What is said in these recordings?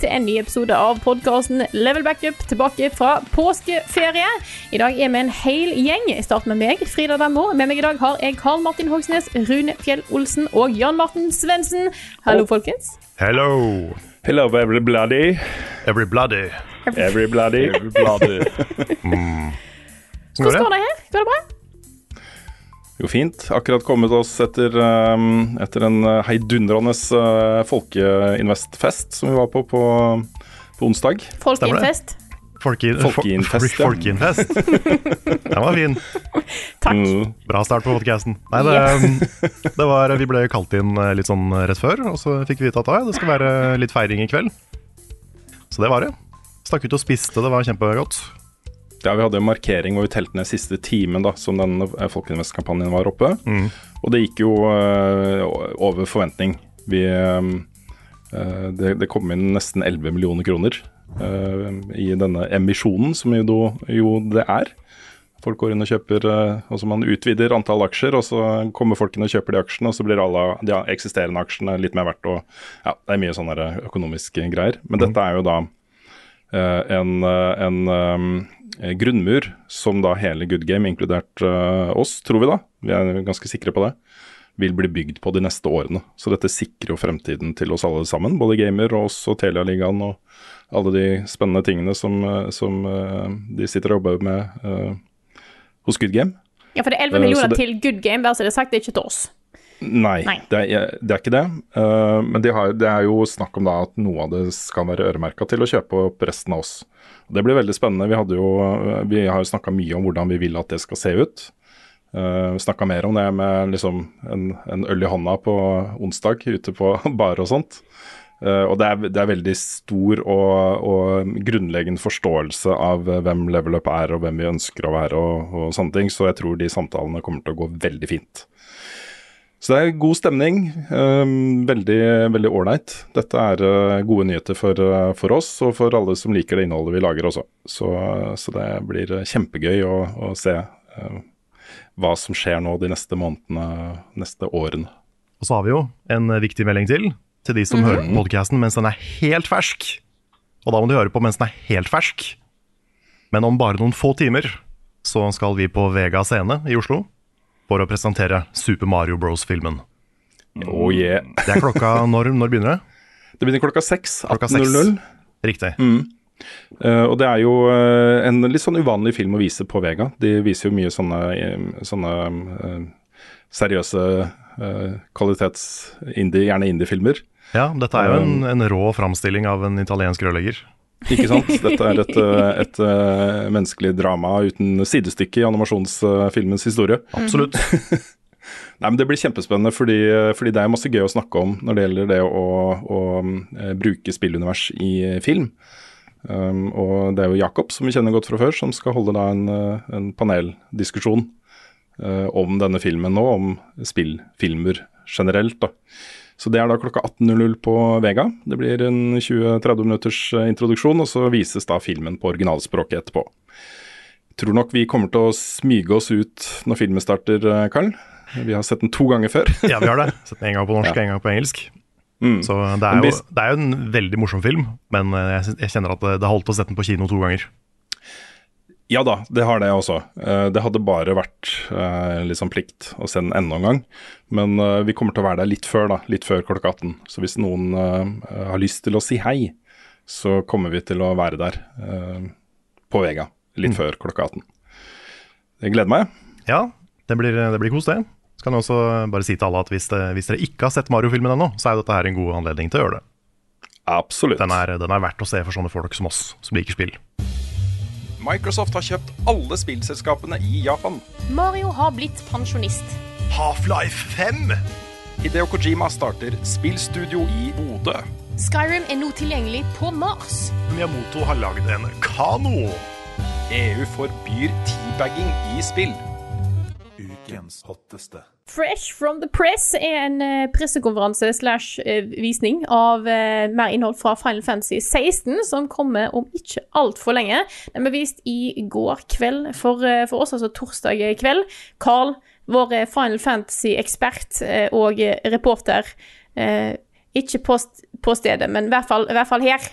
Til en ny episode av podkasten Level Backup tilbake fra påskeferie. I dag er vi en hel gjeng. Jeg starter med meg, Frida Dammo. Med meg i dag har jeg Karl Martin Hogsnes, Rune Fjell Olsen og Jan Martin Svendsen. Hallo, folkens. Hello. Hello, everybody. Everybody. Everybody. Everybody. Hvordan går det her? Går det bra? Jo, fint. Akkurat kommet oss etter, um, etter en uh, heidundrende uh, folkeinvestfest som vi var på på, på onsdag. Folkeinfest. Folkeinfest. Folkeinfest. ja. Folkinfest. Den var fin. Takk. Mm. Bra start på podcasten. Nei, det, um, det var, vi ble kalt inn eh, litt sånn rett før, og så fikk vi vite at det skal være litt feiring i kveld. Så det var det. Stakk ut og spiste, det var kjempegodt. Ja, Vi hadde en markering hvor vi telte ned siste timen da, som den uh, Folkeinvest-kampanjen var oppe. Mm. Og det gikk jo uh, over forventning. Vi, uh, det, det kom inn nesten 11 millioner kroner uh, i denne emisjonen, som jo, jo det er. Folk går inn og kjøper uh, så Man utvider antall aksjer, og så kommer folk inn og kjøper de aksjene, og så blir alle de eksisterende aksjene litt mer verdt. Og, ja, det er mye sånne økonomiske greier. Men dette er jo da en, en um, grunnmur som da hele Good Game, inkludert uh, oss, tror vi da, vi er ganske sikre på det, vil bli bygd på de neste årene. Så dette sikrer jo fremtiden til oss alle sammen, både gamer og oss og Telia-ligaen og alle de spennende tingene som, uh, som de sitter og jobber med uh, hos Good Game. Ja, for det er 11 Eh, så millioner det- til Good Game, bare så det er sagt, det er ikke til oss. Nei, Nei. Det, er, det er ikke det. Uh, men de har, det er jo snakk om da at noe av det skal være øremerka til å kjøpe opp resten av oss. Det blir veldig spennende. Vi, hadde jo, uh, vi har jo snakka mye om hvordan vi vil at det skal se ut. Uh, snakka mer om det med liksom en, en øl i hånda på onsdag ute på bar og sånt. Uh, og det er, det er veldig stor og, og grunnleggende forståelse av hvem Level Up er og hvem vi ønsker å være og, og sånne ting, så jeg tror de samtalene kommer til å gå veldig fint. Så det er god stemning. Um, veldig veldig ålreit. Dette er uh, gode nyheter for, uh, for oss og for alle som liker det innholdet vi lager også. Så, så det blir uh, kjempegøy å, å se hva som skjer nå de neste månedene, neste årene. Og så har vi jo en eh, viktig melding til, til de som hører på podcasten mens den er helt fersk. Og da må du høre på mens den er helt fersk. Men om bare noen få timer så skal vi på Vega scene i Oslo for å presentere Super Mario Bros.-filmen. Oh yeah. Det er klokka Når, når begynner det? Det begynner klokka seks. Klokka seks. 18.00. Riktig. Uh, og det er jo uh, en litt sånn uvanlig film å vise på Vega. De viser jo mye sånne, eh, sånne uh, seriøse uh, kvalitets-indie, gjerne indie-filmer. Ja, dette er jo en, en rå framstilling av en italiensk rørlegger. Ikke sant? Dette er et, uh, et uh, menneskelig drama uten sidestykke i animasjonsfilmens historie. Absolutt. Nei, men Det blir kjempespennende, fordi, fordi det er masse gøy å snakke om når det gjelder det å, å eh, bruke spillunivers i eh, film. Um, og det er jo Jakob, som vi kjenner godt fra før, som skal holde da en, eh, en paneldiskusjon uh, om denne filmen nå, om spillfilmer generelt. da. Så det er da klokka 18.00 på Vega. Det blir en 20-30 minutters eh, introduksjon, og så vises da filmen på originalspråket etterpå. Tror nok vi kommer til å smyge oss ut når filmen starter, eh, Karl. Vi har sett den to ganger før. Ja, vi har det. Sett den en gang på norsk, Ja. en gang på engelsk. Mm. Så det er, jo, det er jo en veldig morsom film, men eh, jeg, jeg kjenner at det, det holdt å sette den på kino to ganger. Ja da, det har det også. Eh, Det hadde bare vært liksom plikt å se den enda en gang. Men eh, vi kommer til å være der litt før, da. Litt før klokka 18. Så hvis noen har lyst til å si hei, så kommer vi til å være der på Vega litt før klokka 18. Jeg gleder meg. Ja, det blir, det blir kos, det. Så kan jeg også bare si til alle at hvis, det, hvis dere ikke har sett Mario-filmen ennå, så er jo dette her en god anledning til å gjøre det. Absolutt. Den er, den er verdt å se for sånne folk som oss, som liker spill. Microsoft har kjøpt alle spillselskapene i Japan. Mario har blitt pensjonist. Half-Life 5! Hideo Kojima starter spillstudio i Bodø. Skyrim er nå tilgjengelig på Mars. Miyamoto har lagd en kano. EU forbyr teabagging i spill. Ukens hotteste. Fresh from the press er en eh, pressekonferanse slash eh, visning av eh, mer innhold fra Final Fantasy 16, som kommer om ikke altfor lenge. Den ble vist i går kveld for, for oss, altså torsdag kveld. Carl, vår Final Fantasy-ekspert og reporter, ikke på, på stedet, men i hvert fall, i hvert fall her.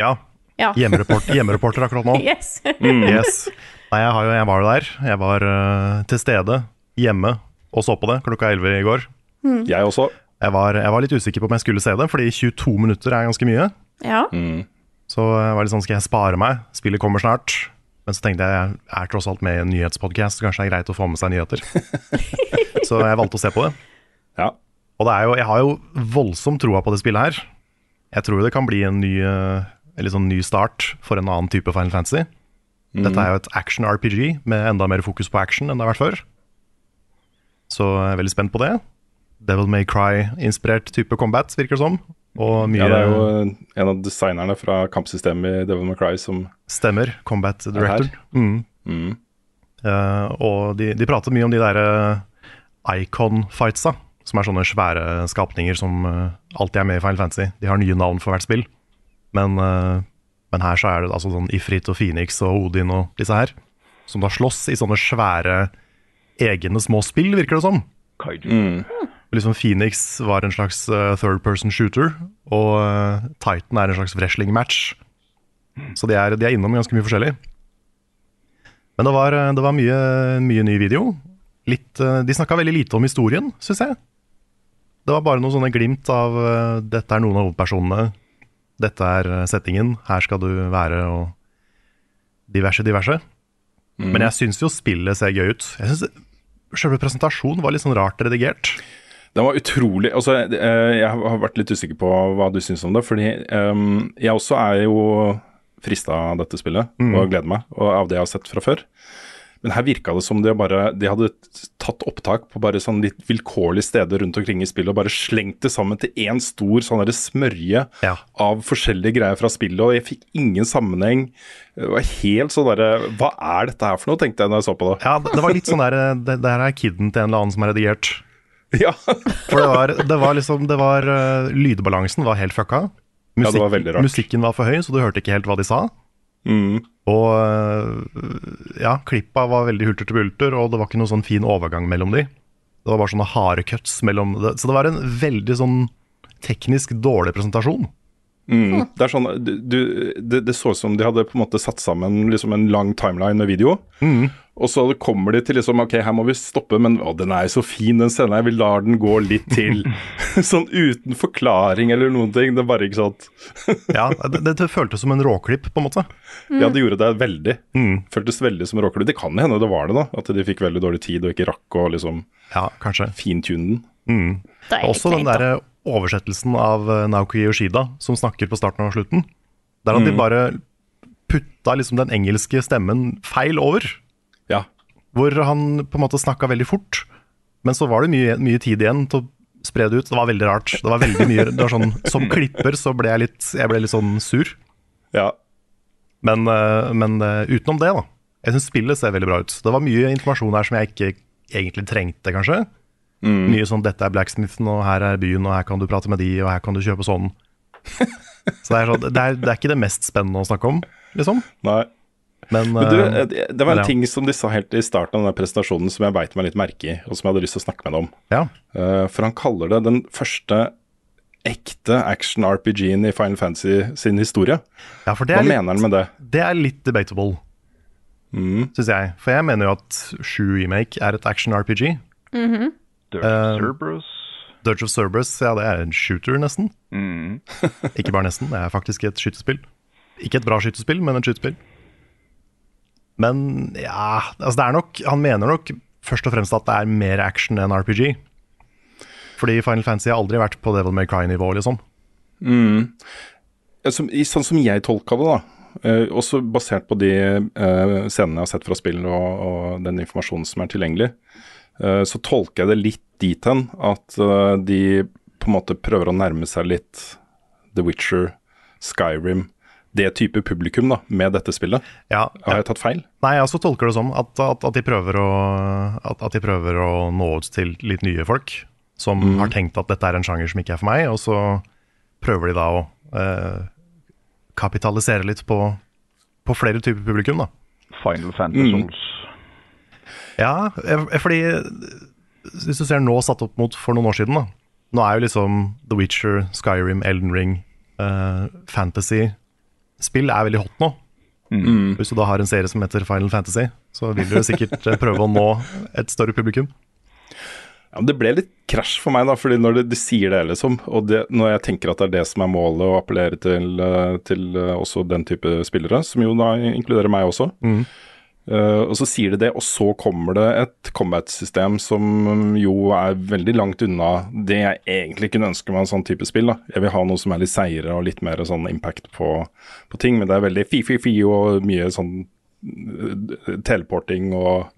Ja, Ja. Hjemmereporter, hjemmereporter akkurat nå. Yes. Yes. Nei, jeg, har jo, jeg var jo der. Jeg var uh, til stede hjemme og så på det klokka 11 i går. Jeg også. Jeg var, jeg var litt usikker på om jeg skulle se det, fordi 22 minutter er ganske mye. ja. Så jeg var litt sånn, skal jeg spare meg? Spillet kommer snart. Men så tenkte jeg jeg er tross alt med i en nyhetspodkast, kanskje det er greit å få med seg nyheter. så jeg valgte å se på det. Ja. Og det er jo, jeg har jo voldsomt troa på det spillet her. Jeg tror det kan bli en ny, en sånn ny start for en annen type Final Fantasy. Dette er jo et action-RPG med enda mer fokus på action enn det har vært før. Så jeg er veldig spent på det. Devil May Cry-inspirert type combat, virker det som. Og mye ja, det er jo en av designerne fra kampsystemet i Devil May Cry som stemmer. Combat Director. Mm. mm. Uh, og de, de prater mye om de der eh, icon-fightsa, som er sånne svære skapninger som eh, alltid er med i Final Fantasy. De har nye navn for hvert spill. Men, uh, men her så er det altså sånn Ifrit og Phoenix og Odin og disse her, som da slåss i sånne svære egne små spill, virker det som. Mm. Liksom Phoenix var en slags eh, third person shooter, og eh, Titan er en slags wrestling-match. Så de er, de er innom ganske mye forskjellig. Men det var, eh, det var mye, mye ny video. Litt, de snakka veldig lite om historien, syns jeg. Det var bare noen sånne glimt av dette er noen av hovedpersonene. Dette er settingen. Her skal du være, og diverse, diverse. Men jeg syns jo spillet ser gøy ut. Jeg synes Selve presentasjonen var litt sånn rart redigert. Den var utrolig altså, eh, Jeg har vært litt usikker på hva du syns om det. Fordi um, jeg også er jo frista av dette spillet og gleder meg, og av det jeg har sett fra før. Men her virka det som de, bare, de hadde tatt opptak på bare sånn litt vilkårlige steder rundt omkring i spillet og bare slengt det sammen til én stor sånn smørje Ja. av forskjellige greier fra spillet, og jeg fikk ingen sammenheng. Det var helt sånn derre Hva er dette her for noe, tenkte jeg da jeg så på det. Ja, det, var litt sånn der Det, det her er kiden til en eller annen som er redigert. Ja, For det var, det var liksom det var, eh, Lydbalansen var helt fucka. Ja, det var veldig rart. Musikken var for høy, så du hørte ikke helt hva de sa. Mm. Og eh, ja, klippa var veldig hulter til bulter, og det var ikke noen sånn fin overgang mellom de. Det var bare sånne harde cuts mellom det. Så det var en veldig sånn teknisk dårlig presentasjon. Mm. Det er sånn, du, du, det, det så ut som de hadde på en måte satt sammen liksom en lang timeline med video. Og så kommer de til liksom Ok, her må vi stoppe, men å, den er jo så fin, den scenen her. Vi lar den gå litt til. sånn uten forklaring eller noen ting. Det er bare ikke sant. Ja, det, det, føltes som en råklipp, på en måte. Ja, det gjorde det veldig. Mm. Føltes veldig som en råklipp. Det kan hende det var det, da. At de fikk veldig dårlig tid og ikke rakk å liksom Ja, fintune den. Mm. Det er Også den der oversettelsen av eh, Naoki Yoshida, som snakker på starten og slutten. Der at de bare putta liksom den engelske stemmen feil over. Ja. Hvor han på en måte snakka veldig fort, men så var det mye, mye tid igjen til å spre det ut. Det var veldig rart. Det var veldig mye, det var sånn, Som klipper så ble jeg litt, jeg ble litt sånn sur. ja. Men, eh, men eh, utenom det, da. Jeg syns spillet ser veldig bra ut. Det var mye informasjon her som jeg ikke egentlig trengte, kanskje. Mye sånn 'dette er blacksmithen, og her er byen, og her kan du prate med de, og her kan du kjøpe sånn'. Så det er, sånn, det er, det er ikke det mest spennende å snakke om, liksom. Nei. Men, Men du, eh, eh, det var en ja. ting som de sa helt i starten av denne presentasjonen som jeg beit meg litt merke i, og som jeg hadde lyst til å snakke med deg om. ja. Eh, for han kaller det den første ekte action-RPG-en i Final Fantasy sin historie. ja, for det Hva litt, mener han med det? det er litt debatable, Mm. syns jeg. For jeg mener jo at Shoe Remake er et action-RPG. Eh, Dirge of Cerberus, ja, det er en shooter, nesten. ikke bare nesten, det er faktisk et skytespill. Ikke et bra skytespill, men et skytespill. Men ja, altså det er nok Han mener nok først og fremst at det er mer action enn RPG. Fordi Final Fantasy har aldri vært på Devil May Cry-nivå, liksom. Mm. som, Sånn som jeg tolka det, da, Uh, også basert på de uh, scenene jeg har sett fra spill og, og den informasjonen som er tilgjengelig, uh, så tolker jeg det litt dit hen at eh, de på en måte prøver å nærme seg litt The Witcher, Skyrim, det type publikum da, med dette spillet. Ja, Har jeg tatt feil? Nei, jeg også tolker det som at, at, at, de prøver å, at, at de prøver å nå ut til litt nye folk som har tenkt at dette er en sjanger som ikke er for meg, og så prøver de da å eh, kapitalisere litt på, på flere typer publikum, da. Final Fantasy Mm. Ja, eh, fordi hvis du ser nå satt opp mot for noen år siden, da. Nå er jo liksom The Witcher, Skyrim, Elden Ring, uh, fantasy-spill er veldig hot nå. Hvis du da har en serie som heter Final Fantasy, så vil du sikkert eh, prøve å nå et større publikum. Ja, Det ble litt krasj for meg, da, fordi når de sier det, liksom, og det, når jeg tenker at det er det som er målet, å appellere til, eh, til eh, også den type spillere, som jo da inkluderer meg også, eh, og så sier de det, og så kommer det et combat-system som jo er veldig langt unna det jeg egentlig kunne ønske meg en sånn type spill. da. Jeg vil ha noe som er litt seigere og litt mer sånn impact på, på ting, men det er veldig fi-fi-fi og mye sånn eh, teleporting og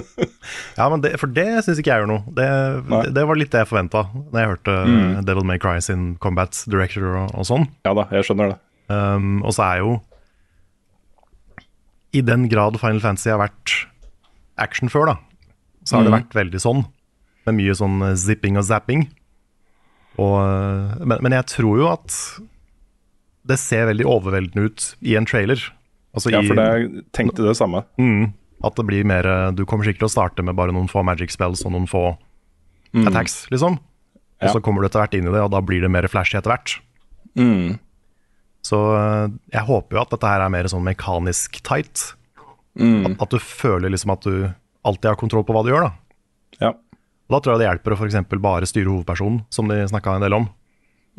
Ja, men det, For det syns ikke jeg gjør noe. Det, det, det var litt det jeg forventa da jeg hørte mm. Devil May Cry sin combat director og, og sånn. Ja da, jeg skjønner det. Um, og så er jo I den grad Final Fantasy har vært action før, da, så har det vært veldig sånn. Med mye sånn eh, zipping og zapping. Og, eh, men, men jeg tror jo at det ser veldig overveldende ut i en trailer. Altså Ja, i, for det, jeg tenkte det samme. Mm, at det blir mer eh, Du kommer sikkert til å starte med bare noen få magic spells og noen få attacks, liksom. Og Mm. Ja. så kommer du etter hvert inn i det, og da blir det mer flashy etter hvert. Mm. Så eh, jeg håper jo at dette her er mer sånn mekanisk tight. Mm. At, at du føler liksom at du alltid har kontroll på hva du gjør, da. Ja. Og da tror jeg det hjelper å f.eks. bare styre hovedpersonen, som de snakka en del om.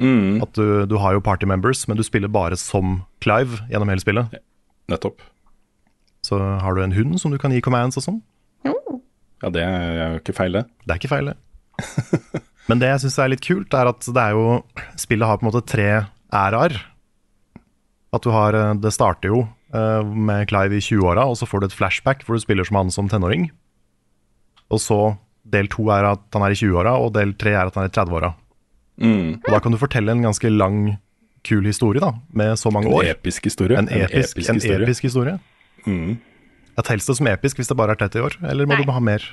Mm. At du, du har jo party members, men du spiller bare som Clive gjennom hele spillet. Nettopp. Så har du en hund som du kan gi commands og sånn. Ja, det er jo ikke feil, det. Det er ikke feil, det. Men det jeg syns er litt kult, er at det er jo Spillet har på en måte tre æraer. At du har eh, Det starter jo eh, med Clive i 20-åra, og så får du et flashback hvor du spiller som han som tenåring. Og så del to er at han er i 20-åra, og del tre er at han er i 30-åra. Mm. Og da kan du fortelle en ganske lang, kul historie, da, med så mange En år. episk historie. En episk, en historie. episk historie. Mm. Jeg Telles det som episk hvis det bare er 30 år, eller må Nei. du ha mer?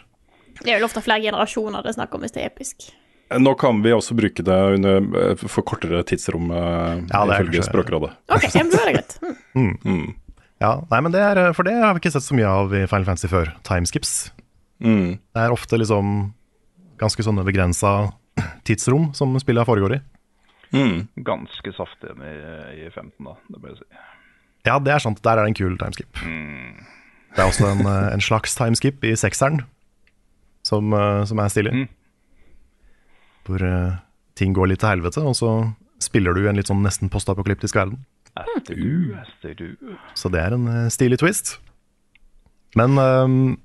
Det er vel ofte flere generasjoner det er snakk om hvis det er episk. Nå kan vi også bruke det under, eh, for kortere tidsrom, eh, Ja, ifølge Språkrådet. Ok, ja, men da er greit. Mm. Mm. Ja, nei, men det er, For det har vi ikke sett så mye av i Final Fantasy før. Timeskips. Mm. Det er ofte liksom ganske sånne begrensa tidsrom som spillet foregår i. Mm. Ganske saftig i, i 15, da. Det må jeg si. Ja, det er sant. Der er det en kul timeskip. Det er også en, eh, en slags timeskip i sekseren som, eh, som er stilig. Hvor eh, ting går litt til helvete, og så spiller du i en litt sånn nesten postapokalyptisk verden. Etter du, etter du. Så det er en eh, stilig twist. Men, ehm,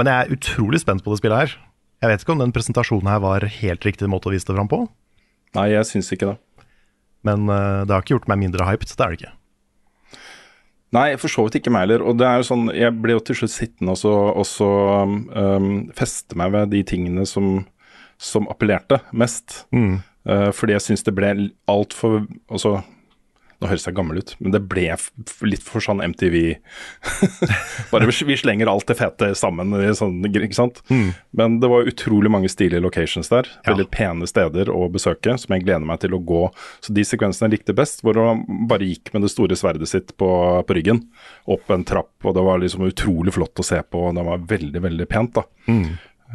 men jeg er utrolig spent på det spillet her. Jeg vet ikke om den presentasjonen her var helt riktig måte å vise det fram på, Nei, jeg syns ikke det. men eh, det har ikke gjort meg mindre hyped. Det er det ikke. Nei, for så vidt ikke meg heller. Og det er jo sånn, jeg ble jo til slutt sittende og så, og så um, feste meg ved de tingene som, som appellerte mest. Mm. Uh, fordi jeg syns det ble altfor Altså, nå høres jeg gammel ut, men det ble litt for sånn MTV Bare vi, slenger alt det fete sammen, sånn, ikke sant. Men det var utrolig mange stilige locations der. Ja. Veldig pene steder å besøke, som jeg gleder meg til å gå. Så de sekvensene jeg likte best, hvor han bare gikk med det store sverdet sitt på, på ryggen, opp en trapp, og det var liksom utrolig flott å se på, og det var veldig, veldig pent, da.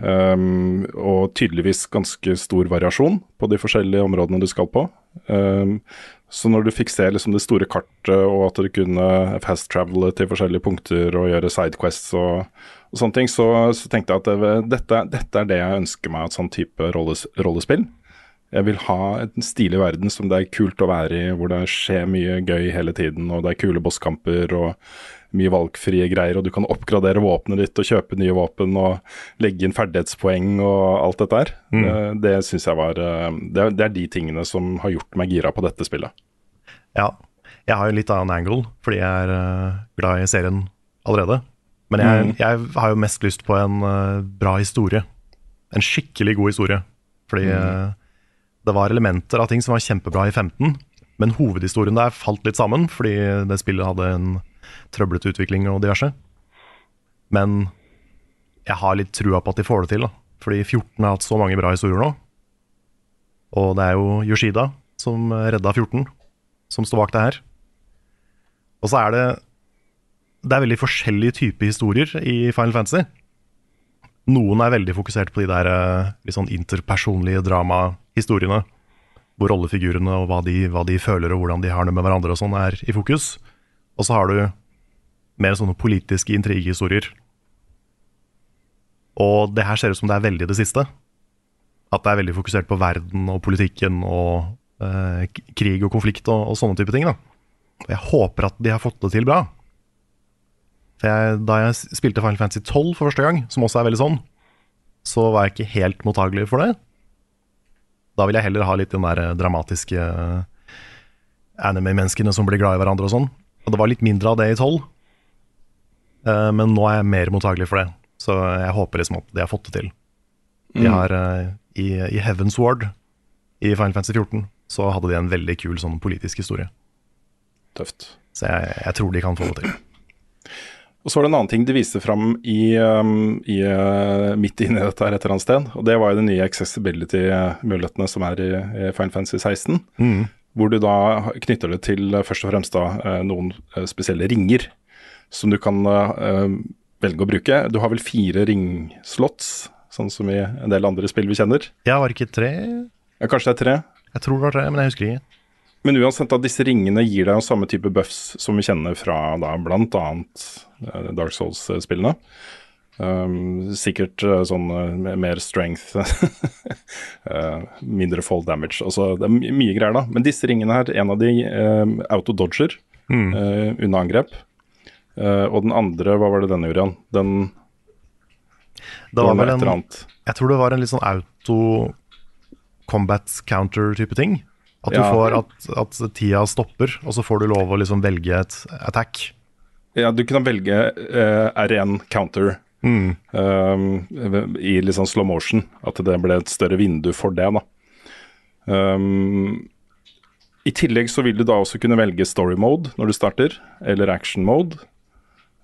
Um, og tydeligvis ganske stor variasjon på de forskjellige områdene du skal på. Um, så når du fikk se liksom det store kartet, og at du kunne fast travele til forskjellige punkter og gjøre sidequests og, og sånne ting, så, så tenkte jeg at det, dette, dette er det jeg ønsker meg et sånn type rolles, rollespill. Jeg vil ha en stilig verden som det er kult å være i, hvor det skjer mye gøy hele tiden, og det er kule bosskamper og mye valgfrie greier, og du kan oppgradere våpenet ditt og kjøpe nye våpen og legge inn ferdighetspoeng og alt dette her. Mm. det syns jeg var eh, det, det er de tingene som har gjort meg gira på dette spillet. Ja, jeg har jo litt annen angle, fordi jeg er eh, glad i serien allerede. Men jeg, Mm. jeg har jo mest lyst på en eh, bra historie. En skikkelig god historie. Fordi mm. det var elementer av ting som var kjempebra i 15, men hovedhistorien der falt litt sammen, fordi det spillet hadde en trøblete utvikling og diverse. Men jeg har litt trua på at de får det til, da. Fordi 14 har hatt så mange bra historier nå. Og det er jo Yoshida som redda 14, som står bak det her. Og så er det Det er veldig forskjellige typer historier i Final Fantasy. Noen er veldig fokusert på de der eh, litt sånn interpersonlige dramahistoriene. Hvor rollefigurene og hva de, hva de føler og hvordan de har det med hverandre og sånn, er i fokus. Og så har du mer sånne politiske intrigehistorier. Og det her ser ut som det er veldig det siste. At det er veldig fokusert på verden og politikken og eh, krig og konflikt og, og sånne type ting. da. Jeg håper at de har fått det til bra. Jeg, Da jeg spilte Final Fantasy 12 for første gang, som også er veldig sånn, så var jeg ikke helt mottagelig for det. Da vil jeg heller ha litt den der eh, dramatiske eh, anime-menneskene som blir glad i hverandre og sånn. Og det var litt mindre av det i 12. Eh, men nå er jeg mer mottagelig for det. Så jeg håper liksom at de har fått det til. De har eh, i, I Heaven's Ward i Final Fantasy 14 så hadde de en veldig kul sånn politisk historie. Tøft. Så jeg, jeg tror de kan få det til. Og så var det en annen ting de viste fram i, um, i, uh, midt inni dette her et eller annet sted. Og det var jo de nye accessibility-mulighetene som er i, i Final Fantasy 16. Hvor du da knytter det til først og fremst da, noen spesielle ringer som du kan uh, velge å bruke. Du har vel fire ringslots, sånn som i en del andre spill vi kjenner. Ja, var det ikke tre? Ja, kanskje det er tre. Jeg tror det var tre, men jeg husker ikke. Men uansett, da, disse ringene gir deg jo samme type buffs som vi kjenner fra da, bl.a. Uh, Dark Souls-spillene. Um, sikkert uh, sånn uh, mer strength, uh, mindre fall damage. Altså, det er my mye greier, da. Men disse ringene her, en av de auto-dodger uh, unna angrep. Uh, og den andre, hva var det denne gjorde igjen? Den Det var vel en, jeg tror det var en litt sånn auto combat counter-type ting. At du Ja. får at, at tida stopper, og så får du lov å liksom velge et attack. Ja, du kunne velge uh, R1 counter Mm. um, i litt sånn slow motion. At det ble et større vindu for det, da. Um, I tillegg så vil du da også kunne velge story mode når du starter, eller action mode.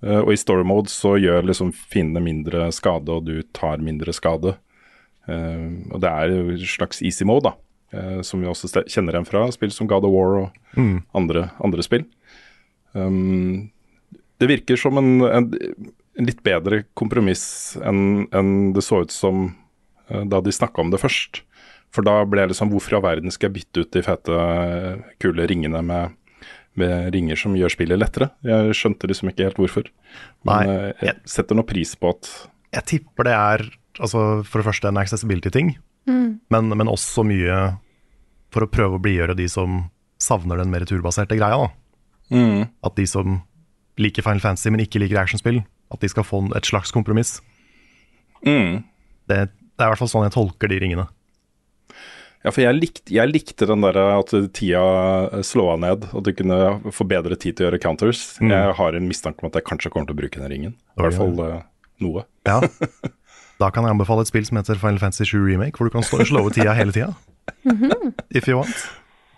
Uh, og i story mode så gjør liksom fiendene mindre skade, og du tar mindre skade. Uh, og det er jo en slags easy mode, da. uh, som vi også kjenner igjen fra spill som God of War og andre, andre spill. Um, det virker som en, en, en litt bedre kompromiss enn en det så ut som eh, da de snakka om det først. For da ble jeg liksom Hvorfor i all verden skal jeg bytte ut de fete, eh, kule ringene med, med ringer som gjør spillet lettere? Jeg skjønte liksom ikke helt hvorfor. Men Nei, jeg, jeg setter nå pris på at Jeg tipper det er altså, for det første en accessibility-ting, men, men også mye for å prøve å blidgjøre de som savner den mer turbaserte greia. da. At de som liker Final Fantasy, men ikke liker actionspill, at de skal få et slags kompromiss. mm. Det, det er i hvert fall sånn jeg tolker de ringene. Ja, for jeg likte, jeg likte den der at tida slåa ned, og du kunne få bedre tid til å gjøre counters. Jeg har en mistanke om at jeg kanskje kommer til å bruke den ringen. I hvert fall uh, noe. Ja. Da kan jeg anbefale et spill som heter Final Fantasy 7 Remake, hvor du kan stå og slå ut tida hele tida. If you want.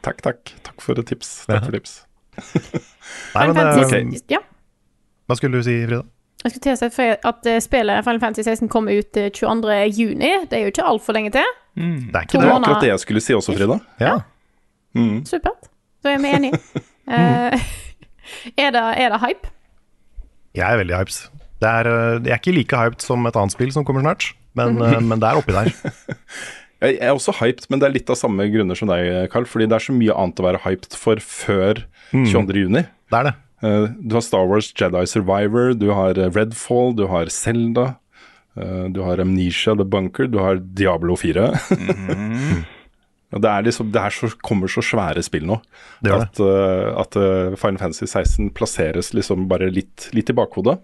Takk, takk. Takk for tips. Takk Ja. for tips. Nei, men, Final eh, ja. Hva skulle du si, Frida? Jeg skulle til å si at eh, spillet Final Fantasy 16 kommer ut eh, 22. juni. Det er jo ikke altfor lenge til. Det er ikke Det akkurat det jeg skulle si også, Frida. Ja. Mm. Supert. Da er vi enige. Eh, er, det, er det hype? Jeg er veldig hyped. Det er, eh, jeg er ikke like hyped som et annet spill som kommer snart, men, eh, men det er oppi der. Jeg er også hyped, men det er litt av samme grunner som deg, Carl. Fordi det er så mye annet å være hyped for før 22. juni. Det er det. Eh, du har Star Wars Jedi Survivor, du har Redfall, du har Zelda. Eh, du har Amnesia The Bunker, du har Diablo 4. mm. Det er liksom, det er så, kommer så svære spill nå Det det. at, eh, at eh, Final Fantasy 16 plasseres liksom bare litt, litt i bakhodet.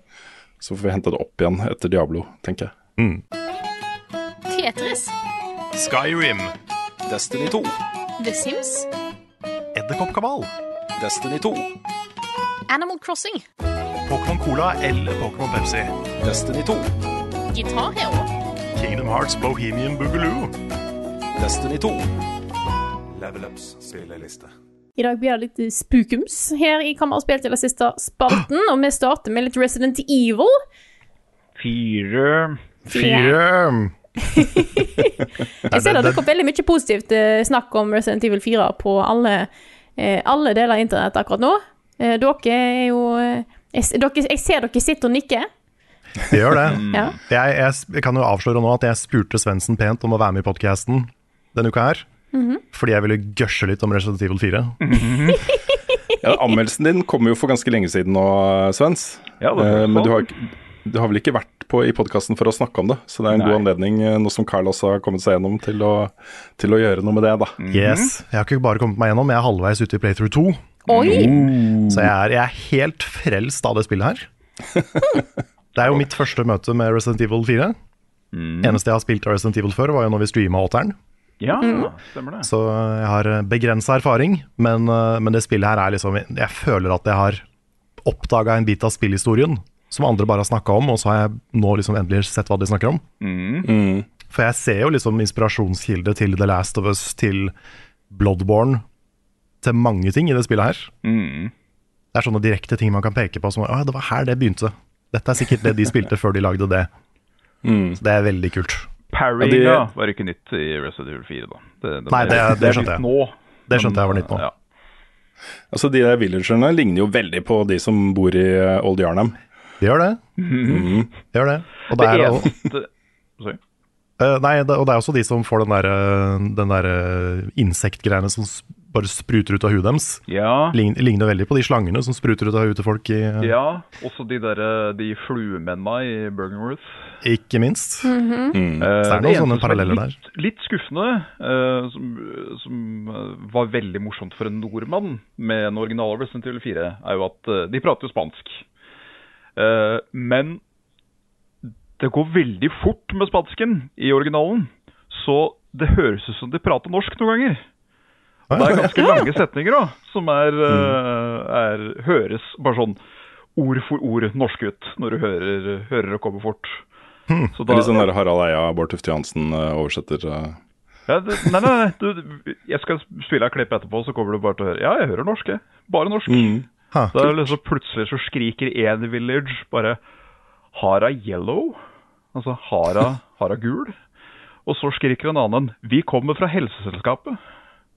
Så får vi hente det opp igjen etter Diablo, tenker jeg. Tetris. Skyrim. Destiny 2. The Sims. Edderkoppkabal. Destiny 2. Animal Crossing. Pokémon Cola eller Pokémon Pepsi. Destiny 2. Guitar Hero. Kingdom Hearts Bohemian Boogaloo. Destiny 2. Level Ups spilleliste. I dag blir det litt spookums her i Kammerspill til den siste spalten, og vi starter med litt Resident Evil. Fire Fire. Jeg ser det dukker opp veldig mye positivt eh, snakk om Resident Evil 4 på alle, eh, alle deler av internett akkurat nå. Eh, dere er jo eh, jeg, dere, jeg ser dere sitter og nikker. Det gjør det. Ja. Jeg, jeg, jeg kan jo avsløre nå at jeg spurte Svendsen pent om å være med i podkasten denne uka her. Fordi jeg ville gørse litt om Resident Evil 4. Ja, anmeldelsen din kom jo for ganske lenge siden nå, Svens. Ja, det Eh, men du har, ikke- du har vel ikke vært på i podkasten for å snakke om det, så det er en Nei. god anledning, eh, nå som Carl også har kommet seg gjennom, til å, til å gjøre noe med det, da. Yes, Jeg har ikke bare kommet meg gjennom, jeg er halvveis ute i Playthrough 2. Oi! Så jeg er, jeg er helt frelst av det spillet her. Det er jo mitt første møte med Resident Evil 4. Eneste jeg har spilt av Resident Evil før, var jo når vi streama åtteren. Ja, stemmer det. Så jeg har begrensa erfaring, men, eh, men det spillet her er liksom Jeg føler at jeg har oppdaga en bit av spillhistorien som andre bare har snakka om, og så har jeg nå liksom endelig sett hva de snakker om. Mm. For jeg ser jo liksom inspirasjonskilde til The Last of Us, til Bloodborne, til mange ting i det spillet her. Mm. Det er sånne direkte ting man kan peke på som Å, det var her det begynte. Dette er sikkert det de spilte før de lagde det. Mm. Så det er veldig kult. Parrying Ja, de- var ikke nytt i Resident Evil 4, da. Det, Nei, det- det skjønte jeg. Det skjønte jeg var nytt nå. Ja. Altså, De der villagerne ligner jo veldig på de som bor i eh, Old Yarnham. De gjør det. Mm. De gjør det. Og Det det er, eneste Sorry. Eh, nei, det, og det er også de som får den der, eh, den der insektgreiene som bare spruter ut av huet deres. Ja, Ligner, ligner veldig på de slangene som spruter ut av huet til folk, i, uh... ja, også de der, de fluemennene i Bergenworth. ikke minst. Mm. Eh, Så er det noen det sånne er paralleller litt, Litt skuffende, uh, som, som var veldig morsomt for en nordmann med en original Resident Evil 4, er jo at de prater jo spansk. Eh, men det går veldig fort med spansken i originalen, så det høres ut som de prater norsk noen ganger. Det er ganske lange setninger da, som er, eh, er høres bare sånn ord for ord norsk ut når du hører, hører det komme fort. Så Litt sånn der Harald Eia, Bård Tufte Johansen eh, oversetter. eh. Ja, det, nei, nei, nei. Du, jeg skal spille et klipp etterpå, så kommer du bare til å høre Ja, jeg hører norsk, jeg. Bare norsk. Mm. Ha, Da er det liksom plutselig så skriker én village bare Hara yellow? Altså Hara, hara gul? Og så skriker en annen Vi kommer fra Helseselskapet.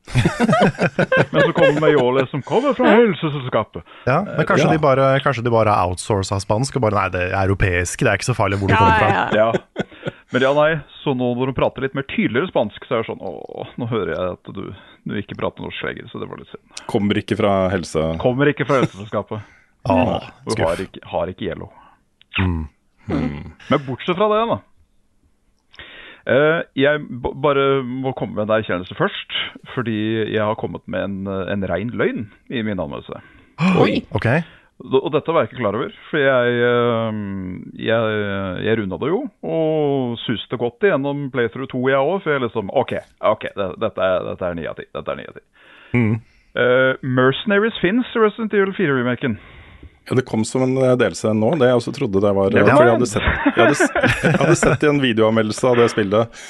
Men så kommer Mayole som kommer fra Helseselskapet. ja, men kanskje, Ja. de bare, kanskje de bare har outsourca spansk og bare Nei, det er europeisk, det er ikke så farlig hvor du Ja, kommer fra. ja, ja. Ja. Men ja, nei. Så nå når hun prater litt mer tydeligere spansk, så er det sånn Å, nå hører jeg at du, du ikke prater norsk lenger, så det var litt synd. Kommer ikke fra helse... Kommer ikke fra Helseselskapet. Ah, Og har skuff. ikke, har ikke yellow. Mm. Men bortsett fra det, da. Eh, jeg b bare må komme med en erkjennelse først. Fordi jeg har kommet med en, en rein løgn i min anmeldelse. Oi. Ok, Og dette var jeg ikke klar over. For jeg, eh, jeg, jeg runda det jo, og suste godt igjennom Playthrough 2, jeg òg. For jeg liksom OK, ok, dette er dette er ni av ti. Dette er ni av ti. Mm. Eh, Mercenaries fins i Resident Evil 4-remaken. Ja, Det kom som en eh, delelse nå, det jeg også trodde det var. Det eh, var fordi jeg hadde sett, jeg hadde, jeg hadde sett i en videoanmeldelse av det spillet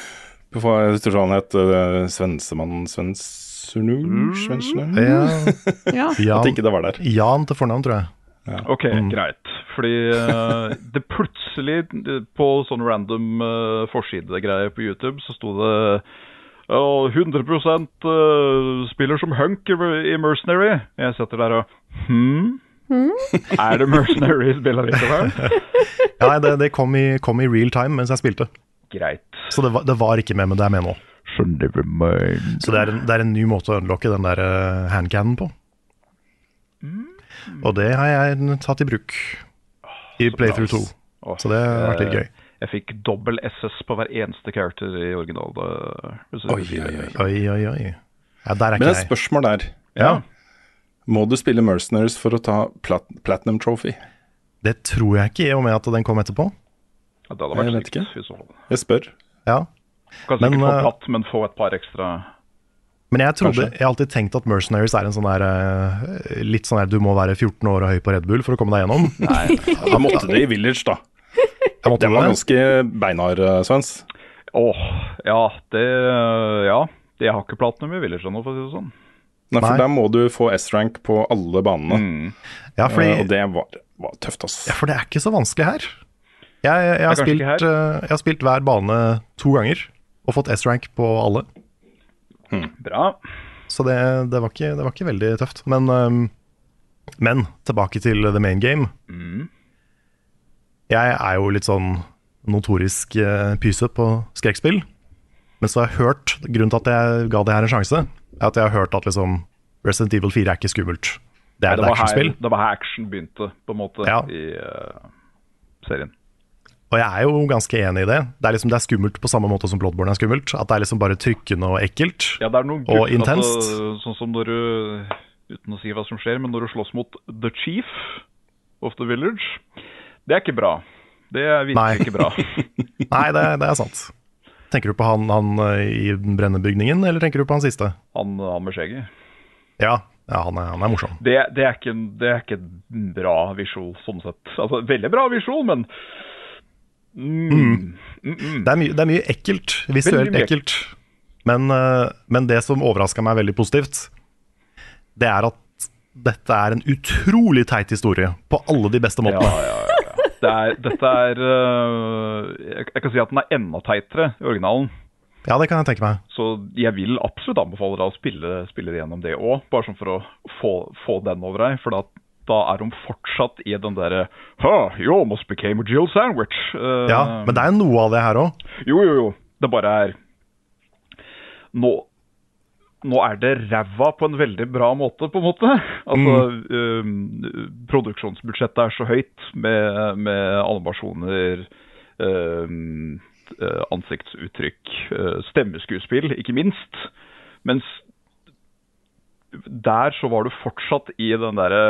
på- Jeg tror han het uh, Svensemann Svensunu? Mm. ja, Ja. At ikke det var der. Jan til fornavn, tror jeg. Ok, greit. Fordi uh, det plutselig, på sånn random uh, forsidegreier på YouTube, så sto det og 100 eh, spiller som hunk i, i Mercenary. Jeg setter der og Hm? Er det Mercenaries spiller likevel? Ja, nei, det, det kom, i, kom i real time mens jeg spilte. Greit. Så det var, det var ikke med, men det er med nå. Så never mind. Så det er en, det er en ny måte å unlocke den der uh, handcannen på. Og det har jeg tatt i bruk i så Playthrough bra, 2. oh, Så det har vært litt eh, gøy. Jeg fikk dobbel SS på hver eneste character i original. eh, Oi, oi, oi. Oi, oi. Ja, der er Men et spørsmål der. Ja. Må du spille Mercenaries for å ta plat Platinum Trophy? Det tror jeg ikke, i og med at den kom etterpå. Ja, det hadde Jeg vært vet sykt ikke. Jeg spør. Ja. Kanskje Men, sikkert få eh, platt, men få et par ekstra Men jeg trodde, Kanskje. jeg har alltid tenkt at Mercenaries er en sånn der eh, Litt sånn der du må være 14 år og høy på Red Bull for å komme deg gjennom. Nei, Da måtte det i Village, da. Det var ganske beinhard, eh, Svens. Åh, ja, det Ja. Jeg har ikke platinum i Village ennå, for å si det sånn. Nei, for Nei. der må du få S-rank på alle banene. Mm. Ja, fordi, uh, og det var, var tøft, ass. ja, for det er ikke så vanskelig her. Jeg, jeg, jeg, har spilt, her. eh, jeg har spilt hver bane to ganger og fått S-rank på alle. Bra. Så det, det, var ikke, det var ikke veldig tøft. Men, um, men tilbake til the main game. Mm. Jeg er jo litt sånn notorisk uh, pyse på skrekkspill. Men så har jeg hørt Grunnen til at jeg ga det her en sjanse, at jeg har hørt at liksom Resident Evil 4 er ikke skummelt. Det er det, et actionspill. det var her action begynte, på en måte, Ja. i uh, serien. Og jeg er jo ganske enig i det. Det er liksom det er skummelt på samme måte som Bloodborne er skummelt. At det er liksom bare trykkende og ekkelt. Ja, det er noen Og gutt- intenst. Altså, sånn som når du Uten å si hva som skjer, men når du slåss mot The Chief of the Village Det er ikke bra. Det er virkelig Nei. ikke bra. Nei, det, det er sant. Tenker du på han, han eh, i den brennende bygningen, eller tenker du på han siste? Han, han med skjegget. Ja, ja han, er, han er morsom. Det, det, er ikke, det er ikke en bra visjon, sånn sett. Altså, veldig bra visjon, men mm, mm, mm. Det er, mye- det er mye ekkelt. Visuelt ekkelt. Men, eh, men det som overraska meg veldig positivt, det er at dette er en utrolig teit historie på alle de beste måtene. ja, ja. Det er, dette er øh, jeg, jeg kan si at den er enda teitere i originalen. Ja, det kan jeg tenke meg. Så jeg vil absolutt anbefale deg å spille, spille gjennom det òg, bare sånn for å få, få den over deg. For da, da er hun fortsatt i den derre huh, You almost became a Jill sandwich. Uh, Ja, Men det er noe av det her òg. Jo, jo, jo. Det bare er Nå, nå er det ræva på en veldig bra måte, på en måte. Altså, eh, Produksjonsbudsjettet er så høyt med, med animasjoner, eh, ansiktsuttrykk, eh, stemmeskuespill, ikke minst. Mens der så var du fortsatt i den derre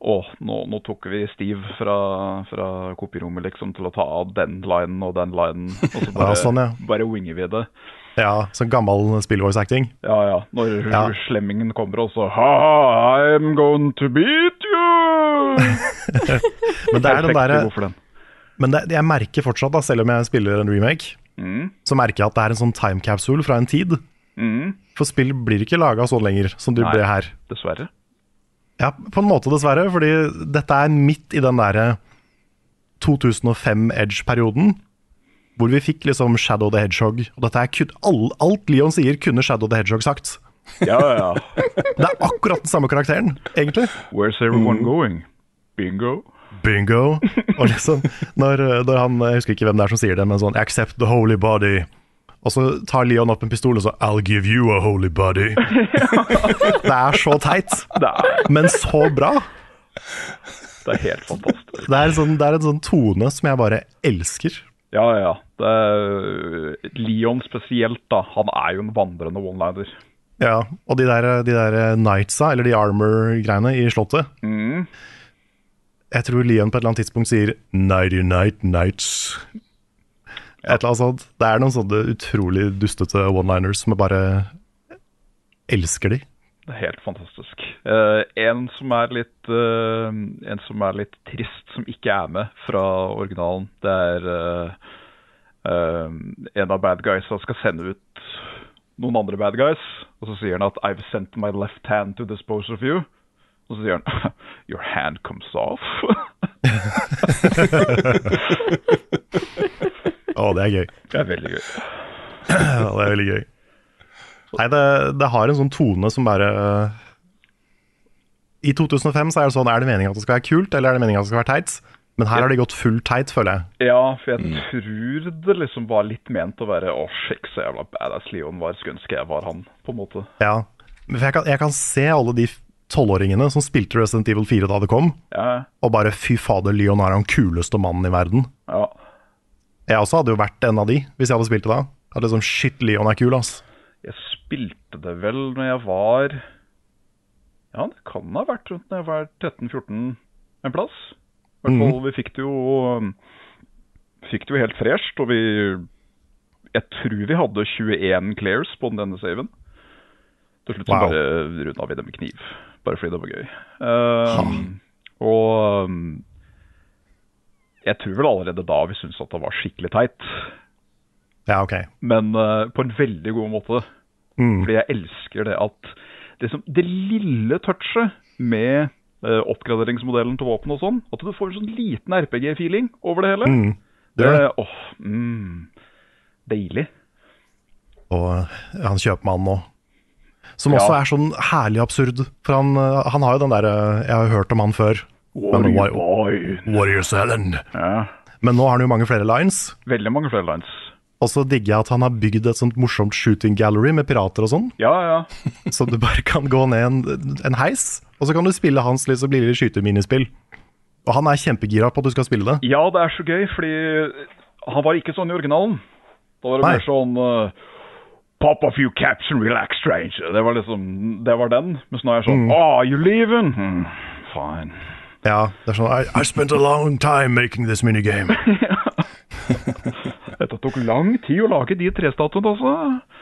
å, nå, nå tok vi Steve fra, fra kopirommet liksom til å ta av den linen og den linen. Og så bare, Ja, sånn, ja. bare winger vi det. Ja, sånn gammel spillvoice-acting. Ja, ja. Når Ja. slemmingen kommer og så Ha, I'm going to beat you! Men det er den der... derre. Men det, jeg merker fortsatt, da, selv om jeg spiller en remake, Mm, så merker jeg at det er en sånn time capsule fra en tid. mm, For spill blir ikke laga sånn lenger som de Nei. ble her. dessverre. Ja, på en måte dessverre, fordi dette er midt i den derre 2005 Edge-perioden, hvor vi fikk liksom Shadow the Hedgehog. Og dette er kun, all, alt Leon sier, kunne Shadow the Hedgehog sagt. Ja, ja, ja. Det er akkurat den samme karakteren, egentlig. Where's everyone going? Bingo. Bingo. Og liksom, når, når han, Jeg husker ikke hvem det er som sier det, men sånn Accept the holy body. Og så tar Leon opp en pistol og så I'll give you a holy body. Det er så teit, men så bra. det er helt fantastisk. Det er, sånn, det er en sånn tone som jeg bare elsker. Ja, ja. Det Leon spesielt, da. Han er jo en vandrende one-liner. Ja, Og de der, de der knightsa, eller de armor-greiene i slottet Mm. Jeg tror Leon på et eller annet tidspunkt sier 'Nighty night nights'. Et eller annet sånt. Det er noen sånne utrolig dustete one-liners som jeg bare elsker de. Helt fantastisk. Uh, en som er litt uh, En som er litt trist, som ikke er med fra originalen, det er eh, en av bad guysa skal sende ut noen andre bad guys, og så sier han at 'I've sent my left hand to dispose of you'. Og så sier han 'Your hand comes off'. Å, det er gøy. det er veldig gøy. Ja, det er veldig gøy. Nei, det, det har en sånn tone som bare I 2005 så er det sånn Er det meningen at det skal være kult, eller er det meningen at det skal være teit? Men her har de gått full teit, føler jeg. Ja, for jeg tror det liksom var litt ment å være 'Å, sjekk så jævla badass Leon var'. Skulle ønske jeg var han, på en måte. Ja. For jeg kan, jeg kan se alle de tolvåringene som spilte Resident Evil 4 da det kom, Ja, og bare fy fader, Leon er han kuleste mannen i verden. ja. Jeg også hadde jo vært en av de, hvis jeg hadde spilt det da. Hadde liksom, Shit, Leon er kul, ass. Jeg spilte det vel når jeg var Ja, det kan ha vært rundt når jeg var 13-14 en plass. I hvert fall, Vi fikk det jo Fikk det jo helt fresht, og vi Jeg tror vi hadde 21 clears på denne saven. Til slutt så Wow. bare runda vi det med kniv. Bare fordi det var gøy. Um, og um, jeg tror vel allerede da vi syntes at det var skikkelig teit. Ja, ok. Men uh, på en veldig god måte. Mm. Fordi jeg elsker det at det, som, det lille touchet med uh, oppgraderingsmodellen til våpen og sånn, at du får en sånn liten RPG-feeling over det hele. Mm. Det gjør det. Eh, åh, mm, deilig. Og han kjøpmannen òg. Som Ja. også er sånn herlig absurd. For han, han har jo den derre Jeg har jo hørt om han før. What Men are you? What are you selling? Ja, Men nå har han jo mange flere lines. veldig mange flere lines. Og så digger jeg at han har bygd et sånt morsomt shooting gallery med pirater og sånn. Ja, ja. Så du bare kan gå ned en, en heis, og så kan du spille hans liksom lille skyteminispill. Og han er kjempegira på at du skal spille det. Ja, det er så gøy, fordi han var ikke sånn i originalen. Da var det mer sånn uh, Pop a few caps and relax, stranger. Det var liksom, det var den. Mens nå er jeg sånn Mm. Oh, you leaving? Hmm, fine. Ja, det er sånn I, I spent a long time making this minigame. Dette tok lang tid å lage de trestatuene, også.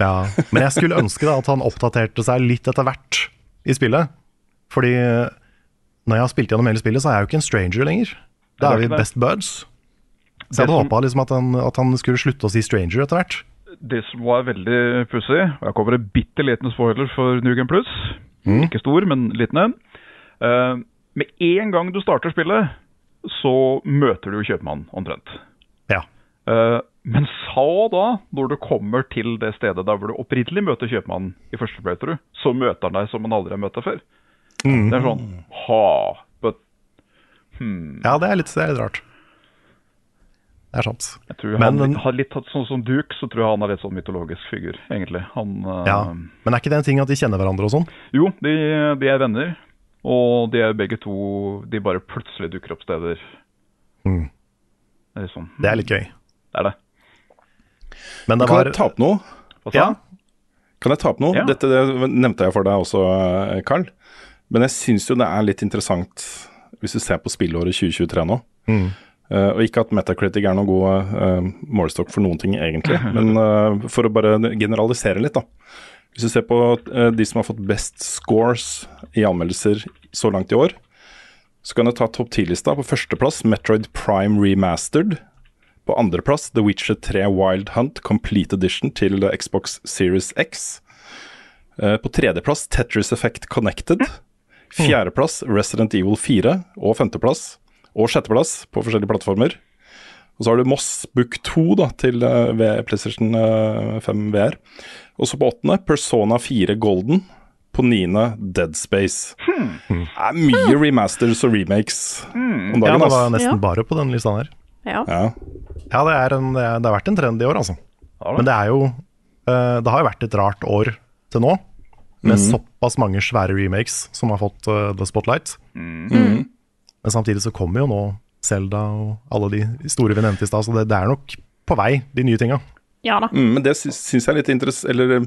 Ja, Men jeg skulle ønske da at han oppdaterte seg litt etter hvert i spillet. Fordi når jeg har spilt gjennom hele spillet, så er jeg jo ikke en stranger lenger. Da er vi det. best buds. Så jeg hadde håpa liksom at, han- at han skulle slutte å si stranger etter hvert. Det som var veldig pussig, og jeg kommer en bitte liten spoiler for Nugen Plus Plus, ikke stor, men liten en. Uh, med en gang du starter spillet, så møter du jo kjøpmannen omtrent. Ja. Eh, men så da, når du kommer til det stedet der hvor du opprinnelig møter kjøpmannen i første playthrough, så møter han deg som han aldri har møtt deg før. Mm. Det er sånn ha, but hmm. Ja, det er litt, det er litt rart. Det er sant. Jeg tror Men- han har litt sånn som Duke, så tror jeg han er litt sånn mytologisk figur, egentlig. Han eh, Ja. Men er ikke det en ting at de kjenner hverandre og sånn? Jo, de, de er venner. Og de er begge to De bare plutselig dukker opp steder. Mm. Det er sånn. Det er litt gøy. Det er det. Men det Kan var jeg ta opp noe? Ja. Kan jeg ta opp noe? Ja. Dette det nevnte jeg for deg også, eh, Carl. Men jeg syns jo det er litt interessant, hvis du ser på spillåret 2023 nå. Mm. Uh, og ikke at Metacritic er noen god uh, målestokk for noen ting, egentlig. Men uh, for å bare generalisere litt, da. Hvis du ser på eh, de som har fått best scores i anmeldelser så langt i år, så kan du ta topp 10-lista. På førsteplass Metroid Prime Remastered. På andreplass The Witcher 3 Wild Hunt Complete Edition til Xbox Series X. Eh, På tredjeplass Tetris Effect Connected. Fjerdeplass Resident Evil 4. Og femteplass og sjetteplass på forskjellige plattformer. Og så har du Moss Book 2 da, til eh, V- PlayStation eh, 5 VR. Og så på åttende Persona 4 Golden. På niende Dead Space. Det er mye remasters og remakes om Ja, dagen. det var nesten bare på den lista der. Ja. Ja. Ja, det, er en, det er- har vært en trend i år, altså. Men det er jo eh, Det har jo vært et rart år til nå, med såpass mange svære remakes som har fått uh, the spotlight. Men samtidig så kommer jo nå Zelda og alle de store vi nevnte i stad, så det, det er nok på vei, de nye tinga. ja da. Mm, men det sy- syns jeg er litt eller eh,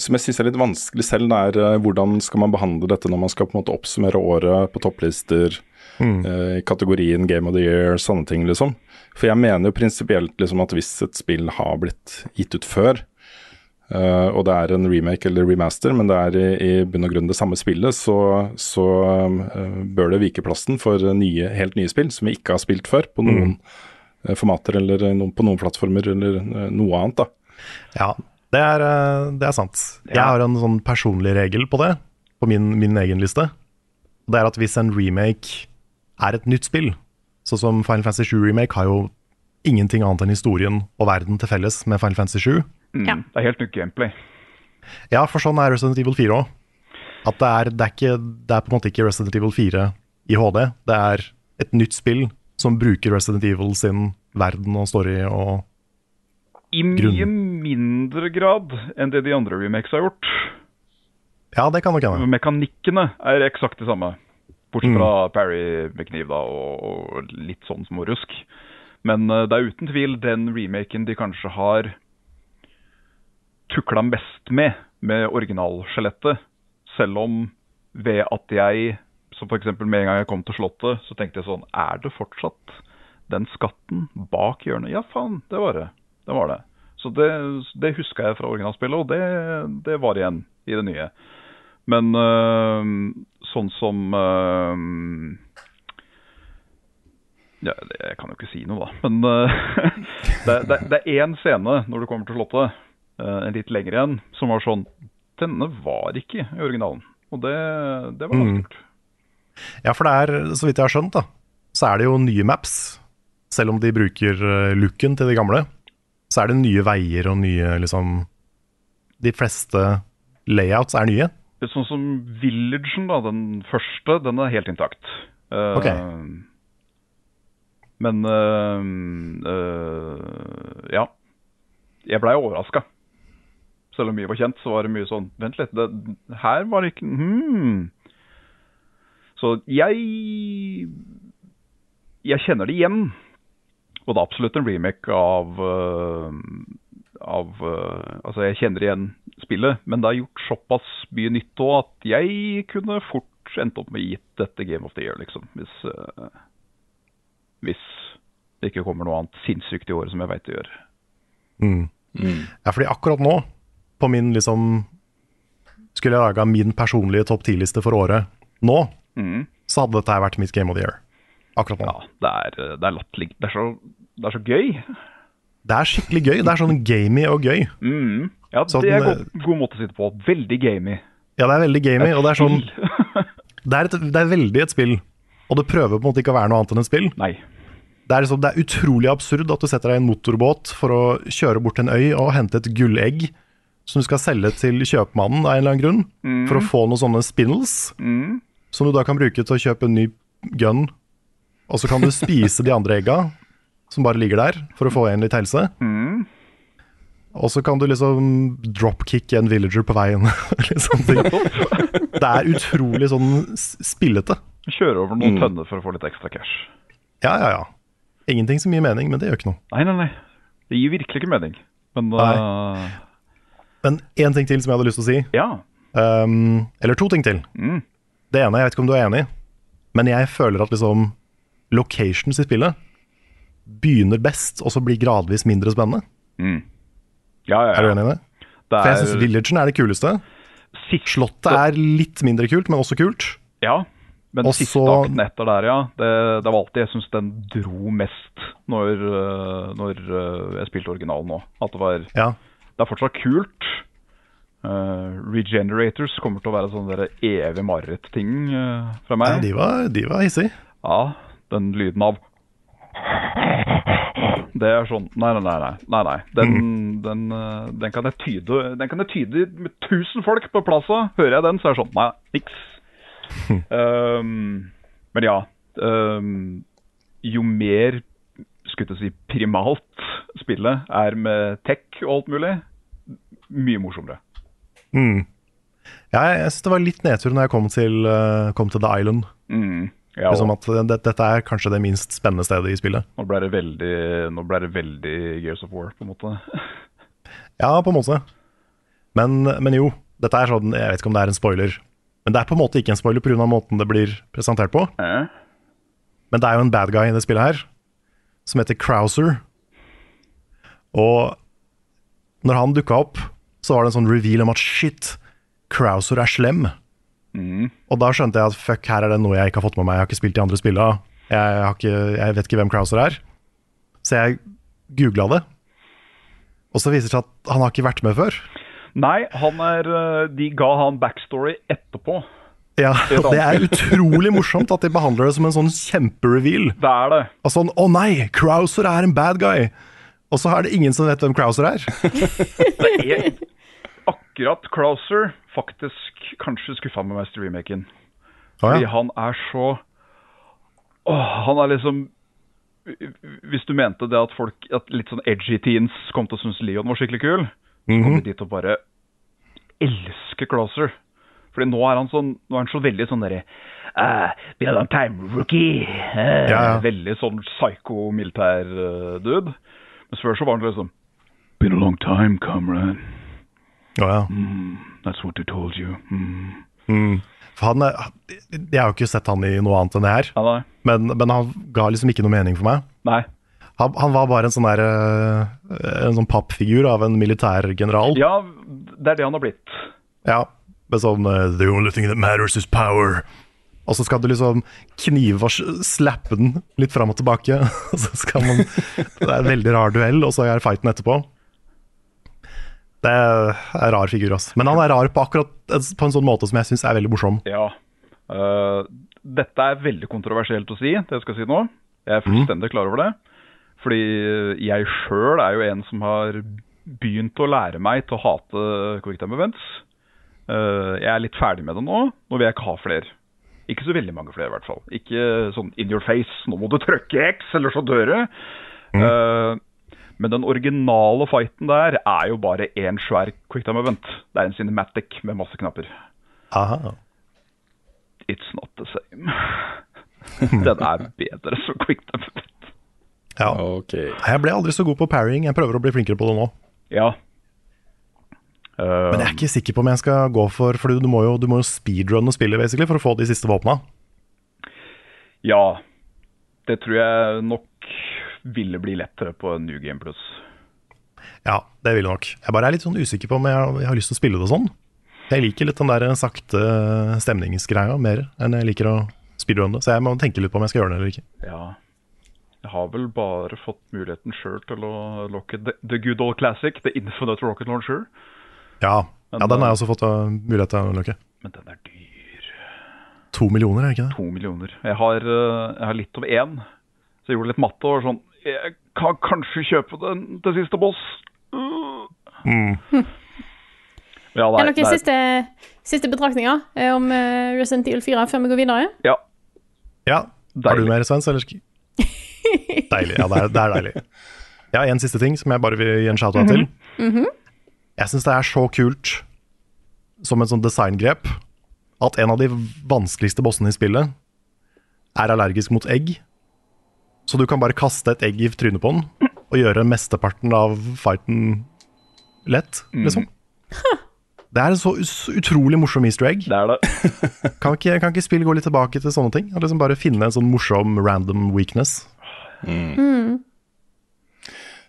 som jeg syns er litt vanskelig selv, det er hvordan skal man behandle dette når man skal på en måte oppsummere året på topplister, eh, i kategorien Game of the Year, sånne ting, liksom. For jeg mener jo prinsipielt liksom at hvis et spill har blitt gitt ut før, uh, og det er en remake eller remaster, men det er i, i bunn og grunn det samme spillet, så, så uh, bør det vike plassen for nye, helt nye spill som vi ikke har spilt før, på noen mm. formater eller noen, på noen plattformer eller eh, noe annet. da. Ja, det er, eh, det er sant. Jeg har en sånn personlig regel på det, på min, min egen liste. Det er at hvis en remake er et nytt spill, sånn som Final Fantasy 7 Remake har jo ingenting annet enn historien og verden til felles med Final Fantasy 7. Mm, Ja. Det er helt nytt gameplay. Ja, for sånn er Resident Evil 4 òg. At det er, det, er ikke, det er på en måte ikke Resident Evil 4 i HD. Det er et nytt spill som bruker Resident Evil sin verden og story og I mye Grunn. mindre grad enn det de andre remakes har gjort. Ja, det kan nok hende. Mekanikkene er eksakt de samme. Bortsett Mm. fra Parry med kniv da, og, og litt sånn små rusk. Men uh, det er uten tvil den remaken de kanskje har tukla mest med, med originalskjelettet. Selv om ved at jeg, som f.eks. med en gang jeg kom til Slottet, så tenkte jeg sånn Er det fortsatt den skatten bak hjørnet? Ja, faen, det var det. Det var det. Så det, det huska jeg fra originalspillet, og det, det var igjen i det nye. Men øh, sånn som øh, ja, Jeg kan jo ikke si noe, da. Men øh, det, det, det er én scene når du kommer til Slottet, øh, en litt lengre igjen, som var sånn Denne var ikke i originalen. Og det, det var ganske Mm. Ja, for det er, så vidt jeg har skjønt, da, så er det jo nye maps. Selv om de bruker eh, looken til de gamle, så er det nye veier og nye liksom De fleste layouts er nye. Sånn som Villagen, da, den første, den er helt intakt. Uh, Ok. Men uh, uh, ja. Jeg blei overraska. Selv om mye var kjent, så var det mye sånn Vent litt, det, her var det ikke hmm. Så jeg Jeg kjenner det igjen. Og det er absolutt en remake av eh, av eh, Altså, jeg kjenner igjen spillet, men det har gjort såpass mye nytt òg at jeg kunne fort endt opp med gitt dette Game of the Year, liksom. Hvis, eh, hvis det ikke kommer noe annet sinnssykt i året som jeg veit det gjør. Mm. Ja, fordi akkurat nå, på min liksom Skulle jeg laga min personlige topp 10-liste for året nå, mm. så hadde dette vært mitt Game of the Year. Akkurat nå. Ja, det er, eh, det er latterlig. Det, er det er så gøy. Det er skikkelig gøy. Det er sånn gamey og gøy. Mm. Ja, Sånn, det er en god, god måte å sitte på. Veldig gamey. Ja, det er veldig gamey, og det er sånn det er, et, det er veldig et spill. Og det prøver på en måte ikke å være noe annet enn et spill. Nei. Det er, liksom, det er utrolig absurd at du setter deg i en motorbåt for å kjøre bort til en øy og hente et gullegg som du skal selge til kjøpmannen av en eller annen grunn, mm. for å få noen sånne spindles, mm. som du da kan bruke til å kjøpe en ny gun. Og så kan du spise de andre egga som bare ligger der, for å få igjen litt helse. Mm. Og så kan du liksom dropkicke en villager på veien. Det er utrolig sånn spillete. Kjøre over noen Mm. tønner for å få litt ekstra cash. Ja, ja, ja. Ingenting som gir mening, men det gjør ikke noe. Nei, nei, nei. Det gir virkelig ikke mening. Men eh, Men én ting til som jeg hadde lyst til å si. ja. Um, eller to ting til. Mm. Det ene, jeg vet ikke om du er enig, men jeg føler at liksom locations i spillet begynner best, og så blir gradvis mindre spennende. Mm. Ja, ja, ja. Er du enig i det? Det For jeg syns Villagen er det kuleste. siste- Slottet er litt mindre kult, men også kult. Ja, men også... siste akten etter der, ja. Det, det var alltid jeg syns den dro mest når, øh, når øh, jeg spilte originalen nå. At det var Ja. Det er fortsatt kult. Uh, Regenerators kommer til å være sånn der evig mareritt-ting uh, fra ja meg. de, var, de var hissige. Ja, den lyden av Det er sånn Nei, nei, nei. nei, nei. Den, den, øh, den, kan jeg tyde Den kan jeg tyde med tusen folk på plassa. Hører jeg den, så er det sånn Nei, niks. um, men ja. Um, jo mer skulle jeg si primalt spillet er med tech og alt mulig, mye morsommere. Mm. Ja, jeg, jeg syns det var litt nedtur når jeg kom til, uh, kom til The Island. Mm. Ja, Liksom at det, Dette er kanskje det minst spennende stedet i spillet. nå ble det veldig Nå ble det veldig Gears of War, på en måte. Ja, på en måte. Men, men jo, dette er sånn Jeg vet ikke om det er en spoiler. Men det er på en måte ikke en spoiler pga. måten det blir presentert på. Eh? Men det er jo en bad guy i det spillet her, som heter Crowser. Og når han dukka opp, så var det en sånn reveal om at shit, Crowser er slem. Mm. Og da skjønte jeg at fuck, her er det noe jeg ikke har fått med meg. Jeg har ikke spilt de andre spillene. Jeg, har ikke, jeg vet ikke hvem Krauser er. Så jeg googla det. Og så viser det seg at han har ikke vært med før. Nei, han er øh, De ga han backstory etterpå. Ja, Det og Det er utrolig morsomt at de behandler det som en sånn kjempereveal. Det er det. Og sånn, å nei, Krauser er en bad guy. Og så er det ingen som vet hvem Krauser er. det er akkurat Crowser faktisk kanskje skuffa med meg til remaken. ja. Fordi han er så Åh, han er liksom Hvis du mente det at folk At litt sånn edgy teens kom til å synes Leon var skikkelig kul, så kom Mhm. de dit og bare elsker Crowser. Fordi nå er han sånn, nå er han så veldig sånn derre uh, Been a long time, rookie. Uh, Ja, ja. Veldig sånn psycho-militær uh, dude. Men før så var han liksom Been a long time, comrade. Å ja. That's what they told you. Mm. Mm. For han, jeg har jo ikke sett han i noe annet enn det her, Ja, men, men han ga liksom ikke noe mening for meg. nei. Han, han var bare en sånn der eh, En sånn pappfigur av en militærgeneral. Ja, det er det han har blitt. Ja, med sånn eh, The only thing that matters is power. Og så skal du liksom knive og slappe den litt fram og tilbake. Og så skal man Det er en veldig rar duell, og så er fighten etterpå. Det er en rar figur, altså. Men han er rar på akkurat på en sånn måte som jeg syns er veldig morsom. Ja. Uh, dette er veldig kontroversielt å si, det jeg skal si nå. Jeg er fullstendig klar over det. Fordi jeg sjøl er jo en som har begynt å lære meg til å hate Quick Time Events. Uh, jeg er litt ferdig med det nå. Nå vil jeg ikke ha flere. Ikke så veldig mange flere, i hvert fall. Ikke sånn in your face, nå må du trykke X, eller så dør du. Eh, men den originale fighten der er jo bare én svær quicktime event. Det er en cinematic med masse knapper. Aha. It's not the same. den er bedre som quicktime event. Ja. Okay. Jeg ble aldri så god på parrying. Jeg prøver å bli flinkere på det nå. Ja. Eh, Men jeg er ikke sikker på om jeg skal gå for For du må jo, du må jo speedrunne spillet basically for å få de siste våpna. ja. Det tror jeg nok ville bli lettere på New Game Plus. Ja, det vil jeg nok. Jeg bare er litt sånn usikker på om jeg, jeg har lyst til å spille det sånn. Jeg liker litt den der sakte stemningsgreia mer enn jeg liker å speedrunne. Så jeg må tenke litt på om jeg skal gjøre det eller ikke. Ja. Jeg har vel bare fått muligheten sjøl til å locke the, the good old classic, The Infinite Rocket Launcher. Ja, Men, ja den har jeg også fått uh, mulighet til å lukke. Men den er dyr. To millioner, er det ikke det? To millioner. Jeg har, eh, jeg har litt over én, så jeg gjorde litt matte og var sånn Jeg kan kanskje kjøpe den til siste boss. Mm. Ja, Er nei, det noen siste, siste betraktninger eh, om eh, Resident Evil 4 før vi går videre? Ja, Ja, har du mer, Svens? Eller? deilig. Ja, det er, det er deilig. Jeg har en siste ting som jeg bare vil gi en shout-out til. Jeg syns det er så kult som et sånt designgrep at en av de vanskeligste bossene i spillet er allergisk mot egg. Så du kan bare kaste et egg i trynet på den og gjøre mesteparten av fighten lett, liksom. Det er en så utrolig morsom easter egg. det er det. Kan ikke, kan ikke spill gå litt tilbake til sånne ting? Og liksom Bare finne en sånn morsom random weakness.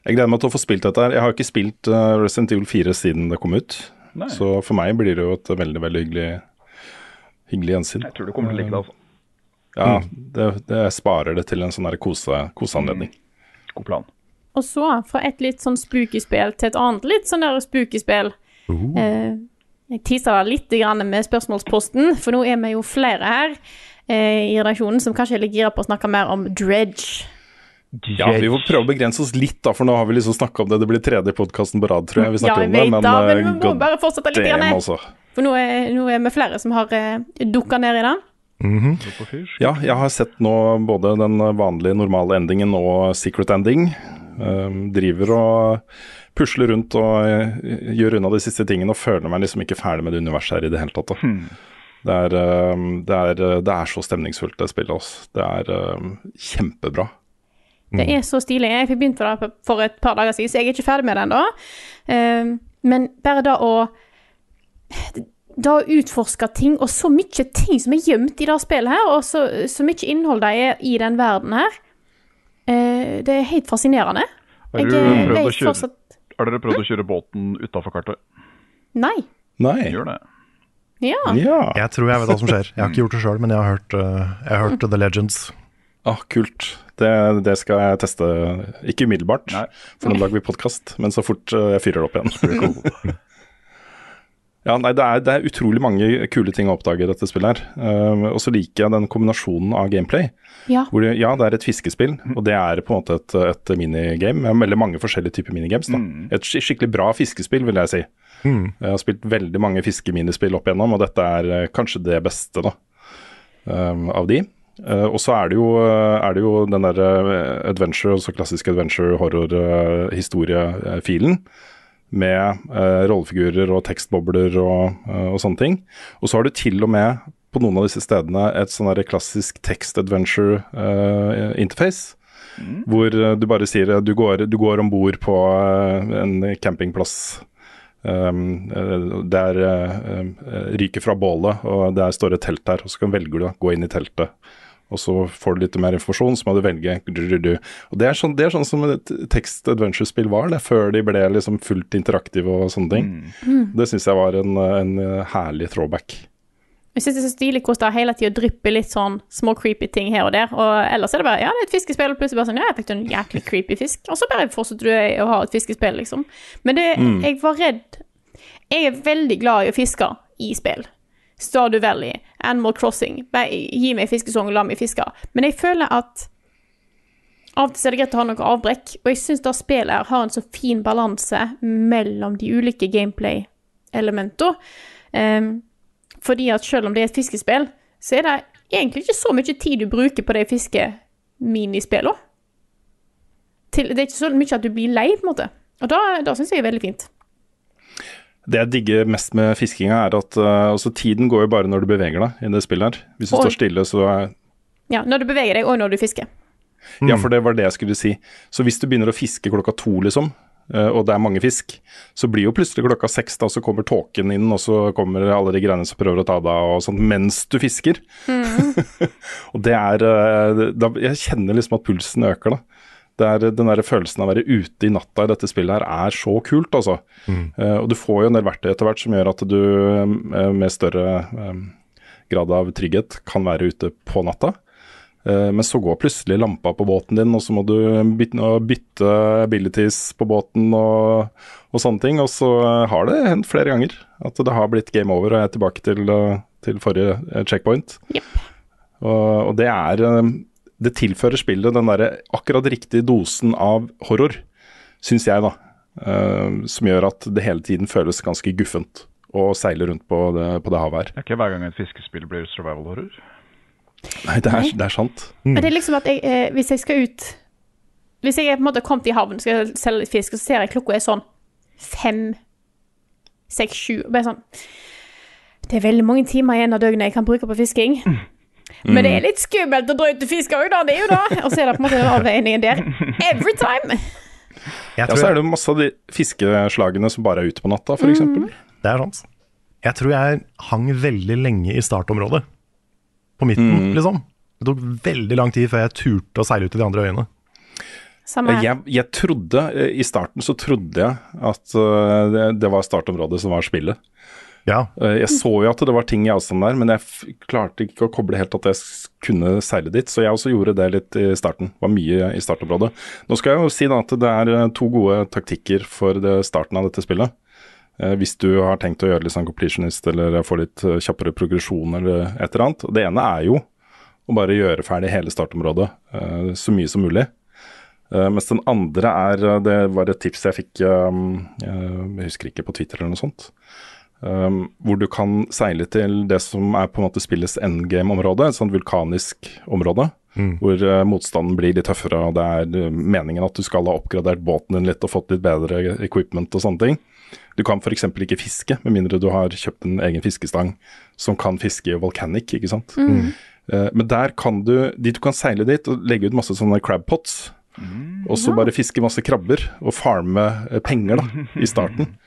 Jeg gleder meg til å få spilt dette her. Jeg har ikke spilt uh, Resident Evil 4 siden det kom ut. Nei. Så for meg blir det jo et veldig veldig hyggelig, hyggelig gjensyn. Jeg tror du kommer til å like det. altså. Ja, det, det sparer det til en sånn kose, koseanledning. God plan. Og så, fra et litt sånn spooky-spill til et annet litt sånn der spooky-spill. Eh, jeg tisa deg litt grann med spørsmålsposten, for nå er vi jo flere her eh, i redaksjonen som kanskje er litt gira på å snakke mer om Dredge. Ja, vi får prøve å begrense oss litt, da, for nå har vi liksom snakka om det. Det blir tredje podkasten på rad, tror jeg. Vi Ja, snakker jeg om det, vet men, da, men eh, vi må bare fortsette litt. damn, altså. for nå er, nå er vi flere som har eh, dukka ned i det. Ja, jeg har sett nå både den vanlige normale endingen og secret ending. Um, driver og pusler rundt og eh, gjør unna de siste tingene og føler meg liksom ikke ferdig med det universet her i det hele tatt. Mm. Det, er, um, det, er, det er så stemningsfullt, det spillet. Også. Det er um, kjempebra. Det er så stilig. Jeg fikk begynt på det for et par dager siden, så jeg er ikke ferdig med det ennå. Eh, men bare det å Da å utforske ting, og så mye ting som er gjemt i det spillet her, og så, så mye innhold det er i den verden her, eh, det er helt fascinerende. Har, du eh, prøvd å kjøre, fortsatt har dere prøvd å kjøre båten utafor kartet? Nei. Nei. Gjør det. Ja. Ja. Jeg tror jeg vet hva som skjer. Jeg har ikke gjort det sjøl, men jeg har hørt, uh, jeg har hørt The Legends. Ah, kult. Det, det skal jeg teste, ikke umiddelbart, Nei. for nå lager vi podkast, men så fort eh, jeg fyrer det opp igjen. ja, nei, det er, det er utrolig mange kule ting å oppdage i dette spillet her. Uh, og så liker jeg den kombinasjonen av gameplay. ja. Hvor det, ja, det er et fiskespill, og det er på en måte et, et minigame. veldig mange forskjellige typer minigames. Da. Et skikkelig bra fiskespill, vil jeg si. Jeg har spilt veldig mange fiskeminispill opp igjennom, og dette er eh, kanskje det beste da, um, av de. Uh, og så er det jo, eh, er det jo den der adventure, altså klassiske adventure horror-historiefilen, med uh, rollefigurer og tekstbobler og, uh, og sånne ting. Og så har du til og med på noen av disse stedene et sånn klassisk text adventure eh, interface. Hvor eh, du bare sier du går, du går om bord på en campingplass. Um, der uh, ryker fra bålet, og der står et telt der. Og så kan velger du å gå inn i teltet. Og så får du litt mer informasjon, så må du velge. Og Det er sånn, det er sånn som et text adventure-spill var, det, før de ble liksom fullt interaktive og sånne ting. Det syns jeg var en, en herlig throwback. Jeg syns det er så stilig hvordan det hele tida drypper litt sånn små creepy ting her og der. Og ellers er det bare ja, det er et fiskespill, og plutselig bare sånn ja, jeg fikk en jæklig creepy fisk. Og så bare fortsetter du å ha et fiskespill, liksom. Men det, jeg var redd Jeg er veldig glad i å fiske i spill. Stardew Valley, Animal Crossing. Gi meg fiskesong la meg fiske. Men jeg føler at av og til er det greit å ha noe avbrekk, og jeg syns det spillet her har en så fin balanse mellom de ulike gameplay-elementene. Um, fordi at selv om det er et fiskespill, så er det egentlig ikke så mye tid du bruker på de fiskeminispillene. Det er ikke så mye at du blir lei, på en måte. Og da, da syns jeg er veldig fint. Det jeg digger mest med fiskinga, er at uh, altså, tiden går jo bare når du beveger deg i det spillet her. Hvis du og, står stille, så er Ja, når du beveger deg, og når du fisker. Ja, for det var det jeg skulle si. Så hvis du begynner å fiske klokka to, liksom, uh, og det er mange fisk, så blir jo plutselig klokka seks, da, så kommer tåken inn, og så kommer alle de greiene som prøver å ta deg og sånn, mens du fisker. og det er uh, da, Jeg kjenner liksom at pulsen øker, da. Det er, den der følelsen av å være ute i natta i dette spillet her er så kult, altså. Eh, og du får jo en del verktøy etter hvert som gjør at du uh, med større eh, grad av trygghet kan være ute på natta. Eh, Men så går plutselig lampa på båten din, og så må du bytte, bytte abilities på båten og, og sånne ting. Og så har det hendt flere ganger at det har blitt game over, og jeg er tilbake til, til forrige checkpoint. Yep. Og, og det er Det tilfører spillet den derre akkurat riktige dosen av horror, syns jeg, da. Uh, som gjør at det hele tiden føles ganske guffent å seile rundt på det, på det havet her. Det er ikke hver gang et fiskespill blir survival horror. Nei, det er, det er sant. Men det er liksom at jeg, eh, hvis jeg skal ut Hvis jeg er på en måte kommet i havn skal selge litt fisk, og så ser jeg klokka er sånn fem, seks, sju og bare sånn Det er veldig mange timer igjen av døgnet jeg kan bruke på fisking. Men det er litt skummelt å dra ut og fiske òg, da. Det er jo det. Og så er det på en måte den avveiningen der. Every time. Jeg Ja, så er det masse av de fiskeslagene som bare er ute på natta, f.eks. eksempel det er sant. Jeg tror jeg hang veldig lenge i startområdet. På midten, liksom. Det tok veldig lang tid før jeg turte å seile ut til de andre øyene. Samme. Jeg, jeg trodde, eh, I starten så trodde jeg at eh, det, det var startområdet som var spillet. Ja, Eh, Jeg så jo at det var ting i avstand der, men jeg klarte ikke å koble helt at jeg kunne seile dit. Så jeg også gjorde det litt i starten. Var mye i startområdet. Nå skal jeg jo si da at det er eh, to gode taktikker for starten av dette spillet. Eh, hvis du har tenkt å gjøre litt sånn completionist eller få litt kjappere progresjon eller et eller annet. Det ene er jo å bare gjøre ferdig hele startområdet så mye som mulig. Uh, mens den andre er Det var et tips jeg fikk, um, jeg husker ikke, på Twitter eller noe sånt. Um, hvor du kan seile til det som er på en måte spillets endgame-område, et sånt vulkanisk område. Hvor uh, motstanden blir litt tøffere, og det er eh, meningen at du skal ha oppgradert båten din litt og fått litt bedre equipment og sånne ting. Du kan f.eks. ikke fiske, med mindre du har kjøpt en egen fiskestang som kan fiske i volcanic, ikke sant. Eh, men der kan du, dit du kan seile dit og legge ut masse sånne crab pots. Og så bare fiske masse krabber og farme penger da, i starten.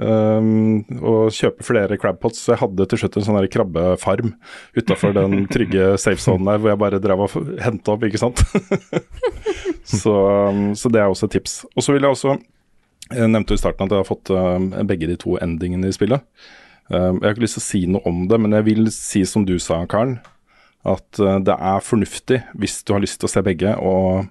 Um, og kjøpe flere crabpots. Jeg hadde til slutt en sånn krabbefarm utafor den trygge safe-zonen der hvor jeg bare drev og henta opp, ikke sant. så, um, så det er også et tips. Og så vil jeg også Jeg nevnte jo i starten at jeg har fått um, begge de to endingene i spillet. Jeg har ikke lyst til å si noe om det, men jeg vil si som du sa, Karen, at uh, det er fornuftig hvis du har lyst til å se begge, og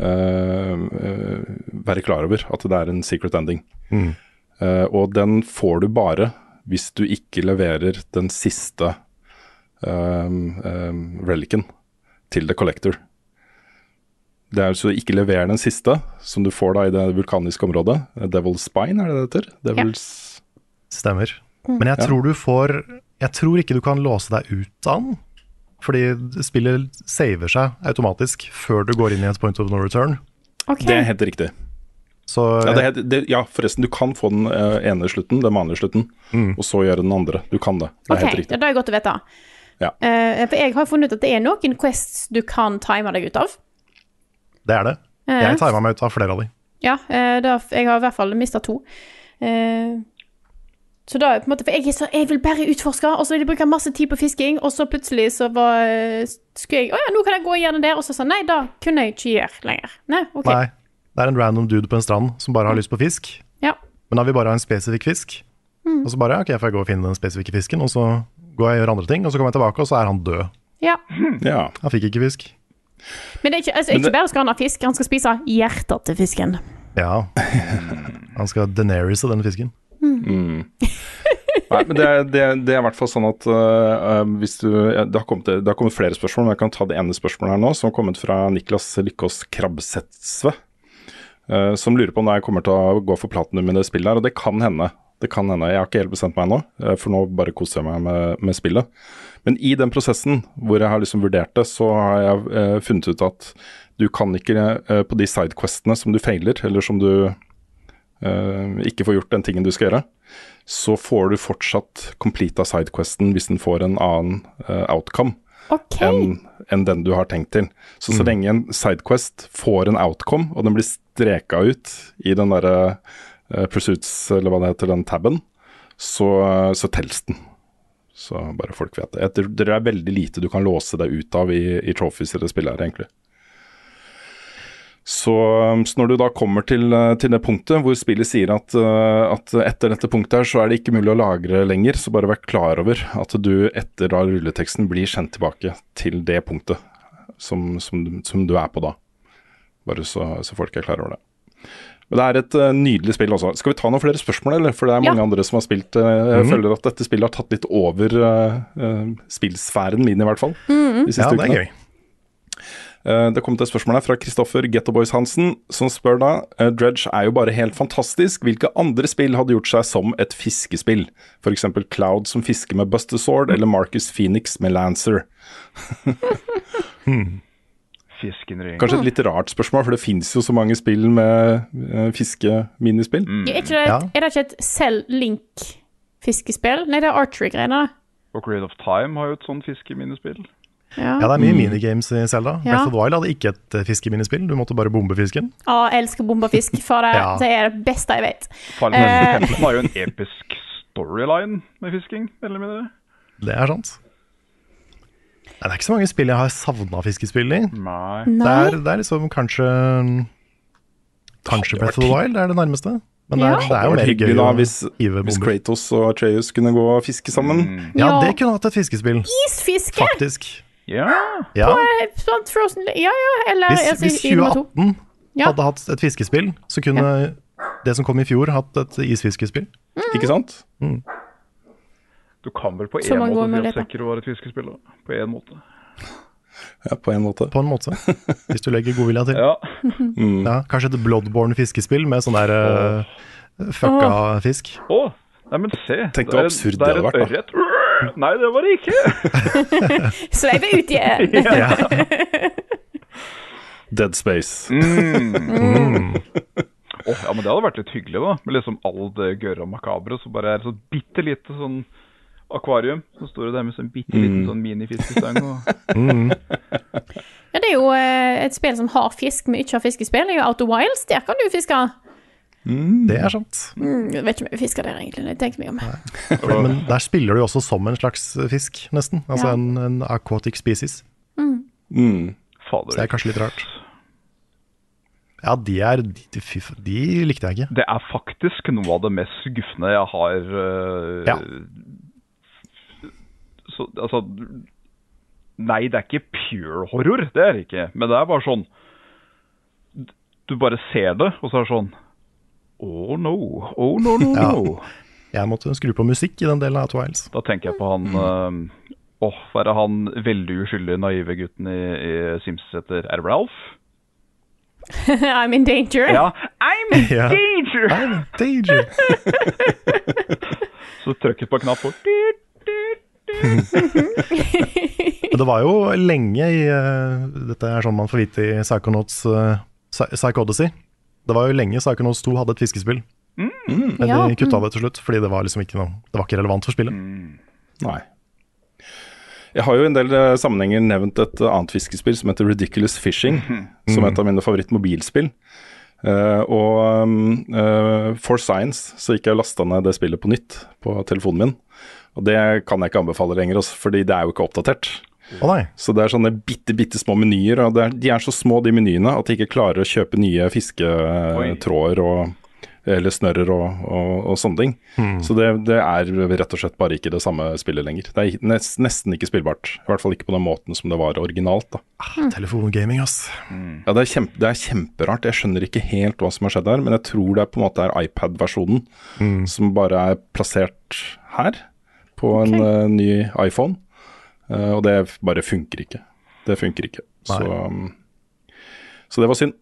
uh, uh, være klar over at det er en secret ending. Eh, og den får du bare hvis du ikke leverer den siste um, um, relicen til The Collector. Det er altså ikke lever den siste, som du får da i det vulkaniske området. Eh, Devil's Spine, er det det heter? Devil's stemmer. Men jeg tror du får Jeg tror ikke du kan låse deg ut av den. Fordi spillet saver seg automatisk før du går inn i et point of no return. Okay. Det er helt riktig. Så Ja, det, det, ja, forresten, du kan få den eh, ene slutten, den vanlige slutten, og så gjøre den andre. Du kan det. Det er Ok, helt ja, det er godt å vite. Ja. Uh, for jeg har funnet ut at det er noen quests du kan time deg ut av. det er det. Jeg tima meg ut av flere av de. Ja, uh, da, jeg har i hvert fall mista to. Uh, så da, på en måte, for jeg, så, jeg vil bare utforske, og så vil jeg bruke masse tid på fisking, og så plutselig så var, skulle jeg Å ja, nå kan jeg gå og gjøre det der, og så sa nei, da kunne jeg ikke gjøre lenger. Nei, ok. Nei, det er en random dude på en strand som bare har lyst på fisk. Ja. Men da vil vi bare ha en spesifikk fisk. Og så bare, ok, får jeg gå og finne den spesifikke fisken, og så går jeg og gjør andre ting, og så kommer jeg tilbake, og så er han død. ja. Ja. Han fikk ikke fisk. Men det er ikke, altså, ikke bare skal han ha fisk, han skal spise hjertet til fisken. Ja. Han skal denerise den fisken. Nei, men det er, det, er- det er i hvert fall sånn at øh, hvis du det, har kommet, det har kommet flere spørsmål, men jeg kan ta det ene spørsmålet her nå, som har kommet fra Niklas Lykkås Krabbsetsve. Øh, som lurer på om jeg kommer til å gå for platinum i det spillet her, og det kan hende. Det kan hende. Jeg har ikke helt bestemt meg ennå, øh, for nå bare koser jeg meg med, med spillet. Men i den prosessen hvor jeg har liksom vurdert det, så har jeg uh, funnet ut at du kan ikke på de sidequestene som du feiler, eller som du ikke får gjort den tingen du skal gjøre, så får du fortsatt completa sidequesten hvis den får en annen eh, outcome OK. enn en den du har tenkt til. Så så lenge en sidequest får en outcome, og den blir streka ut i den derre uh, pursuits, eller hva det heter, den taben, så, så tels den. Så bare folk vet det. Det er veldig lite du kan låse deg ut av i, i trophies eller spillet her, egentlig. Så, så når du da kommer til, eh, til det punktet hvor spillet sier at, eh, at etter dette punktet her så er det ikke mulig å lagre lenger, så bare vær klar over at du etter da rulleteksten blir sendt tilbake til det punktet som, som, som du er på da. Bare så, så folk er klar over det. Men det er et eh, nydelig spill også. Skal vi ta noen flere spørsmål, eller? For det er mange Ja. andre som har spilt. jeg føler at dette spillet har tatt litt over eh, spillsfæren min, i hvert fall. De siste Ja, det er gøy. Eh, Det kom et spørsmål her fra Kristoffer Gettoboys Hansen, som spør da eh, Dredge er jo bare helt fantastisk. Hvilke andre spill hadde gjort seg som et fiskespill? F.eks. Cloud som fisker med Buster Sword, eller Marcus Phoenix med Lancer. Fisken. Kanskje et litt rart spørsmål, for det fins jo så mange spill med uh, fiskeminispill. Er, ikke det, Ja. er det ikke et selv-link-fiskespill? Nei, det er Archery-greiene. Ocarina of Time har jo et sånt fiskeminnespill. Ja. Ja, det er mye minigames i Zelda. Ja. Breath of the Wild hadde ikke et fiskeminispill, du måtte bare bombe fisken. Å, jeg elsker bombefisk, for det, Ja. det er det beste jeg vet. Final Eh. Fantasy 15 har jo en episk storyline med fisking, eller mindre. Det er sant. Det er ikke så mange spill jeg har savna fiskespill i. Nei. Det er, det er liksom kanskje Kanskje Breath of the Wild er det nærmeste. Men det Ja. er, det er jo mer gøy da hvis, hvis. Kratos og Atreus kunne gå og fiske sammen. Mm. Ja, Ja. det kunne hatt et fiskespill, Isfiske! faktisk. Ja. Ja, Eh, Sånn Frozen Ja, ja, eller hvis, altså, hvis i nummer to. 2018 Ja. hadde hatt et fiskespill, så kunne det som kom i fjor, hatt et isfiskespill. Ikke sant? Du kan vel på en én måte si at Sekiro var et fiskespill. da. På én måte. Ja, på en måte. På en måte. Hvis du legger godvilja til. Ja. Ja, kanskje et Bloodborne fiskespill med sånn der uh, fucka fisk. Å, nei, men se. Tenk det hvor absurd det hadde vært, ørret. Nei, det var det ikke. Sveive ut igjen! Ja. Dead Space. Mm. Åh, ja, men Det hadde vært litt hyggelig, da. Med liksom all det gørre og makabre. Så bare er det så bitte lite sånn akvarium. Så står det der med sånn bitte liten sånn minifiskestang. Og... Ja, det er jo eh, et spill som har fisk, men ikke har fiskespill. Det er jo Outer Wilds. Der kan du fiske. Det er sant. Mm, jeg vet ikke om jeg vil fiske der, egentlig. Jeg tenker meg om. For, men der spiller du jo også som en slags fisk, nesten. Altså Ja. en, en aquatic species. Mm. Fader. Så det er kanskje litt rart. Ja, de er De, fy de likte jeg ikke. Det er faktisk noe av det mest skuffende jeg har uh, Ja. så, Altså Nei, det er ikke pure horror, det er det ikke. Men det er bare sånn Du bare ser det, og så er det sånn Oh no, oh no, no, Ja. no. Jeg måtte skru på musikk i den delen av Twiles. Da tenker jeg på han øh, Åh, hva er det han veldig uskyldige, naive gutten i, i Sims heter? Er det Ralph? I'm in danger. Ja. I'm in Ja. danger! I'm in danger! Så trykket på knapp og det var jo lenge i uh, Dette er sånn man får vite i Psychonauts uh, Psych Odyssey. Det var jo lenge Psychonauts 2 hadde et fiskespill. Men Ja, de kutta det til slutt, fordi det var liksom ikke noe Det var ikke relevant for spillet. Nei. Jeg har jo i en del eh, sammenhenger nevnt et eh, annet fiskespill som heter Ridiculous Fishing, som er et av mine favorittmobilspill. Uh, og um, eh, for science så gikk jeg og lasta ned det spillet på nytt på telefonen min. Og det kan jeg ikke anbefale lenger, også, fordi det er jo ikke oppdatert. Nei. Så det er sånne bitte, bitte små menyer, og det er, de er så små de menyene at de ikke klarer å kjøpe nye fisketråder og eller snørrer og, og, og sånne ting. Så det, det er rett og slett bare ikke det samme spillet lenger. Det er nest, nesten ikke spillbart. I hvert fall ikke på den måten som det var originalt. da. Telefongaming, ass. Ja, det er, kjempe, det er kjemperart. Jeg skjønner ikke helt hva som har skjedd her, men jeg tror det er på en måte er iPad-versjonen som bare er plassert her, på en Ok. eh, ny iPhone. Eh, og det bare funker ikke. Det funker ikke. Så, um, så det var synd.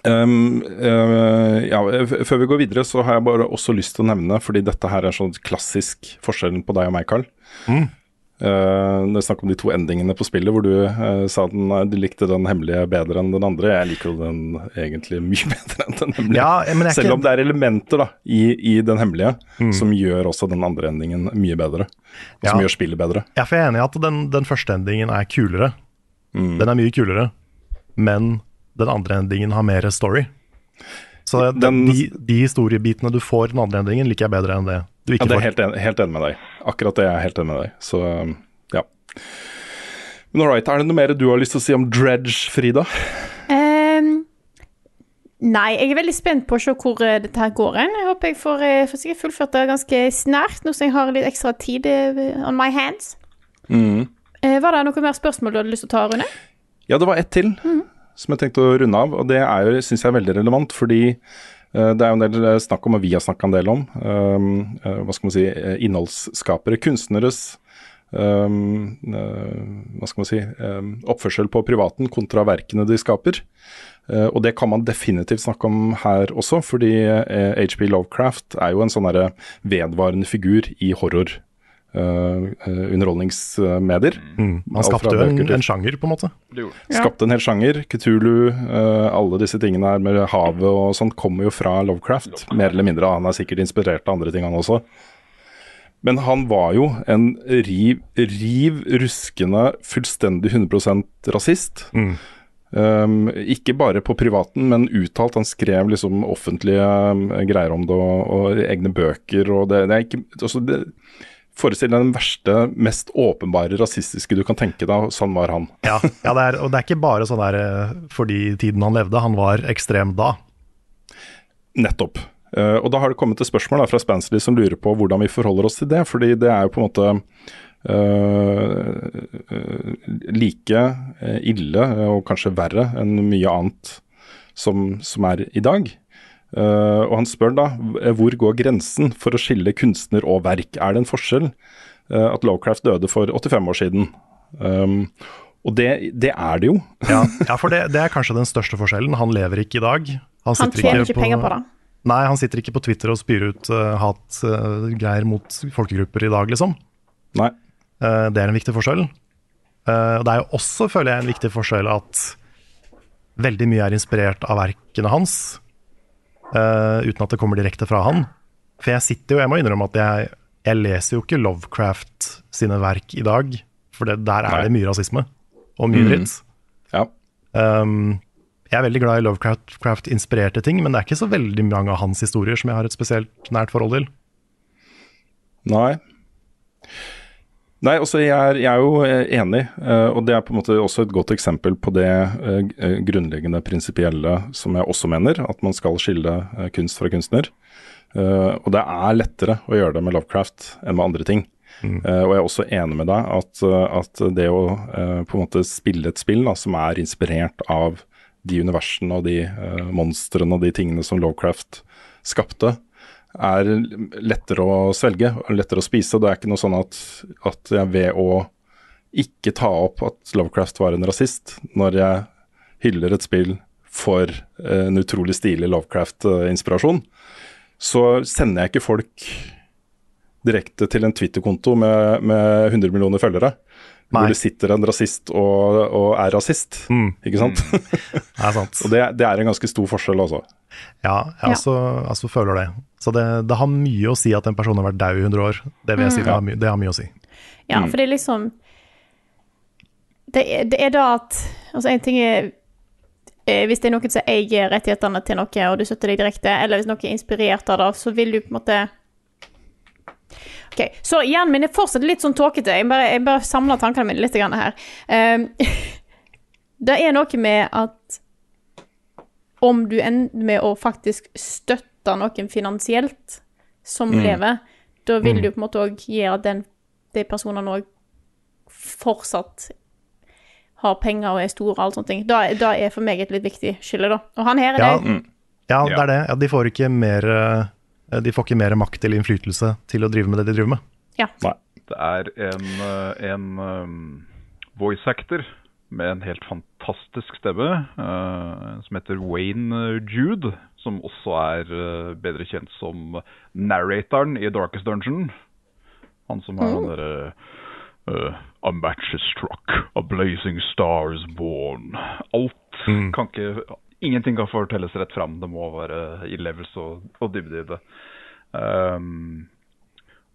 Um, uh, ja, før vi går videre, så har jeg bare også lyst til å nevne, fordi dette her er sånn klassisk forskjellen på deg og meg, Carl. Mm. Eh, det er snakk om de to endingene på spillet, hvor du uh, sa den, eh, du likte den hemmelige bedre enn den andre. Jeg liker jo den egentlig mye bedre enn den hemmelige. Ja, er Selv om det er elementer da, i, i den hemmelige som gjør også den andre endingen mye bedre. Og som gjør spillet bedre. Ja, for jeg er enig i at den, den første endingen er kulere. Den er mye kulere, men den andre endingen har mer story. Så Den- de, de historiebitene du får i den andre endingen, liker jeg bedre enn det du Ja, det er helt, en, helt enig med deg. Akkurat det er jeg helt enig med deg. Så um, ja. Men all right, er det noe mer du har lyst til å si om Dredge, Frida? Um, nei, jeg er veldig spent på å se hvor eh, dette her går hen. Jeg håper jeg får, eh, får sikkert fullført det ganske snart, nå som jeg har litt ekstra tid eh, on my hands. Eh, var det noe mer spørsmål du hadde lyst til å ta, Rune? Ja, det var ett til som jeg tenkte å runde av, og det er jo, syns jeg er veldig relevant, fordi det er jo en del eh, snakk om, og vi har snakka en del om, um, eh, hva skal man si, eh, innholdsskapere, kunstneres um, uh, hva skal man si, um, oppførsel på privaten kontra verkene de skaper. Uh, og det kan man definitivt snakke om her også, fordi uh, HP Lovecraft er jo en sånn vedvarende figur i horror. Eh, underholdningsmedier. Mm. Han skapte jo en, en sjanger, på en måte. Det gjorde. Ja. Skapte en hel sjanger. Kutulu, eh, alle disse tingene her med havet og sånt kommer jo fra Lovecraft, mer eller mindre. Han er sikkert inspirert av andre ting, han også. Men han var jo en riv, riv ruskende, fullstendig 100 rasist. Um, ikke bare på privaten, men uttalt. Han skrev liksom offentlige um, greier om det, og, og egne bøker. og det, det er ikke, altså det, Forestill deg den verste, mest åpenbare rasistiske du kan tenke deg. Sånn var han. Ja, ja det er, og det er ikke bare sånn der eh, fordi tiden han levde, han var ekstrem da. Nettopp. Uh, og da har det kommet et spørsmål da, fra Spansley som lurer på hvordan vi forholder oss til det. Fordi det er jo på en måte eh, like ille, og kanskje verre, enn mye annet som, som er i dag. Eh, og han spør da eh, hvor går grensen for å skille kunstner og verk. Er det en forskjell uh, at Lowcraft døde for 85 år siden? Um, og det, det er det jo. Ja, ja for det, det er kanskje den største forskjellen. Han lever ikke i dag. Han han tjener ikke penger på det. Nei, han sitter ikke på Twitter og spyr ut uh, hatgreier mot folkegrupper i dag, liksom. Nei. Eh, det er en viktig forskjell. Eh, og det er jo også, føler jeg, en viktig forskjell at veldig mye er inspirert av verkene hans, eh, uten at det kommer direkte fra han. For jeg sitter jo, jeg må innrømme at jeg, jeg leser jo ikke Lovecraft sine verk i dag, for det, der er Nei. det mye rasisme og mye Mm. Ja. Um, jeg er veldig glad i Lovecraft-inspirerte ting, men det er ikke så veldig mange av hans historier som jeg har et spesielt nært forhold til. Nei. Nei, altså jeg er, jeg er jo eh, enig, eh, og det er på en måte også et godt eksempel på det eh, grunnleggende prinsipielle som jeg også mener, at man skal skille kunst fra kunstner. Og det er lettere å gjøre det med Lovecraft enn med andre ting. Mm. og jeg er også enig med deg at, at det å på en måte spille et spill da, som er inspirert av de universene og de monstrene og de tingene som Lovecraft skapte, er lettere å svelge og lettere å spise. Det er ikke noe sånn at, at jeg ved å ikke ta opp at Lovecraft var en rasist, når jeg hyller et spill for eh, en utrolig stilig Lovecraft-inspirasjon, så sender jeg ikke folk direkte til en Twitter-konto med, med 100 millioner følgere. Nei. hvor det sitter en rasist og, og er rasist. Mm. Ikke sant? Det er sant. og det, det er en ganske stor forskjell, altså. Ja, jeg også, altså føler det. Så det, det har mye å si at en person har vært dau i 100 år. Det vil jeg si, det har, my, det har mye å si. Ja, for det er liksom Det er, det er da at Altså, en ting er eh, Hvis det er noen som eier rettighetene til noe, og du støtter deg direkte, eller hvis noe er inspirert av det, så vil du på en måte OK, så hjernen min er fortsatt litt sånn tåkete. Jeg bare, jeg bare samler tankene mine litt her. Um, det er noe med at om du ender med å faktisk støtte noen finansielt som lever, da vil du på en måte òg gjøre at den, de personene òg fortsatt har penger og er store og alt sånne ting. Da, da er for meg et litt viktig skille, da. Og han her er Ja, det. ja det er det. Ja, de får ikke mer eh, De får ikke mer makt eller innflytelse til å drive med det de driver med. Ja. Nei. Det er en, eh, en um, voice actor med en helt fantastisk stemme, uh, som heter Wayne Jude, som også er uh, bedre kjent som narratoren i Darkest Dungeon. Han som har den derre eh, A match is struck, a blazing star is born. Alt kan ikke Ingenting kan fortelles rett fram. Det må være i levels og, og dybde i det. Um,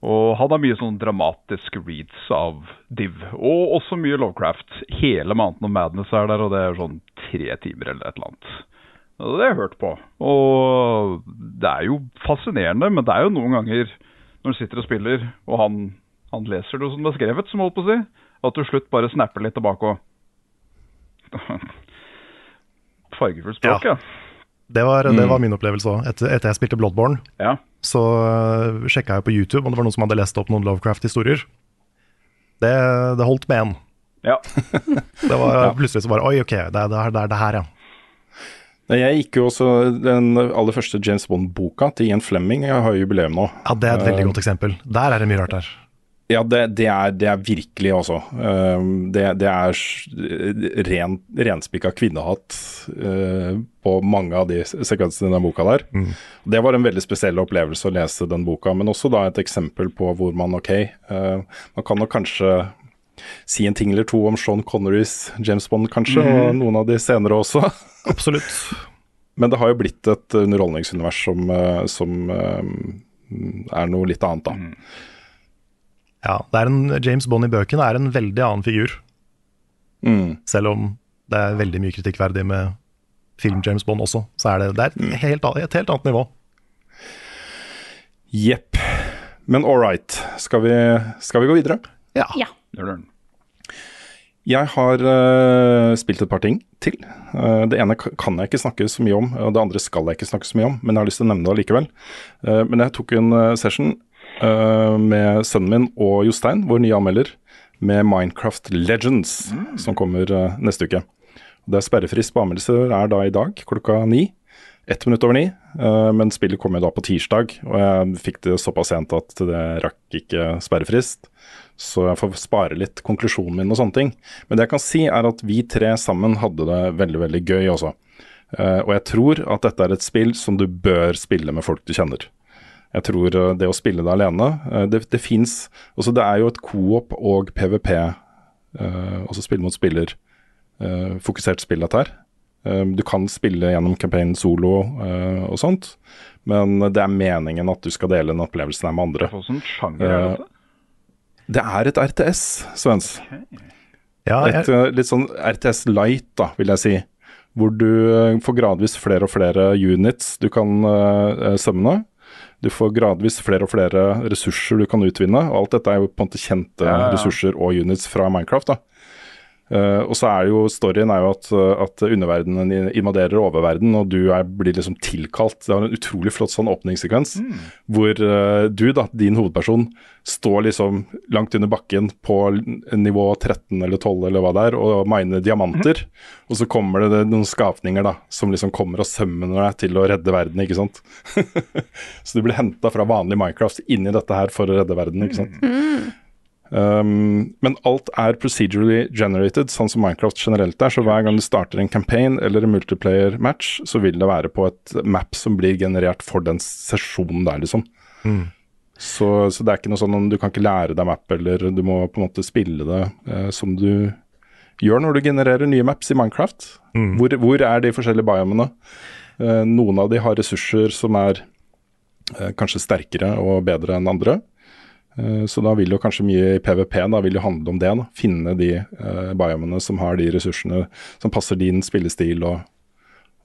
og han har mye sånn dramatiske reads av Div, og også mye Lovecraft. Hele Mountain of Madness er der, og det er sånn tre timer eller et eller annet. Det har jeg hørt på. Og det er jo fascinerende, men det er jo noen ganger når du sitter og spiller, og han, han leser det som det er skrevet, som holdt på å si, at du slutt bare snapper litt tilbake og Fargefullt språk, ja. Det var, det var min opplevelse òg. Etter, etter jeg spilte Bloodborne, ja. så uh, sjekka jeg på YouTube om det var noen som hadde lest opp noen Lovecraft-historier. Det, det holdt med én. ja. Det var plutselig så bare Oi, ok, det er det, er- det, er det her, ja. Nei, Jeg gikk jo også den aller første James Bond-boka til Ian Flemming. Jeg har jo jubileum nå. Ja, Det er et veldig godt eksempel. Der er det mye rart her. Ja, det, det, er, det er virkelig. Um, det, det er ren, renspikka kvinnehatt uh, på mange av de sekvensene i den boka der. Det var en veldig spesiell opplevelse å lese den boka, men også da et eksempel på hvor man ok, uh, man kan nok kanskje si en ting eller to om Sean Connerys James Bond, kanskje, og noen av de senere også. Absolutt. Men det har jo blitt et underholdningsunivers som, uh, som er noe litt annet, da. Ja, det er en, James Bond i bøkene er en veldig annen figur. Mm. Selv om det er veldig mye kritikkverdig med film-James Bond også, så er det, det er et helt, et helt annet nivå. Jepp. Men all right, skal vi, skal vi gå videre? Ja. Ja. Jeg har uh, spilt et par ting til. Uh, det ene kan jeg ikke snakke så mye om, og det andre skal jeg ikke snakke så mye om, men jeg har lyst til å nevne det allikevel. Uh, men jeg tok en session med sønnen min og Jostein, vår nye anmelder, med Minecraft Legends, som kommer eh, neste uke. Det er sperrefrist på anmeldelser er da i dag klokka ni. Ett minutt over ni, eh, men spillet kommer da på tirsdag, og jeg fikk det såpass sent at det rakk ikke sperrefrist. Så jeg får spare litt konklusjonen min og sånne ting. Men det jeg kan si er at vi tre sammen hadde det veldig, veldig gøy også. Eh, og jeg tror at dette er et spill som du bør spille med folk du kjenner. Jeg tror eh, det å spille det alene eh, Det, det fins Altså, det er jo et coop og PVP, eh, altså spille mot spiller, eh, fokusert spill, dette her. Eh, Du kan spille gjennom campaign solo eh, og sånt, men det er meningen at du skal dele den opplevelsen her med andre. Sjanger er dette? Det er et RTS, Svens. Ja, jeg, et, litt sånn RTS light, da, vil jeg si. Hvor du eh, får gradvis flere og flere units du kan uh, sømne. Du får gradvis flere og flere ressurser du kan utvinne. og Alt dette er jo på en måte kjente Ja, ja. ressurser og units fra Minecraft. da. Eh, og så er jo storyen er jo at, eh, at underverdenen invaderer oververden, og du er, blir liksom tilkalt. Det har en utrolig flott sånn åpningssekvens, hvor uh, du, da, din hovedperson, står liksom langt under bakken på nivå 13 eller 12 eller hva det er, og miner diamanter. Og så kommer det noen skapninger da, som liksom kommer og sømmer deg til å redde verden, ikke sant. så du blir henta fra vanlig Minecraft inn i dette her for å redde verden, ikke sant. Um, men alt er procedurally generated, sånn som Minecraft generelt er. Så hver gang du starter en campaign eller en multiplayer match, så vil det være på et map som blir generert for den sesjonen der, liksom. Så, så det er ikke noe sånn du kan ikke lære deg map, eller du må på en måte spille det eh, som du gjør når du genererer nye maps i Minecraft. Hvor, hvor er de forskjellige biomene? Eh, noen av de har ressurser som er eh, kanskje sterkere og bedre enn andre. Eh, så da vil jo kanskje mye i PVP da vil jo handle om det. Da. Finne de eh, biomene som har de ressursene som passer din spillestil og,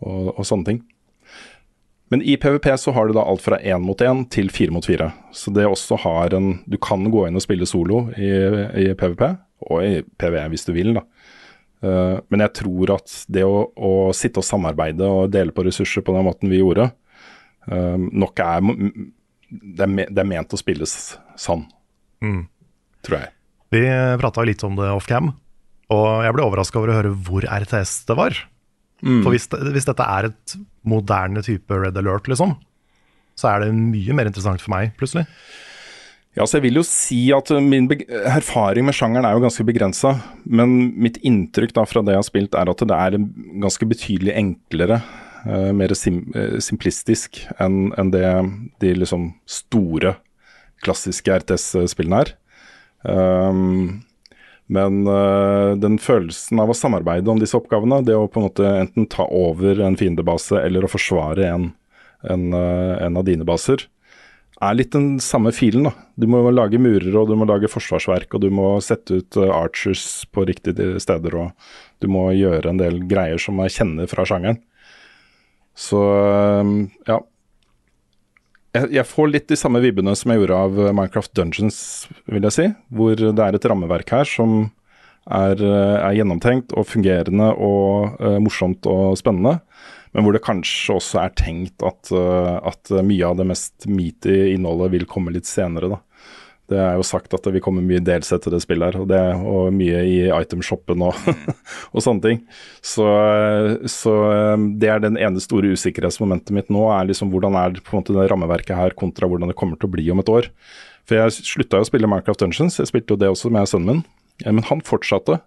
og, og sånne ting. Men i PVP så har du da alt fra én mot én til fire mot fire. Så det også har en Du kan gå inn og spille solo i, i PVP, og i PVE hvis du vil, da. Eh, men jeg tror at det å, å sitte og samarbeide og dele på ressurser på den måten vi gjorde, eh, nok er det, er det er ment å spilles sånn, Mm. tror jeg. Vi prata litt om det off-cam, og jeg ble overraska over å høre hvor RTS det var. For hvis, hvis dette er et moderne type Red Alert, liksom, så er det mye mer interessant for meg, plutselig. Ja, så jeg vil jo si at min erfaring med sjangeren er jo ganske begrensa. Men mitt inntrykk da fra det jeg har spilt, er at det er ganske betydelig enklere, uh, mer sim uh, simplistisk enn en det de liksom store, klassiske RTS-spillene er. Um, men uh, den følelsen av å samarbeide om disse oppgavene, det å på en måte enten ta over en fiendebase eller å forsvare en, en, uh, en av dine baser, er litt den samme filen. da. Du må lage murer, og du må lage forsvarsverk, og du må sette ut archers på riktige steder, og du må gjøre en del greier som jeg kjenner fra sjangeren. Så um, ja. Jeg, får litt de samme vibbene som jeg gjorde av uh, Minecraft Dungeons, vil jeg si. Hvor det er et rammeverk her som er, uh, er gjennomtenkt og fungerende og uh, morsomt og spennende. Men hvor det kanskje også er tenkt at, uh, at mye av det mest meaty innholdet vil komme litt senere. da. Det er jo sagt at det vil komme mye delsett til det spillet her, og, det, og mye i itemshoppen og, og sånne ting. Så, så um, det er den ene store usikkerhetsmomentet mitt nå, er liksom hvordan er på en måte det rammeverket her kontra hvordan det kommer til å bli om et år. For jeg slutta jo å spille Minecraft Dungeons, jeg spilte jo det også med sønnen min. Men han fortsatte.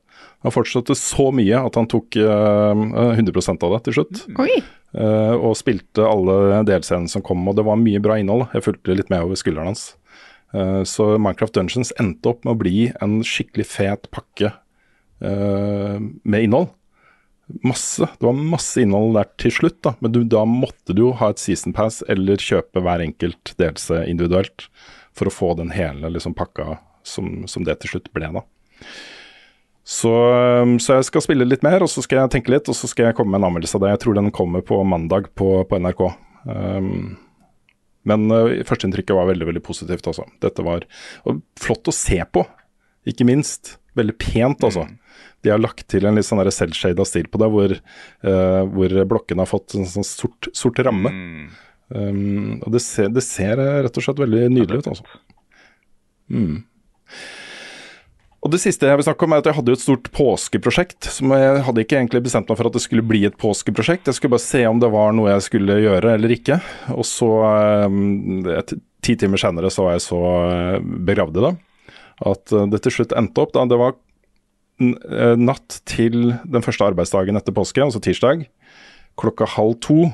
Han fortsatte så mye at han tok uh, 100% av det til slutt. Oi. Eh, og spilte alle delscenene som kom, og det var mye bra innhold. Jeg fulgte litt med over skulderen hans. Eh, så Minecraft Dungeons endte opp med å bli en skikkelig fet pakke eh, med innhold. Masse. Det var masse innhold der til slutt, da. men du, da måtte du jo ha et season pass eller kjøpe hver enkelt delelse individuelt for å få den hele liksom, pakka som, som det til slutt ble. da. Så, um, så jeg skal spille litt mer, og så skal jeg tenke litt, og så skal jeg komme med en anmeldelse av det. Jeg tror den kommer på mandag på, på NRK. Um, men uh, førsteinntrykket var veldig veldig positivt. Altså. Dette var flott å se på, ikke minst. Veldig pent, altså. De har lagt til en litt sånn selvshada stil på det, hvor, uh, hvor blokkene har fått en sånn sort, sort ramme. Um, og det ser, det ser uh, rett og slett veldig nydelig ut, altså. Mm. Og Det siste jeg vil snakke om er at jeg hadde jo et stort påskeprosjekt. som Jeg hadde ikke egentlig bestemt meg for at det skulle bli et påskeprosjekt. Jeg skulle bare se om det var noe jeg skulle gjøre eller ikke. Og så, eh, et, ti timer senere, så var jeg så eh, begravd i det at eh, det til slutt endte opp da det var eh, natt til den første arbeidsdagen etter påske, altså tirsdag. Klokka halv to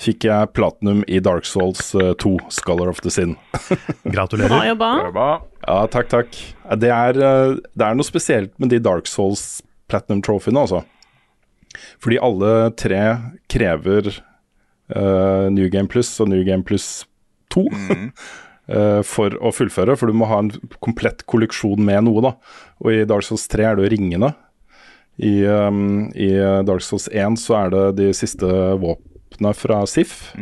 fikk jeg platinum i Dark Souls eh, 2, Scholar of the Sin. Gratulerer. Bra jobba. Jobba. Ja, takk, takk. Det er, eh, det er noe spesielt med de Dark Souls Platinum Trophyene, altså. Fordi alle tre krever uh, New Game Plus og New Game Plus 2 eh, for å fullføre. For du må ha en komplett kolleksjon med noe, da. Og i Dark Souls 3 er det jo ringene. I, um, I Dark Souls 1 så er det de siste våpnene fra Sif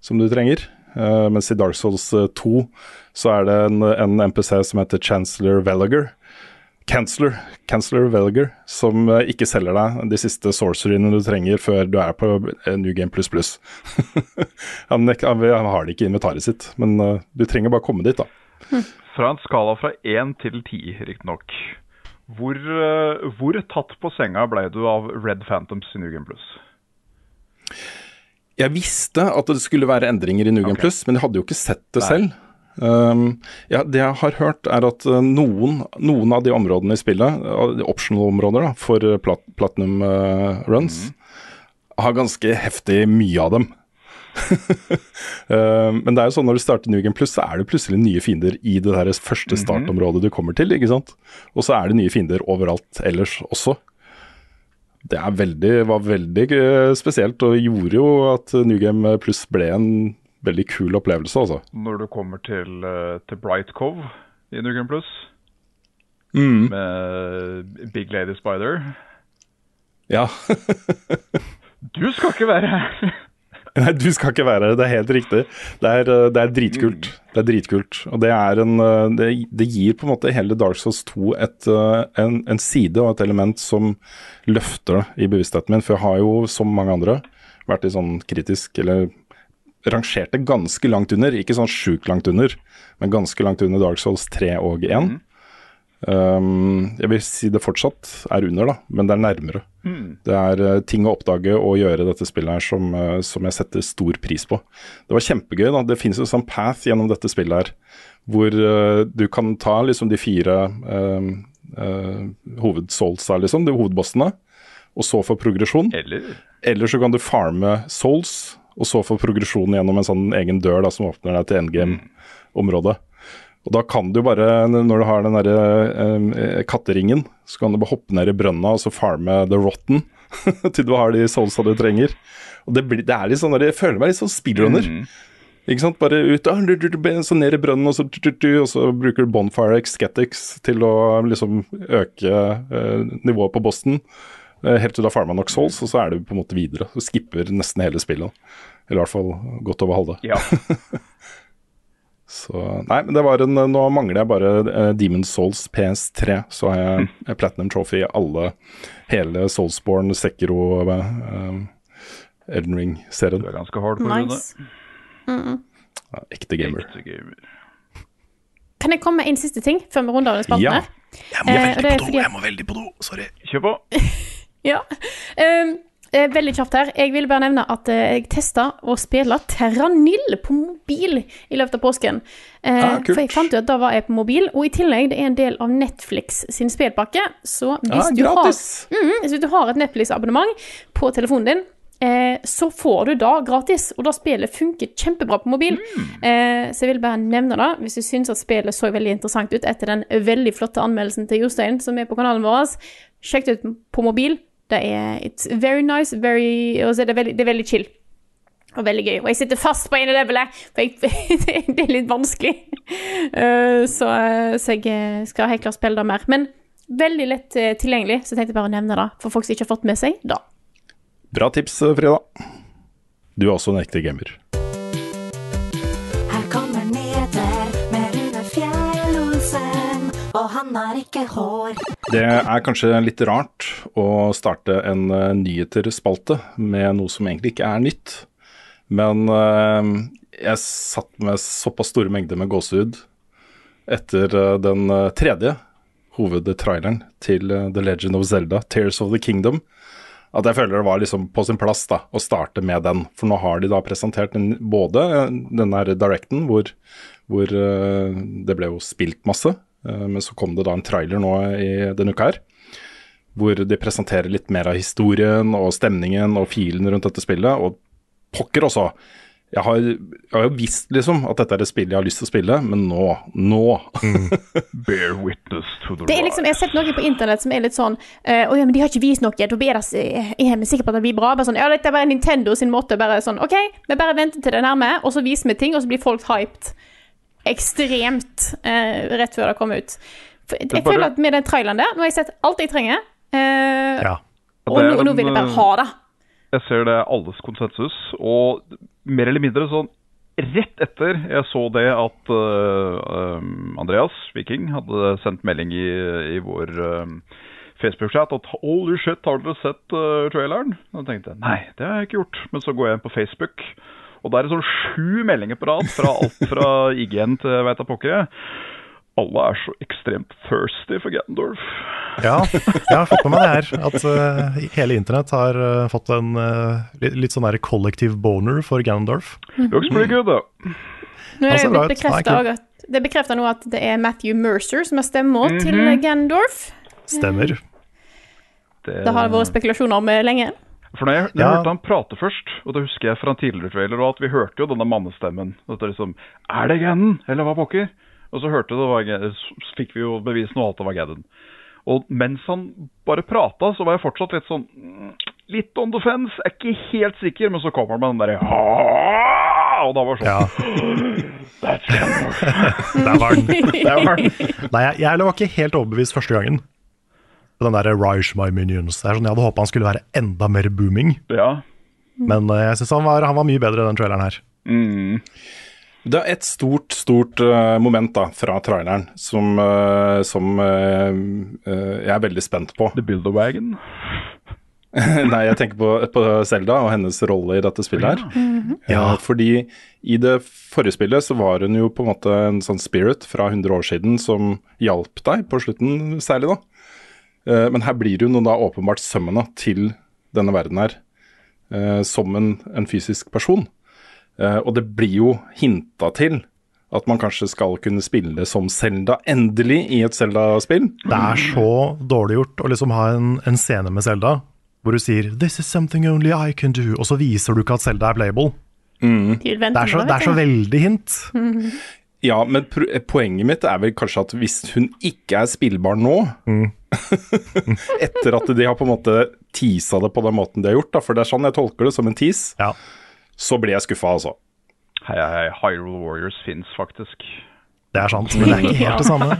som du trenger. Uh, mens i Dark Souls eh, 2 så er det en, en NPC som heter Chancellor Velager. Chancellor, Chancellor Velager, som eh, ikke selger deg de siste sorceryene du trenger før du er på eh, New Game pluss pluss. han, han, han har det ikke i inventaret sitt, men uh, du trenger bare komme dit, da. Fra en skala fra én til ti, riktignok. Hvor, uh, hvor tatt på senga ble du av Red Phantoms i New Game Plus? Jeg visste at det skulle være endringer i Nugen okay. Plus, men jeg hadde jo ikke sett det Nei. selv. Um, ja, det jeg har hørt, er at uh, noen, noen av de områdene i spillet, uh, de optional-områder da, for uh, plat Platinum uh, runs, mm. har ganske heftig mye av dem. Eh, men det er jo sånn når du starter Nugen Plus, så er det plutselig nye fiender i det der første startområdet du kommer til, ikke sant. Og så er det nye fiender overalt ellers også. Det veldig, var veldig eh, spesielt, og gjorde jo at New Game Plus ble en veldig kul opplevelse, altså. Når du kommer til, eh, til Bright Cove i New Game Plus Mm. med Big Lady Spider Ja. Du skal ikke være her! Nei, du skal ikke være her, det er helt riktig. Det er, eh, det er dritkult. Det er dritkult. Og det er en eh, Det, det gir på en måte hele Dark Souls 2 et, eh, en, en side og et element som løfter det i bevisstheten min. For jeg har jo, som mange andre, vært i sånn kritisk eller rangerte ganske langt under. Ikke sånn sjukt langt under, men ganske langt under Dark Souls 3 og 1. Um, jeg vil si det fortsatt er under, da, men det er nærmere. Det er eh, ting å oppdage og gjøre dette spillet her som, eh, som jeg setter stor pris på. Det var kjempegøy. da, Det finnes en sånn path gjennom dette spillet her, hvor uh, du kan ta liksom de fire uh, hovedsoulsa, liksom, de hovedbossene, og så få progresjon. Eller Eller så kan du farme souls, og så få progresjon gjennom en sånn egen dør da, som åpner deg til endgame-området. Og da kan du bare, når du har den derre eh, katteringen, så kan du bare hoppe ned i brønna og så farme the rotten til du har de soulsa du trenger. Og det, blir, det er litt sånn der, Jeg føler meg litt sånn speedrunner. Ikke sant? Bare ut, ah, så ned i brønnen, og så, og så bruker du Bonfire Excetics til å liksom øke eh, nivået på Boston. eh, helt til du har farma nok souls, og så er du på en måte videre. Du skipper nesten hele spillet. Eller i hvert fall godt over halve. Ja. Så Nei, men det var en Nå mangler jeg bare uh, Demon's Souls PS3, så har jeg mm. Platinum Trophy i alle Hele Soulsborne, Sekiro, uh, Elden Ring-serien. Du er ganske hard på Nice. Ja, ekte gamer. Ekte gamer. Kan jeg komme med en siste ting før vi runder av spalten Ja. Jeg må Eh, veldig på do, fordi jeg må veldig på do. Sorry. Kjør på. Ja. Um, eh, veldig kjapt her. Jeg vil bare nevne at eh, jeg testa å spille Terranil på mobil i løpet av påsken. Eh, Ah, for jeg fant jo at da var jeg på mobil, og i tillegg det er en del av Netflix sin spillpakke. Så hvis, ah, du, har, mm, Mhm, hvis du har et Netflix-abonnement på telefonen din, eh, så får du da gratis. Og da spillet funker kjempebra på mobil. Eh, så jeg vil bare nevne det. Hvis du syns at spillet så veldig interessant ut etter den veldig flotte anmeldelsen til Jostein som er på kanalen vår, sjekk det ut på mobil. Det er it's very nice, very, og så er det, veldig, det er veldig chill. Og veldig gøy. Og jeg sitter fast på ene levelet, for jeg, det er litt vanskelig. Uh, så, så jeg eh, skal helt klart spille det mer. Men veldig lett eh, tilgjengelig, så jeg tenkte bare å nevne det for folk som ikke har fått med seg det. Bra tips, Frida. Du er også en ekte gamer. Han har ikke hår. Det er kanskje litt rart å starte en uh, nyheterspalte med noe som egentlig ikke er nytt. Men eh, jeg satt med såpass store mengder med gåsehud etter eh, den eh, tredje hovedtraileren til eh, The Legend of Zelda, Tears of the Kingdom, at jeg føler det var liksom på sin plass da, å starte med den. For nå har de da presentert den, både denne den der directen, hvor, hvor eh, det ble jo spilt masse, eh, men så kom det da en trailer nå i denne uka her. Hvor de presenterer litt mer av historien og stemningen og filen rundt dette spillet. Og pokker også! Jeg har, jeg har jo visst liksom at dette er et spill jeg har lyst til å spille, men nå, nå Bear witness to the Det er liksom, Jeg har sett noe på internett som er litt sånn eh, Å ja, men de har ikke vist noe. Eh, er vi sikre på at det blir bra? Bare sånn, ja, Dette er bare Nintendo sin måte. bare sånn, OK, vi bare venter til det er nærme, og så viser vi ting, og så blir folk hyped ekstremt eh, rett før det kom ut. For, jeg er bare- føler at med den traileren der Nå har jeg sett alt jeg trenger, eh, Ja. og nå, nå vil jeg bare eh, ha det. Jeg ser det er alles konsensus, og mer eller mindre sånn rett etter jeg så det at um, Andreas Viking hadde sendt melding i, i vår uh, Facebook-chat at holy shit, har dere sett uh, traileren? Da tenkte jeg nei, det har jeg ikke gjort. Men så går jeg inn på Facebook, og da er det sånn sju meldinger på rad fra alt fra IGN til veit da pokker. Alle er så ekstremt thirsty for Gandorf. Ja, jeg har fått med meg det her. At uh, hele internett har uh, fått en uh, litt, sånn der kollektiv boner for Ganondorf. Looks pretty good, though. Nå er Altså, det kult. også at det bekrefter nå at det er Matthew Mercer som er -hmm. til Gandorf. Stemmer. Det, Det har vært spekulasjoner om lenge. For når jeg, når jeg Ja. hørte han prate først, og det husker jeg fra en tidligere trailer, og at vi hørte jo denne mannestemmen. At det liksom Er det Ganon, eller hva pokker? Og så hørte det var, så fikk vi jo bevis nå at det var Ganon. Og mens han bare prata, så var jeg fortsatt litt sånn mm, Litt on the fence, er ikke helt sikker, men så kommer han med den derre! Og da var det sånn Ja. That's Der var den. Der var den. Nei, jeg, jeg var ikke helt overbevist første gangen. På Den der Rise My Minions. Det er sånn, Jeg hadde håpa han skulle være enda mer booming. Ja. Men eh, jeg syns han, var- han var mye bedre i den traileren her. Mm. Det er et stort, stort eh, moment da, fra traileren som, eh, som eh, eh, jeg er veldig spent på. The Build-A-Wagon. Nei, jeg tenker på, på Zelda og hennes rolle i dette spillet her. Ja, fordi i det forrige spillet så var hun jo på en måte en sånn spirit fra 100 år siden som hjalp deg på slutten, særlig da. Eh, Men her blir hun jo da åpenbart sømmene til denne verden her, eh, som en, en fysisk person. Eh, Og det blir jo hinta til at man kanskje skal kunne spille som Zelda endelig i et Zelda-spill. Det er så dårlig gjort å liksom ha en, en scene med Selda hvor du sier 'This is something only I can do', og så viser du ikke at Selda er playable. Mm. Det er så, det er så veldig hint. Ja, men poenget mitt er vel kanskje at hvis hun ikke er spillbar nå, etter at de har på en måte teasa det på den måten de har gjort, da, for det er sånn jeg tolker det, som en tease, Ja. så blir jeg skuffa, altså. Hei, hei. Hyrule Warriors fins faktisk. Det er sant, men det er ikke helt det samme.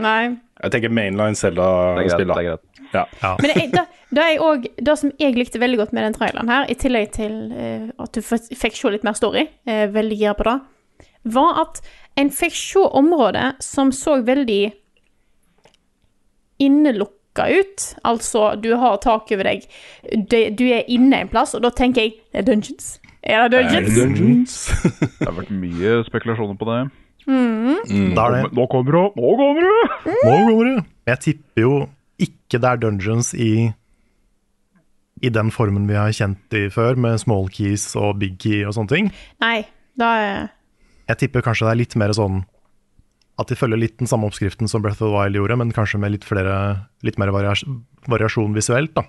Nei. Jeg tenker mainline det da. er greit. Ja. Men det, da, det, er også, det som jeg likte veldig godt med den traileren her, i tillegg til uh, at du fikk se litt mer story, uh, veldig gira på det, var at en fikk se områder som så veldig innelukka ut. Altså, du har tak over deg, du er inne en plass, og da tenker jeg det er dungeons. Er det dungeons? Er det, Dungeons. Det har vært mye spekulasjoner på det. Da er det Nå kommer det! Nå kommer det! Nå kommer det. Jeg tipper jo ikke det er dungeons i i den formen vi har kjent de før, med small keys og big key og sånne ting. Nei, da er Jeg tipper kanskje det er litt mer sånn at de følger litt den samme oppskriften som Breath of the Wild gjorde, men kanskje med litt, flere, litt mer varias variasjon visuelt. da.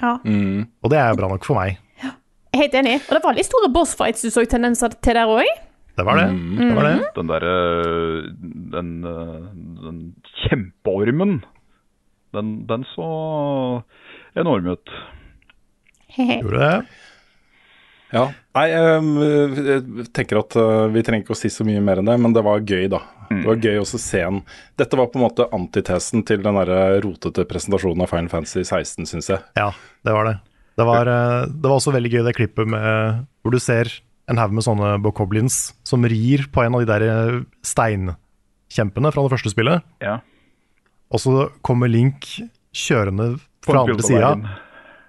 Ja. Og det er bra nok for meg. Jeg er helt enig. Og det var litt store bossfights du så tendenser til der òg. Det var det. det, var det. Den derre den, eh, den kjempeormen, den, den så enorm ut. Gjorde det. Ja. Nei, ehm, jeg tenker at eh, vi trenger ikke å si så mye mer enn det, men det var gøy, da. Det var gøy også å se en Dette var på en måte antitesen til den der rotete presentasjonen av Final Fantasy 16, syns jeg. Ja, det var det. Det var, eh, det var også veldig gøy det klippet med, hvor du ser en haug med sånne bokoblins som rir på en av de der eh, steinkjempene fra det første spillet. Ja. Og så kommer Link kjørende fra andre sida.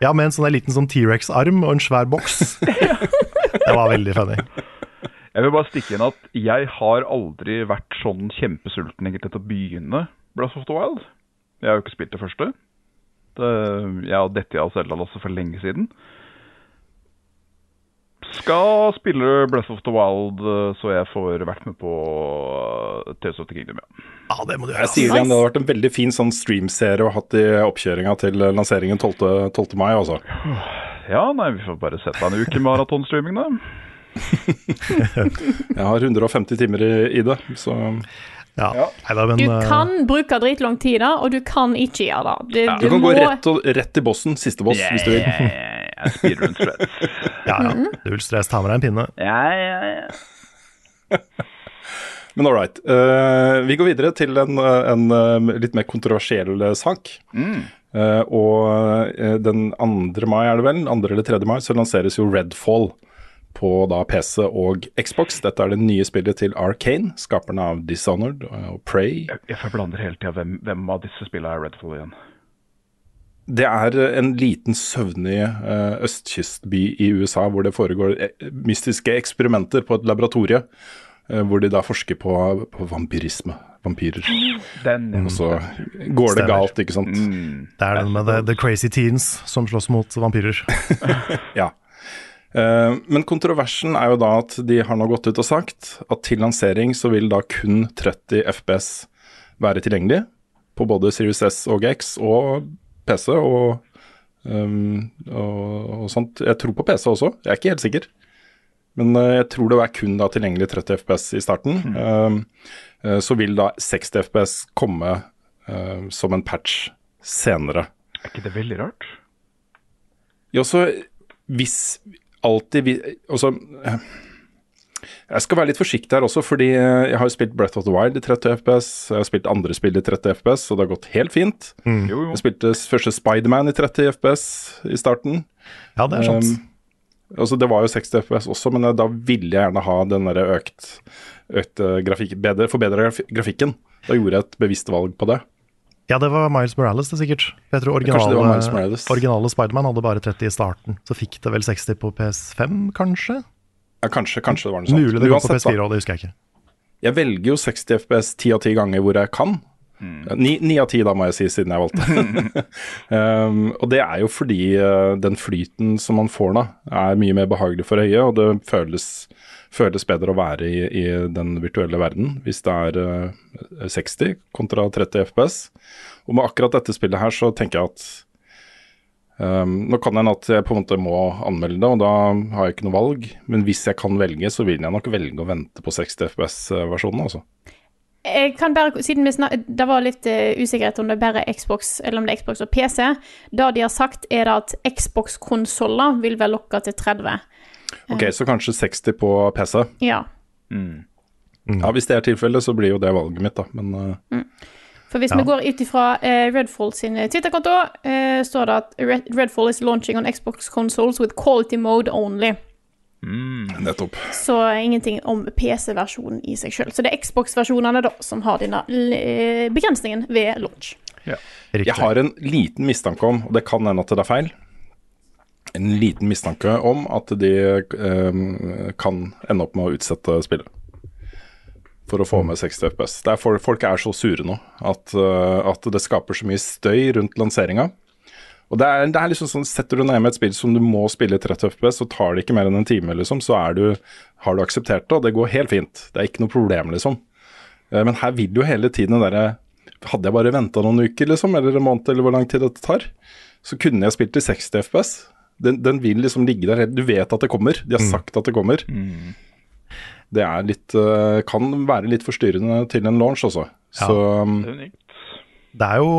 Ja, med en sånn liten sånn T-rex-arm og en svær boks. det var veldig funny. Jeg vil bare stikke inn at jeg har aldri vært sånn kjempesulten egentlig til å begynne Breath of the Wild. Jeg har jo ikke spilt det første. Det, jeg har dette av Zelda-lasset for lenge siden. Skal spille Breath of the Wild eh, så jeg får vært med på eh, Tales of the Kingdom, ja. Ja, det må du Jeg sier igjen, Det hadde vært en veldig fin sånn streamserie å ha hatt i oppkjøringa til lanseringen 12. 12. mai, altså. Ja, nei, vi får bare sette en uke maratonstreaming, da. Jeg har 150 timer i, i det, så Ja. Neida, men, Du eh, kan bruke dritlang tid, da, og du kan ikke gjøre det. Du, Du kan må, gå rett, og, rett til bossen, siste boss, hvis du vil. Yeah, stress. ja, ja. Du vil stress, ta med deg en pinne. Ja, ja, ja. Men all right. Uh, vi går videre til en, eh, en eh, litt mer kontroversiell sak. sak. Eh, og eh, den 2. mai, er det vel, 2. eller 3. mai, så lanseres jo Redfall på da PC og Xbox. Dette er det nye spillet til Arcane, skaperne av Dishonored og Prey. Jeg, jeg forblander hele tida hvem, hvem av disse spillene er Redfall igjen. Det er eh, en liten søvnig uh, østkystby i USA hvor det foregår mystiske eksperimenter på et laboratorie. hvor de da forsker på, på vampyrisme. Vampyrer. Den, ja. Og så går det Stemmer. galt, ikke sant. Det er den med the, the crazy teens som slåss mot vampyrer. Ja. Uh, men kontroversen er jo da at de har nå gått ut og sagt at til lansering så vil da kun 30 FPS være tilgjengelig på både Series S og X og PC og Um, og, og sånt. Jeg tror på PC også, jeg er ikke helt sikker. Men uh, jeg tror det er kun da tilgjengelig 30 FPS i starten. Um, eh, så vil da 60 FPS komme uh, som en patch senere. Er ikke det veldig rart? Ja, så hvis alltid vi Altså eh, Jeg skal være litt forsiktig her også, fordi eh, jeg har jo spilt Breath of the Wild i 30 FPS. Jeg har spilt andre spill i 30 FPS, og det har gått helt fint. Jo, jo. Jeg spilte første Spiderman i 30 FPS i starten. Ja, det er sant. Um, altså det var jo 60 FPS også, men da ville jeg gjerne ha den der økt, økt eh, grafikk, bedre, forbedra graf grafikken. Da gjorde jeg et bevisst valg på det. Ja, det var Miles Morales, det sikkert. Jeg tror originale, originale Spiderman hadde bare 30 i starten. Så fikk det vel 60 på PS5, kanskje? Ja, kanskje, kanskje det var noe sånt. Mulig det kom på PS4 òg, det husker jeg ikke. Jeg velger jo 60 FPS ti av ti ganger hvor jeg kan. Ni, ni av ti, da, må jeg si, siden jeg valgte. um, og det er jo fordi uh, den flyten som man får da, er mye mer behagelig for øyet, og det føles, føles bedre å være i, i den virtuelle verden hvis det er uh, 60 kontra 30 FPS. Og med akkurat dette spillet her, så tenker jeg at um, Nå kan det hende at jeg på en måte må anmelde det, og da har jeg ikke noe valg. Men hvis jeg kan velge, så vil jeg nok velge å vente på 60 FPS-versjonen, altså. Jeg kan bare, siden vi snak, Det var litt uh, usikkerhet om det er bare Xbox eller om det er Xbox og PC. Det de har sagt, er at Xbox-konsoller vil være lokka til 30. Ok, så kanskje 60 på PC. Ja. Ja, Hvis det er tilfellet, så blir jo det valget mitt, da. Men eh, For hvis Ja. vi går ut ifra uh, Redfall sin Twitter-konto, uh, står det at Redfall is launching on Xbox consoles with quality mode only. Nettopp. Så ingenting om PC-versjonen i seg sjøl. Så det er Xbox-versjonene da som har denne eh, begrensningen ved launch. Jeg har en liten mistanke om, og det kan hende at det er feil, en liten mistanke om at de eh, kan ende opp med å utsette spillet. For å få med 60 FPS. Det er for, folk er så sure nå at, eh, at det skaper så mye støy rundt lanseringa. Og det er, det er liksom sånn, Setter du ned med et spill som du må spille i 30 FPS, så tar det ikke mer enn en time, liksom, så er du, har du akseptert det, og det går helt fint. Det er ikke noe problem, liksom. Eh, Men her vil jo hele tiden den derre Hadde jeg bare venta noen uker, liksom, eller en måned, eller hvor lang tid dette tar, så kunne jeg spilt i 60 FPS. Den, den vil liksom ligge der. Du vet at det kommer. De har sagt at det kommer. Det er litt eh, Kan være litt forstyrrende til en launch, også. Så um, Det er jo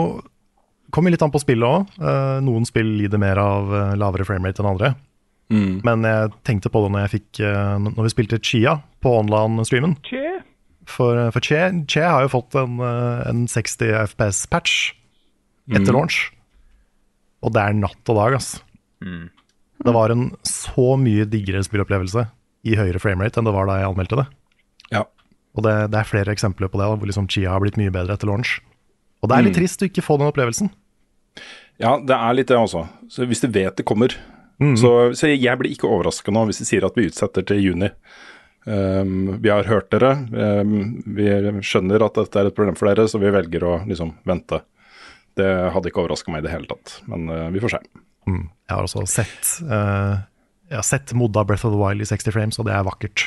Kommer litt an på spillet òg. noen spill lider mer av eh, lavere framerate enn andre. Men jeg tenkte på det når jeg fikk eh, Når vi spilte Chia på online-streamen. For, eh, for Che, che har jo fått en, eh, en 60 FPS-patch etter Mm. launch. Og det er natt og dag, ass. Det var en så mye diggere spillopplevelse i høyere framerate enn det var da jeg anmeldte det. Ja. Og det, det er flere eksempler på det, da, hvor liksom Chia har blitt mye bedre etter launch. Og det er litt Mm. trist å ikke få den opplevelsen. Ja, det er litt det også. Så hvis du vet det kommer Mm. så, så jeg blir ikke overraska nå hvis de sier at vi utsetter til juni. Um, vi har hørt dere, um, vi skjønner at dette er et problem for dere, så vi velger å liksom vente. Det hadde ikke overraska meg i det hele tatt, men uh, vi får se. Mm. Jeg har også sett uh, Jeg har sett modda Breath of the Wild i 60 frames, og det er vakkert.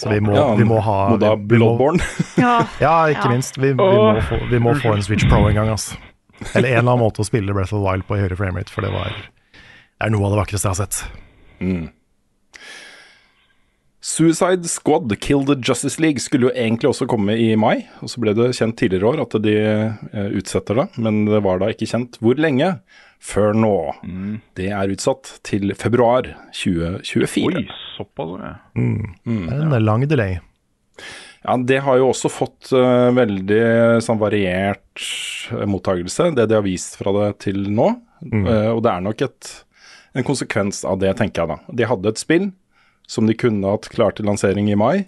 Så vi må, Ja, vi må ha modda Bloodborne. Ja, Ja, ikke Ja. minst. Vi, vi, må få, vi må få en Switch Pro en gang, altså. Eller en eller annen måte å spille Breath of the Wild på i høyere framerate, for det var det er noe av det vakreste jeg har sett. Mm. Suicide Squad Kill the Justice League skulle jo egentlig også komme i mai, og så ble det kjent tidligere år at de eh, utsetter det, men det var da ikke kjent hvor lenge før nå. Det er utsatt til februar 2024. Oi, såpass, ja. Mm. Det er en lang delay. Ja, Det har jo også fått uh, veldig sånn variert eh, mottagelse, det de har vist fra det til nå. Eh, og det er nok et, en konsekvens av det, tenker jeg da. De hadde et spill som de kunne hatt klart til lansering i mai,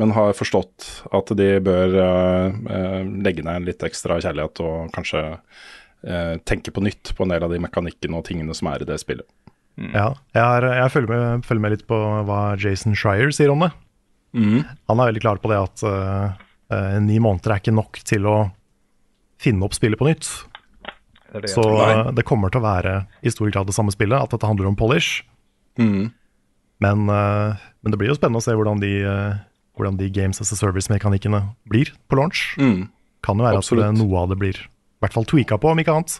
men har forstått at de bør uh, legge ned litt ekstra kjærlighet og kanskje tenke på nytt på en del av de mekanikkene og tingene som er i det spillet. Ja, jeg, er, jeg følger, med, følger med litt på hva Jason Schreier sier om det. Han er veldig klar på det at uh, eh, ni måneder er ikke nok til å finne opp spillet på nytt. Det det Så eh, det kommer til å være i stor grad det samme spillet, at dette handler om polish. Mm. Men, uh, men det blir jo spennende å se hvordan de, hvordan de Games as a Service-mekanikkene blir på launch. Mm. Kan jo være Absolutt. at det, noe av det blir i hvert fall tweaka på, om ikke annet.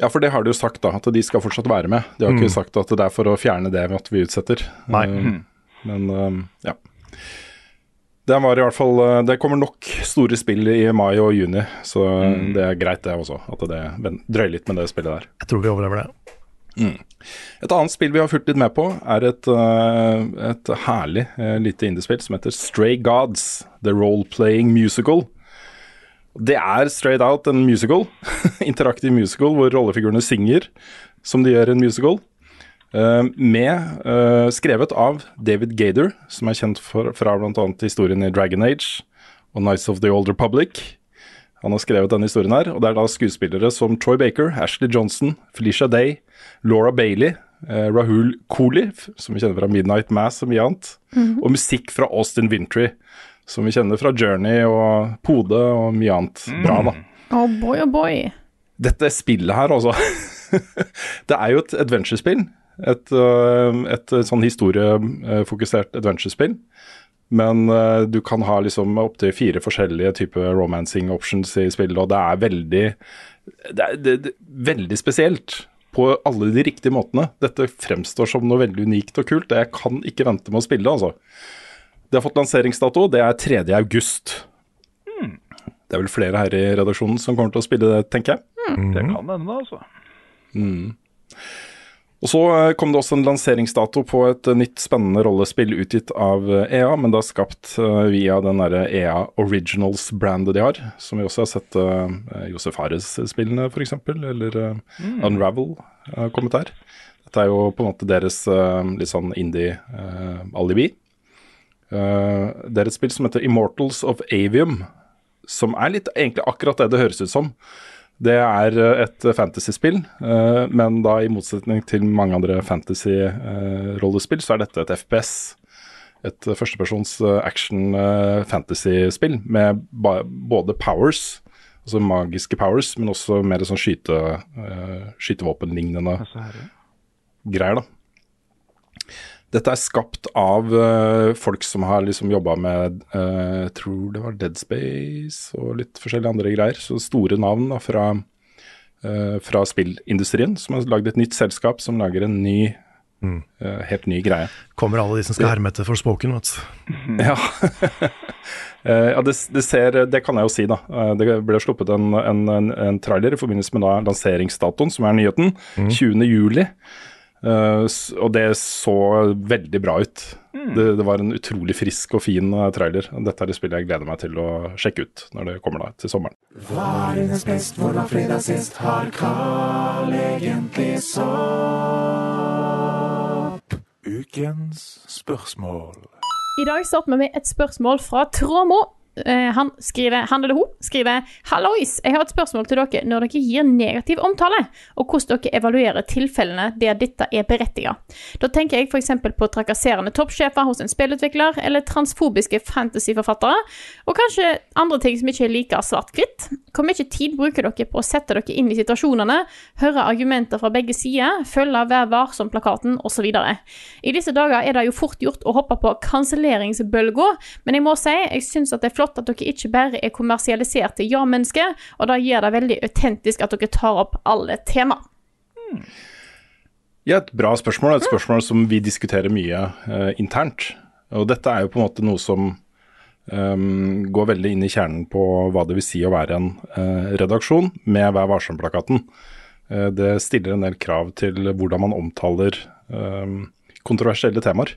Ja, for det har de jo sagt, da. At de skal fortsatt være med. De har Mm. ikke sagt at det er for å fjerne det ved at vi utsetter. Nei. Eh, Men um, ja. Det var i hvert fall eh, Det kommer nok store spill i mai og juni, så det er greit det også. At det drøyer litt med det spillet der. Jeg tror vi overlever det. Et annet spill vi har fulgt litt med på, er et, eh, et herlig eh, lite indiespill som heter Stray Gods, The Role-Playing Musical. Det er straight out en musical, interaktiv musical, hvor rollefigurene synger som de gjør i en musical. Eh, med eh, Skrevet av David Gader, som er kjent for, fra bl.a. historien i Dragon Age og Nights of the Old Republic. Han har skrevet denne historien her, og det er da skuespillere som Troy Baker, Ashley Johnson, Felicia Day, Laura Bailey, eh, Rahul Kohli, som vi kjenner fra Midnight Mass og mye annet, og musikk fra Austin Wintry, som vi kjenner fra Journey og Pode og mye annet bra, da. Oh boy, oh boy. Dette spillet her, altså. det er jo et adventure-spill. Et, øh, et sånn historiefokusert adventure-spill. Men uh, du kan ha liksom opptil fire forskjellige typer romancing options i spillet, og det er veldig det er, det, det, veldig spesielt på alle de riktige måtene. Dette fremstår som noe veldig unikt og kult. og Jeg kan ikke vente med å spille, altså. Det har fått lanseringsdato, det er 3. august. Det er vel flere her i redaksjonen som kommer til å spille det, tenker jeg. Det kan hende, altså. Og så eh, kom det også en lanseringsdato på et eh, nytt spennende rollespill utgitt av eh, EA, men da skapt via den derre EA Originals-brandet de har, som vi også har sett uh, Josef Hares-spillene f.eks., eller mm. Unravel har kommet her. Dette er jo på en måte deres litt sånn indie-alibi. det er et spill som heter Immortals of Avium, som er litt egentlig akkurat det det høres ut som. Det er eh, et fantasyspill, eh, men da i motsetning til mange andre fantasy-rollespill, så er dette et FPS. Et eh, førstepersons eh, action-fantasy-spill med både powers, altså magiske powers, men også mer sånn skyte, eh, skytevåpenlignende greier, da. Dette er skapt av uh, folk som har liksom jobba med uh, tror det var Dead Space og litt forskjellige andre greier. Så store navn da, fra, uh, fra spillindustrien som har lagd et nytt selskap som lager en ny Mm. helt ny greie. Kommer alle de som skal herme etter Forspoken, vet du. Ja. ja det, det, ser Det kan jeg jo si, da. Det ble sluppet en, en, en trailer i forbindelse med da lanseringsdatoen, som er nyheten. Mm. 20.07. Uh, og det så veldig bra ut. Mm. Det, det, var en utrolig frisk og fin eh, trailer. Dette er det spillet jeg gleder meg til å sjekke ut når det kommer da til sommeren. Hva er dines best, hvordan fredag sist har Carl egentlig sopp? Ukens spørsmål. I dag starter vi med et spørsmål fra Tråmo. Eh, Han skriver, han eller hun skriver Hallois, jeg har et spørsmål til dere når dere gir negativ omtale, og hvordan dere evaluerer tilfellene der dette er berettiget. Da tenker jeg f.eks. på trakasserende toppsjefer hos en spillutvikler, eller transfobiske fantasyforfattere, og kanskje andre ting som ikke er like svart-hvitt. Hvor mye tid bruker dere på å sette dere inn i situasjonene, høre argumenter fra begge sider, følge Vær varsom-plakaten osv.? I disse dager er det jo fort gjort å hoppe på kanselleringsbølga, men jeg må si jeg syns at det er flott at dere ikke bare er kommersialiserte ja-mennesker, og det gjør det veldig autentisk at dere tar opp alle tema. Ja, et bra spørsmål. Et spørsmål som vi diskuterer mye eh, internt. Og dette er jo på en måte noe som um, går veldig inn i kjernen på hva det vil si å være en uh, redaksjon med Vær varsom-plakaten. Uh, det stiller en del krav til hvordan man omtaler um, kontroversielle temaer.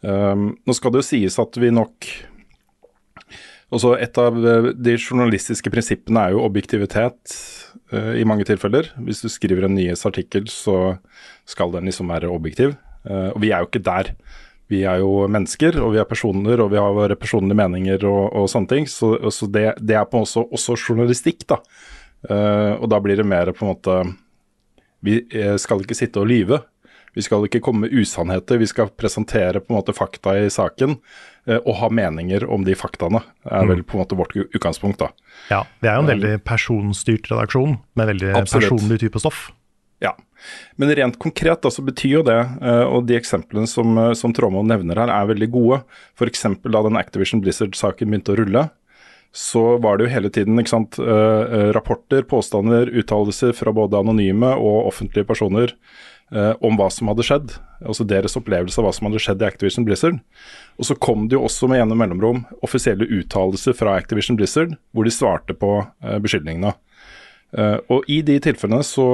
Um, nå skal det jo sies at vi nok også Et av eh, de journalistiske prinsippene er jo objektivitet uh, i mange tilfeller. Hvis du skriver en nyhetsartikkel, så skal den liksom være objektiv. Uh, og vi er jo ikke der. Vi er jo mennesker, og vi er personer, og vi har våre personlige meninger og, og sånne ting. Så, så det, det er på en måte også, journalistikk, da. Uh, og da blir det mer på en måte Vi skal ikke sitte og lyve. Vi skal ikke komme med usannheter, vi skal presentere på en måte fakta i saken eh, og ha meninger om de faktaene. er vel på en måte vårt utgangspunkt. da. Ja, vi er jo en veldig personstyrt redaksjon med veldig Absolutt. personlig type stoff. Ja. Men rent konkret da, så betyr jo det, eh, og de eksemplene som, eh, som Tråmo nevner her, er veldig gode. F.eks. da den Activision Blizzard-saken begynte å rulle, så var det jo hele tiden ikke sant, eh, eh, rapporter, påstander, uttalelser fra både anonyme og offentlige personer eh, om hva som hadde skjedd. Altså deres opplevelse av hva som hadde skjedd i Activision Blizzard. Og så kom det jo også med gjennom mellomrom offisielle uttalelser fra Activision Blizzard, hvor de svarte på eh, beskyldningene. Eh, og i de tilfellene så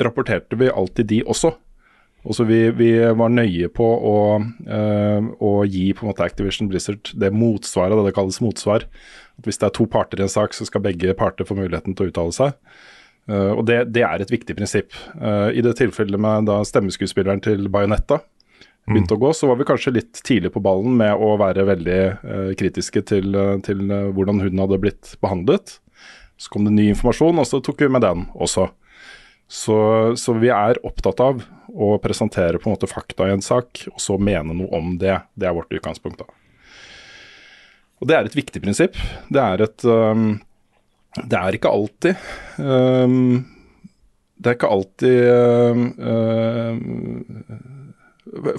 rapporterte vi alltid de også. Også vi, vi var nøye på å, eh, å gi på en måte Activision Blizzard det motsvaret, det det kalles motsvar. At Hvis det er to parter i en sak, så skal begge parter få muligheten til å uttale seg. Eh, og det, det er et viktig prinsipp. Uh, I det tilfellet med da stemmeskuespilleren til Bajonetta begynte å gå, så var vi kanskje litt tidlig på ballen med å være veldig uh, kritiske til, til hvordan hun hadde blitt behandlet. Så kom det ny informasjon, og så tok vi med den også. Så, så vi er opptatt av å presentere på en måte fakta i en sak, og så mene noe om det. Det er vårt utgangspunkt. da. Og det er et viktig prinsipp. Det er et um, Det er ikke alltid um, Det er ikke alltid uh,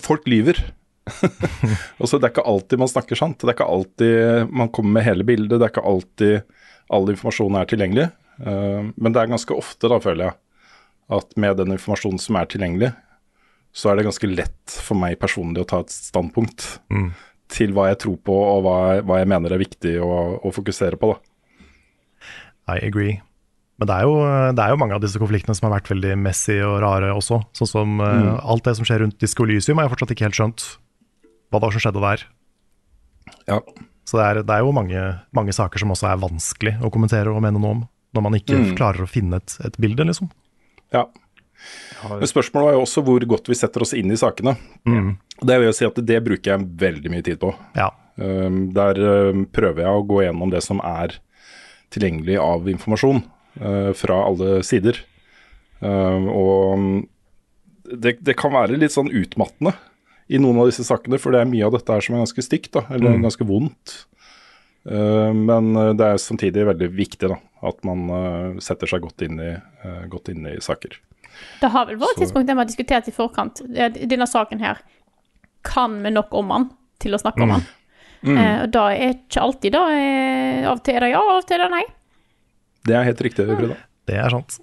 Folk lyver. Også, det er ikke alltid man snakker sant. Det er ikke alltid man kommer med hele bildet. Det er ikke alltid all informasjon er tilgjengelig. Uh, men det er ganske ofte, da, føler jeg, at med den informasjonen som er tilgjengelig, så er det ganske lett for meg personlig å ta et standpunkt Mm. til hva jeg tror på og hva hva jeg mener er viktig å, å fokusere på. da. I agree. Men det er, jo, det er jo mange av disse konfliktene som har vært veldig messy og rare også. Sånn som eh, Mm. alt det som skjer rundt Disko Elysium, har jeg fortsatt ikke helt skjønt hva det var som skjedde der. Ja. Så det er, det er jo mange, mange saker som også er vanskelig å kommentere og mene noe om, når man ikke Mm. klarer å finne et, et bilde, liksom. Ja. Men spørsmålet var jo også hvor godt vi setter oss inn i sakene. Mm. Det vil jeg si at det bruker jeg veldig mye tid på. Ja. Um, der um, prøver jeg å gå gjennom det som er tilgjengelig av informasjon uh, fra alle sider. Um, og um, det, det kan være litt sånn utmattende i noen av disse sakene, for det er mye av dette her som er ganske stygt, da, eller Mm. ganske vondt. Uh, men det er samtidig veldig viktig da, at man uh, setter seg godt inn i, uh, godt inn i saker. Det har vel vært et tidspunkt der vi har diskutert i forkant eh, Denne saken her, kan vi nok om den til å snakke om den? Mm. Eh, og da er ikke alltid da eh, Av og til er det ja, av og til er det nei. Det er helt riktig, Frida. Det er sant.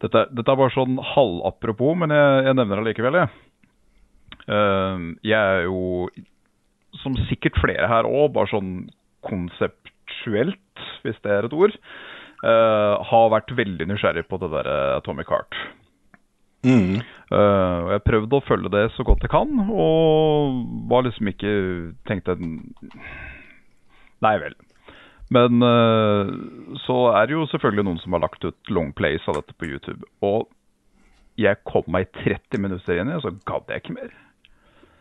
Dette, dette er bare sånn halvapropos, men jeg, jeg nevner det likevel, jeg. Uh, jeg er jo, som sikkert flere her òg, bare sånn konseptuelt, hvis det er et ord, uh, har vært veldig nysgjerrig på det der Atomic Heart. Mm. Uh, jeg prøvde å følge det så godt jeg kan, og var liksom ikke tenkte Nei vel. Men uh, så er det jo selvfølgelig noen som har lagt ut long plays av dette på YouTube. Og jeg kom meg 30 minutter inn i, og så gadd jeg ikke mer.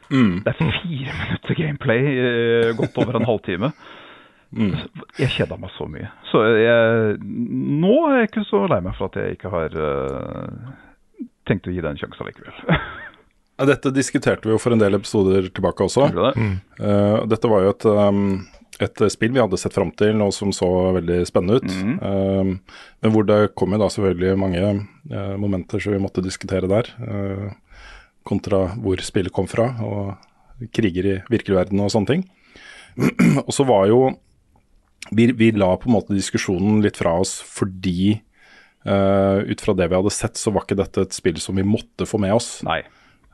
Mm. Det er fire minutter gameplay, uh, godt over en halvtime. Mm. Jeg kjeda meg så mye. Så jeg, nå er jeg ikke så lei meg for at jeg ikke har eh, tenkt å gi det en sjanse allikevel. Ja, Dette diskuterte vi jo for en del episoder tilbake også. Det. det? Uh, dette var jo et, um, et spill vi hadde sett fram til, og som så veldig spennende ut. Mm. Uh, men hvor det kom jo da selvfølgelig mange uh, momenter som vi måtte diskutere der. eh, kontra hvor spillet kom fra, og kriger i virkelig verden og sånne ting. og så var jo vi, vi la på en måte diskusjonen litt fra oss fordi eh, ut fra det vi hadde sett, så var ikke dette et spill som vi måtte få med oss. Nei.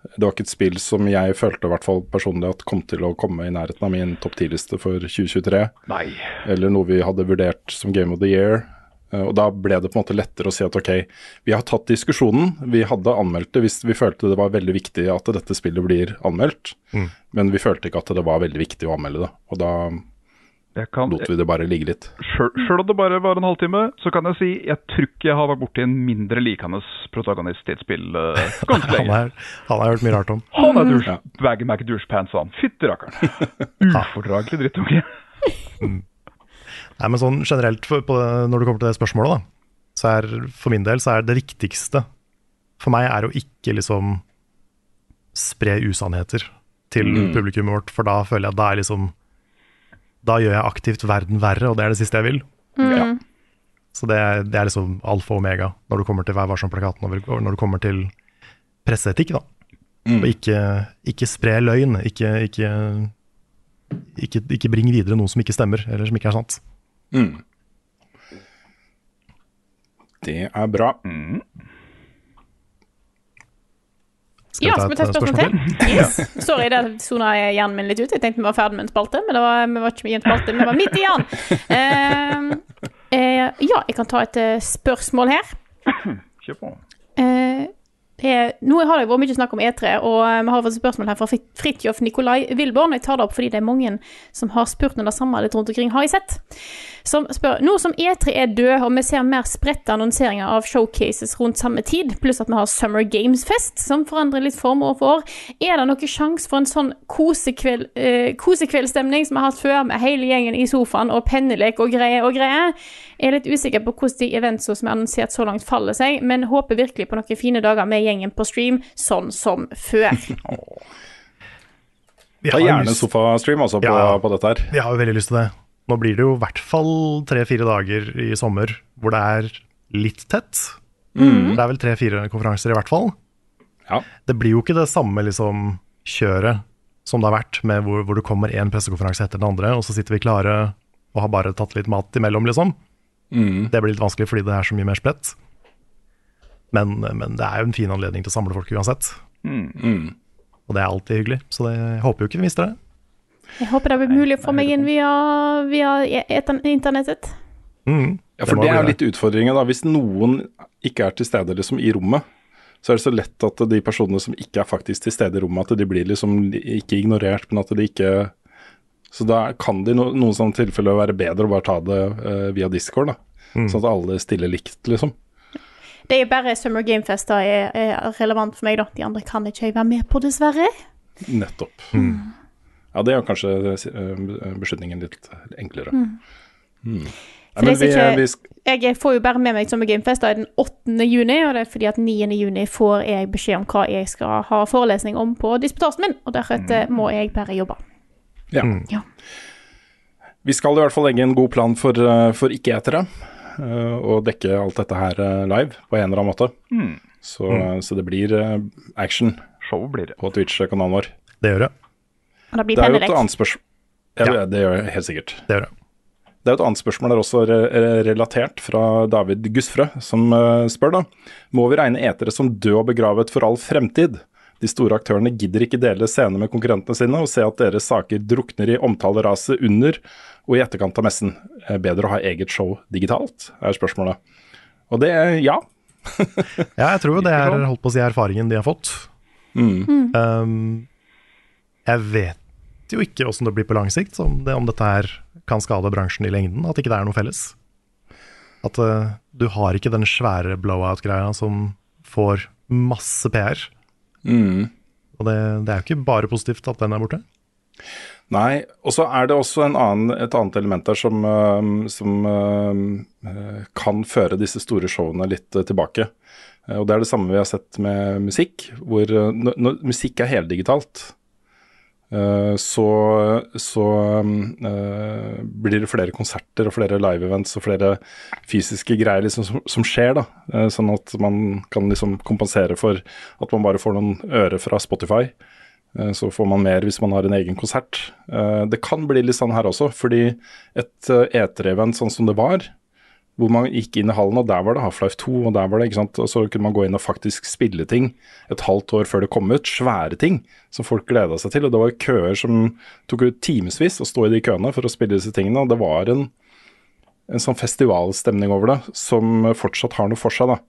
Det var ikke et spill som jeg følte i hvert fall personlig at kom til å komme i nærheten av min topp 10-liste for 2023. Nei. Eller noe vi hadde vurdert som Game of the Year. Uh, Og da ble det på en måte lettere å si at ok, vi har tatt diskusjonen. Vi hadde anmeldt det hvis vi følte det var veldig viktig at dette spillet blir anmeldt. Mm. Men vi følte ikke at det var veldig viktig å anmelde det. Og da kan, lot vi det bare ligge litt. Sjøl om det bare var en halvtime, så kan jeg si jeg tror ikke jeg har vært borti en mindre likende protagonist i et spill uh, ganske Han, lenge. er, han har jeg hørt mye rart om. Han er douche, Ja. bag Mac douchepants, han. Fytti rakkeren. Ufordragelig drittunge. Nei, men sånn generelt for, på, det- når det kommer til det spørsmålet, da, så er for min del så er det viktigste for meg er å ikke liksom spre usannheter til Mm. publikummet vårt, for da føler jeg at det er liksom Da gjør jeg aktivt verden verre, og det er det siste jeg vil. Mm. Så det er, det er liksom alfa og omega når du kommer til Vær varsom-plakaten, og når du kommer til presseetikk, da. Mm. Og ikke, ikke spre løgn, ikke, ikke, ikke, ikke bring videre noe som ikke stemmer, eller som ikke er sant. Mm. Det er bra. Skal Ja, skal vi ta et spørsmål til? til? Yes. Sorry, der sona hjernen min litt ut. Jeg tenkte vi var ferdig med en spalte, men det var, vi var ikke i en spalte, vi var midt i den. Uh, uh, ja, jeg kan ta et eh, spørsmål her. Kjør på. Eh, nå har det vært mye snakk om E3, og eh, vi har fått spørsmål her fra Fridtjof Nikolai Wilborn. Jeg tar det opp fordi det er mange som har spurt om det samme litt rundt omkring. Har jeg sett? Som spør Nå som E3 er død, og vi ser mer spredte annonseringer av showcases rundt samme tid, pluss at vi har Summer Games Fest, som forandrer litt form år for år, er det noen sjanse for en sånn kosekveld, eh, kosekveldsstemning som vi har hatt før, med hele gjengen i sofaen og pennelek og greier og greier? Jeg er litt usikker på hvordan de events som er annonsert så langt, faller seg, men håper virkelig på noen fine dager med gjengen på stream, sånn som før. Vi Ta har gjerne lyst- sofastream også på, Ja. på dette her. Vi har jo veldig lyst til det. Nå blir det jo i hvert fall tre-fire dager i sommer hvor det er litt tett. Det er vel tre-fire konferanser i hvert fall. Ja. Det blir jo ikke det samme liksom, kjøret som det har vært, med hvor, hvor det kommer én pressekonferanse etter den andre, og så sitter vi klare og har bare tatt litt mat imellom, liksom. Det blir litt vanskelig fordi det er så mye mer spredt. Men, men det er jo en fin anledning til å samle folk uansett. Mm. Og det er alltid hyggelig, så det, jeg håper jo ikke vi mister det. Jeg håper det blir mulig å få meg inn via, via internettet. Mm. Ja, for det, det er jo litt utfordringen, da. Hvis noen ikke er til stede liksom, i rommet, så er det så lett at de personene som ikke er faktisk til stede i rommet, at de blir liksom ikke ignorert, men at de ikke Så da kan det i no, noen sånne tilfeller være bedre å bare ta det uh, via Discord, da. Sånn at alle stiller likt, liksom. Det er bare Summer Game Fest da er, er relevant for meg, da. De andre kan ikke jeg være med på, dessverre. Nettopp. Ja, det er jo kanskje eh, beslutningen litt enklere. Mm. Mm. Nei, men vi, er ikke- vi sk Jeg får jo bare med meg Summer Game Fest da, den 8. juni, og det er fordi at 9. juni får jeg beskjed om hva jeg skal ha forelesning om på disputasen min, og deretter må jeg bare jobbe. Ja. Ja. Vi skal i hvert fall legge en god plan for, eh, for ikke-etere. eh, og dekke alt dette her eh, live på en eller annen måte. Mm. Så, så det blir action Show blir det. på Twitch-kanalen vår. Det gjør det. Og det blir Det er jo et annet spørsmål ja, Ja. Det gjør jeg helt sikkert. Det gjør det. Det er jo et annet spørsmål der også re re- relatert fra David Gusfrø, som spør da. Må vi regne etere som død og begravet for all fremtid? De store aktørene gidder ikke dele scene med konkurrentene sine og se at deres saker drukner i omtaleraset under og i etterkant av messen. Eh, Bedre å ha eget show digitalt, er spørsmålet. Og det er ja. Ja, jeg tror jo det er holdt på å si erfaringen de har fått. Mm. Um, jeg vet jo ikke åssen det blir på lang sikt, om, det, om dette her kan skade bransjen i lengden. At ikke det er noe felles. At uh, du har ikke den svære blowout-greia som får masse PR. Mm. Og det, det er jo ikke bare positivt at den er borte. Nei, og så er det også en annen, et annet element der som, som øh, kan føre disse store showene litt øh, tilbake. Eh, Og Det er det samme vi har sett med musikk, hvor når, når musikk er heldigitalt, så, så øhm, øh, blir det flere konserter og flere live-events og flere fysiske greier liksom, som, som skjer. da, Eh, Sånn at man kan liksom kompensere for at man bare får noen øre fra Spotify. Eh, Så får man mer hvis man har en egen konsert. Eh, Det kan bli litt sånn her også, fordi et eh, E3-event sånn som det var, hvor man gikk inn i hallen, og der var det Half-Life 2, og der var det, ikke sant, og så kunne man gå inn og faktisk spille ting et halvt år før det kom ut. Svære ting som folk gleda seg til. Og det var køer som tok ut timevis å stå i de køene for å spille disse tingene. Og det var en, en sånn festivalstemning over det som fortsatt har noe for seg, da.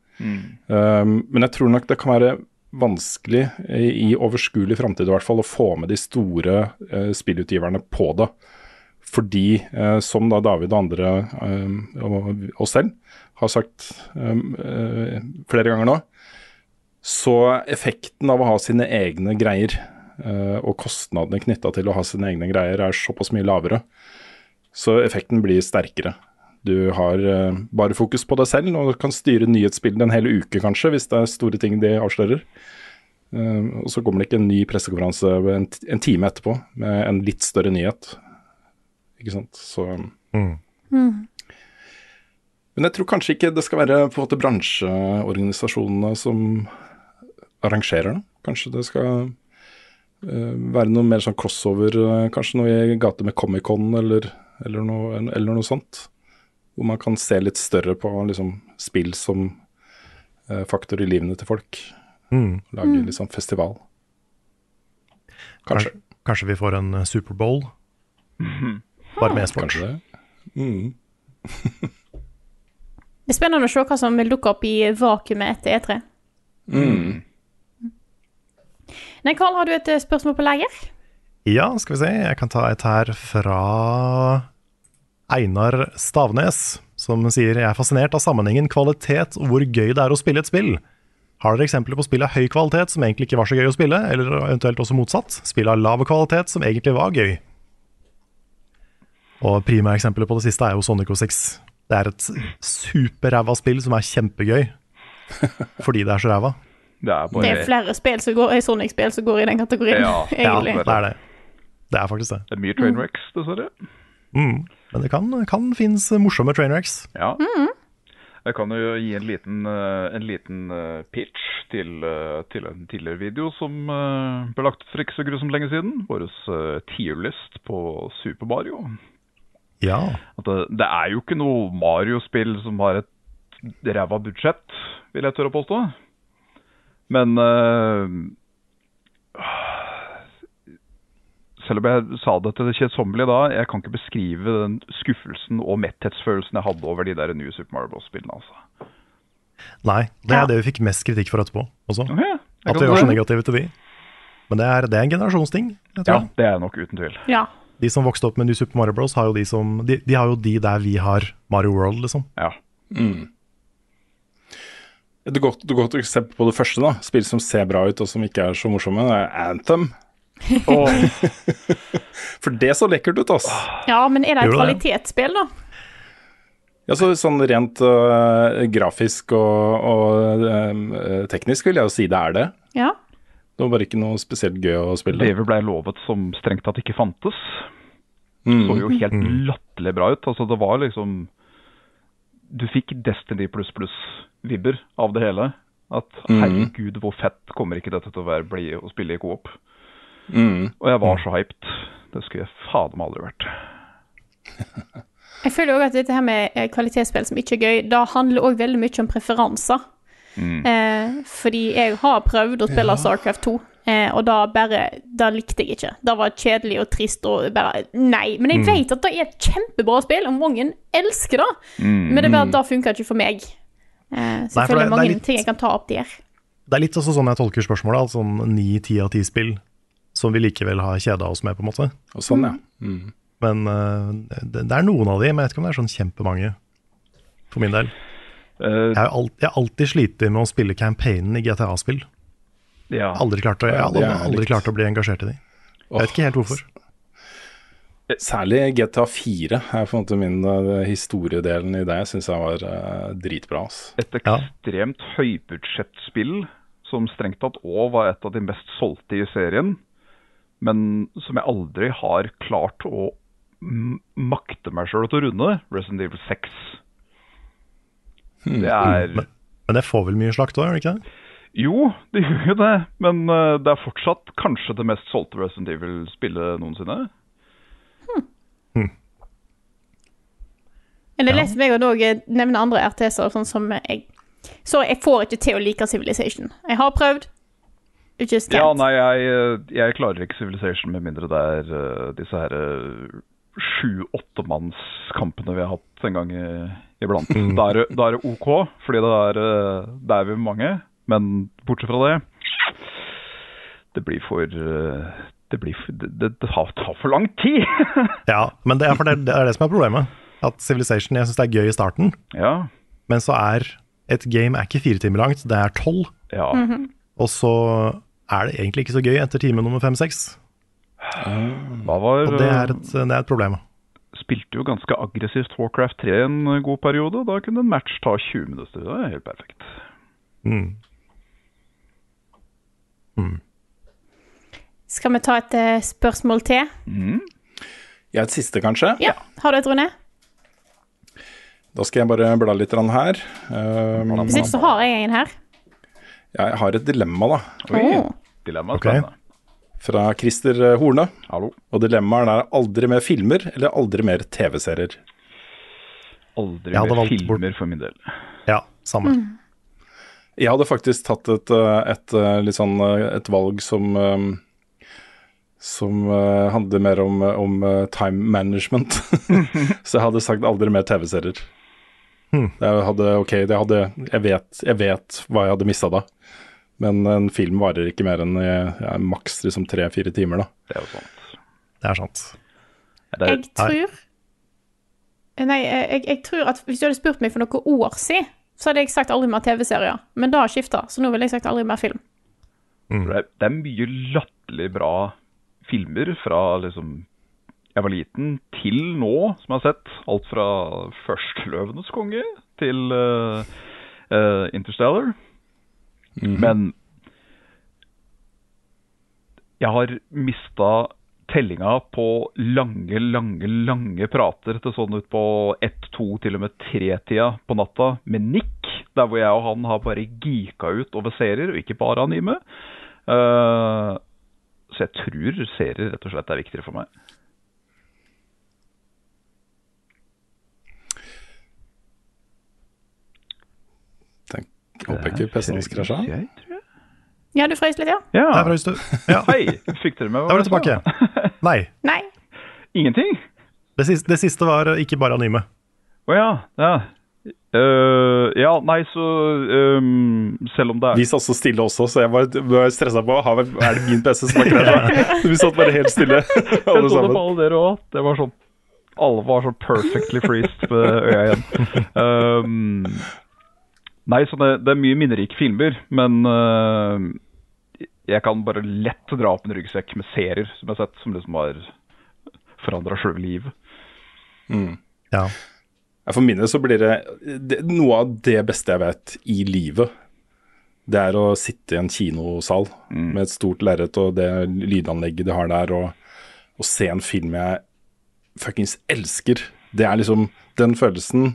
Um, men jeg tror nok det kan være vanskelig i, i overskuelig framtid i hvert fall å få med de store uh, spillutgiverne på det. Fordi, eh, som da David og andre eh, og oss selv har sagt eh, flere ganger nå, så effekten av å ha sine egne greier og kostnadene knytta til å ha sine egne greier er såpass mye lavere. Så effekten blir sterkere. Du har bare fokus på deg selv og kan styre nyhetsbildet en hel uke kanskje, hvis det er store ting de avslører. Eh, og så kommer det ikke en ny pressekonferanse en, en time etterpå med en litt større nyhet. Ikke sant. Så Men jeg tror kanskje ikke det skal være på en måte bransjeorganisasjonene som arrangerer det. Kanskje det skal uh, være noe mer sånn crossover, uh, kanskje noe i gate med Comic-Con eller, eller, noe, eller noe sånt. Hvor man kan se litt større på liksom, spill som uh, faktor i livene til folk. Mm. Lage litt sånn festival. Kanskje. Kanskje, kanskje vi får en Superbowl? Bare med e-sport. Kanskje det. Mm. Det er spennende å se hva som vil dukke opp i vakuumet etter E3. Mm. Nei, Karl, har du et eh, spørsmål på lager? Ja, skal vi se. Jeg kan ta et her fra Einar Stavnes, som sier Jeg er fascinert av sammenhengen kvalitet og hvor gøy det er å spille et spill. Har dere eksempler på spill av høy kvalitet som egentlig ikke var så gøy å spille, eller eventuelt også motsatt? Spill av lav kvalitet som egentlig var gøy? Og prima eksempelet på det siste er jo Sonic 6. Det er et superræva spill som er kjempegøy, fordi det er så ræva. Det er Det er flere spill som går, Sonic-spill som går i den kategorien, Ja, Ja, det er det. Det er faktisk det. det er mye trainwrecks, dessverre. Mm. Men det kan, kan finnes morsomme trainwrecks. Ja. Jeg kan jo gi en liten, eh, en liten eh, pitch til, eh, til en tidligere video som ble lagt ut for ikke så grusomt lenge siden. Vår tierlist på Super Mario. Ja. At det, det er jo ikke noe Mario-spill som har et ræva budsjett, vil jeg tørre å påstå. Men uh, Selv om jeg sa det til det kjedsommelige da, jeg kan ikke beskrive den skuffelsen og metthetsfølelsen jeg hadde over de der nye Super Mario Bros.-spillene. altså. Nei, det er Ja. det vi fikk mest kritikk for etterpå også. Okay, At vi var så negative til de. Men det er, det er en generasjonsting. Jeg tror. Ja, det er nok uten tvil. Ja. De som vokste opp med New Super Mario Bros, har jo de som De, de har jo de der vi har Mario World, liksom. Ja. Mm. Et godt, godt eksempel på det første, da. Spill som ser bra ut og som ikke er så morsomme, det er Anthem. For det så lekkert ut, altså. ja, men er det et kvalitetsspill, da? Ja, så sånn rent uh, grafisk og, og uh, teknisk vil jeg jo si det er det. Ja. Det var bare ikke noe spesielt gøy å spille. Det ble lovet som strengt tatt ikke fantes, Mm. så jo helt latterlig bra ut. Altså, det var liksom Du fikk Destiny pluss pluss-vibber av det hele. At Mm. herregud, hvor fett kommer ikke dette til å være bli å spille i coop? Mm. Og jeg var så hyped. Det skulle jeg fader meg aldri vært. Jeg føler òg at dette her med eh, kvalitetsspill som ikke er gøy, da handler òg veldig mye om preferanser. Eh, fordi jeg har prøvd å spille Starcraft 2, eh, og da bare Da likte jeg ikke. Det var kjedelig og trist og bare Nei. Men jeg vet at det er et kjempebra spill, og mange elsker det. Men det er bare at det funker ikke for meg. Eh, så Nei, jeg for føler det- det er mange litt- ting jeg kan ta opp der. Det er litt også sånn jeg tolker spørsmålet. Altså sånn ni, ti av ti spill som vi likevel har kjeda oss med, på en måte. Og sånn, ja. Mm. Men uh, det, det er noen av de, men jeg vet ikke om det er sånn kjempemange. For min del. Eh, Jeg har, alltid, alltid slitt med å spille campaignen i GTA-spill. ja. Aldri klart å, jeg har aldri, aldri klart å bli engasjert i de. Jeg vet ikke helt hvorfor. Særlig GTA 4 er på en måte min øh, historiedelen i det. Jeg syns jeg var øh, dritbra. Ass. Et ekstremt høybudsjettspill som strengt tatt òg var et av de mest solgte i serien, men som jeg aldri har klart å makte meg sjøl til å runde. Resident Evil 6. Det er Men, men det får vel mye slakt òg, gjør det ikke det? Jo, det gjør jo det, men eh, det er fortsatt kanskje det mest solgte Resident Evil-spillet noensinne. Men det er lett for meg å nevne andre RTS-er, sånn som jeg Så jeg får ikke til å like Civilization. Jeg har prøvd. Just Ja, nei, jeg, eh, jeg klarer ikke Civilization med mindre det er uh, disse her uh, sju-åttemannskampene vi har hatt en gang i, iblant. Da, er da er det OK, fordi det er, eh, det er vi mange. Men bortsett fra det Det blir for eh, Det, blir for, det, det tar, tar for lang tid! Ja, men det er, for det, det er det som er problemet. At Civilization, jeg syns det er gøy i starten, ja. men så er et game er ikke fire timer langt, det er tolv. ja. Og så er det egentlig ikke så gøy etter time nummer fem-seks. Var Og det er, et, det er et problem. Spilte jo ganske aggressivt Warcraft 3 en god periode. Da kunne en match ta 20 minutter. Det er helt perfekt. Mm. Skal vi ta et eh, spørsmål til? Jeg er et siste, kanskje. Ja. Har du et, Rune? Da skal jeg bare bla litt her. Um, Hvis ikke så har jeg en her. jeg har et dilemma, da. Oi, Oh. dilemma okay. Ok. spennende. Fra Christer Horne. Hallo. Og dilemmaet er aldri mer filmer eller aldri mer TV-serier. aldri mer filmer for min del. Ja, samme. Jeg hadde faktisk tatt et, et, et, eh, litt sånn, eh, et valg som eh, som eh, handler mer om, om eh, time management. Så jeg hadde sagt aldri mer TV-serier. Mm. Jeg hadde, ok, jeg, hadde, jeg, vet, jeg vet hva jeg hadde mista da. Men en film varer ikke mer enn eh, ja, maks liksom tre-fire timer, da. Det er jo sant. Det er sant. Det er, Jeg tror Nei, jeg, jeg tror at hvis du hadde spurt meg for noen år siden, så hadde jeg sagt aldri mer TV-serier. Men det har skifta, så nå vil jeg sagt aldri mer film. det er, det er mye latterlig bra filmer fra liksom jeg var liten til nå, som jeg har sett. Alt fra 'Førsteløvenes konge' til uh, uh, 'Interstellar'. Men jeg har mista tellinga på lange, lange, lange prater til sånn ut på ett, to, til og med tre-tida på natta med Nick, der hvor jeg og han har bare geeka ut over serier, og ikke bare anime. Uh, så jeg tror serier rett og slett er viktigere for meg. Håper ikke PC-en hans krasja. Ja, du frøys litt, ja? Ja. Der frøys du. Ja, Hei, fikk dere med da var du jeg sa? tilbake. Nei. Nei. Ingenting? Det siste, det siste var eh, ikke bare anime. Å ja. Ja. Uh, ja, nei, så um, Selv om det er Vi satt så stille også, så jeg var, var stressa på har, er det min PC som har krasja. Vi satt bare helt stille, Jeg så det på alle dere òg. Det var sånn Alle var sånn perfectly freezed på øya igjen. Um, nei, så det, det er mye minnerike filmer, men uh, jeg kan bare lett dra opp en ryggsekk med serier som jeg har sett, som liksom har forandra sjøl livet. Ja. Ja, For mine så blir det, det Noe av det beste jeg vet i livet, det er å sitte i en kinosal med et stort lerret og det lydanlegget de har der, og, og se en film jeg fuckings elsker. Det er liksom Den følelsen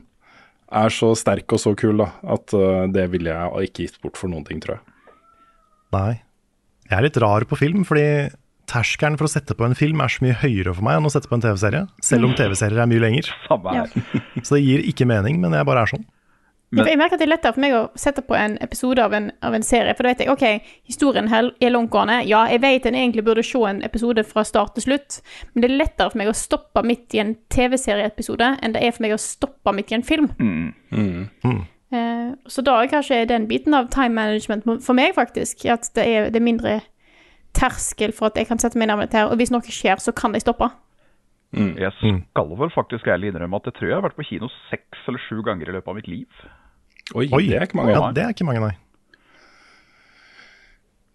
er så sterk og så kul da, at uh, det ville jeg ikke gitt bort for noen ting, tror jeg. Nei. Jeg er litt rar på film, fordi terskelen for å sette på en film er så mye høyere for meg enn å sette på en TV-serie. Selv om TV-serier er mye lenger. Samme her. Så det gir ikke mening, men jeg bare er sånn. For jeg merker at det er lettere for meg å sette på en episode av en, av en serie. For da vet jeg ok, historien her er langtgående. Ja, jeg vet en egentlig burde se en episode fra start til slutt. Men det er lettere for meg å stoppe midt i en TV-serieepisode enn det er for meg å stoppe midt i en film. Eh, så da er kanskje den biten av time management for meg, faktisk, at det er, det er mindre terskel for at jeg kan sette meg med dette her. Og hvis noe skjer, så kan jeg stoppe. Jeg skal vel faktisk ærlig innrømme at jeg tror jeg har vært på kino seks eller sju ganger i løpet av mitt liv. Oi, Oi, det er ikke mange. Ja, det er ikke mange, nei.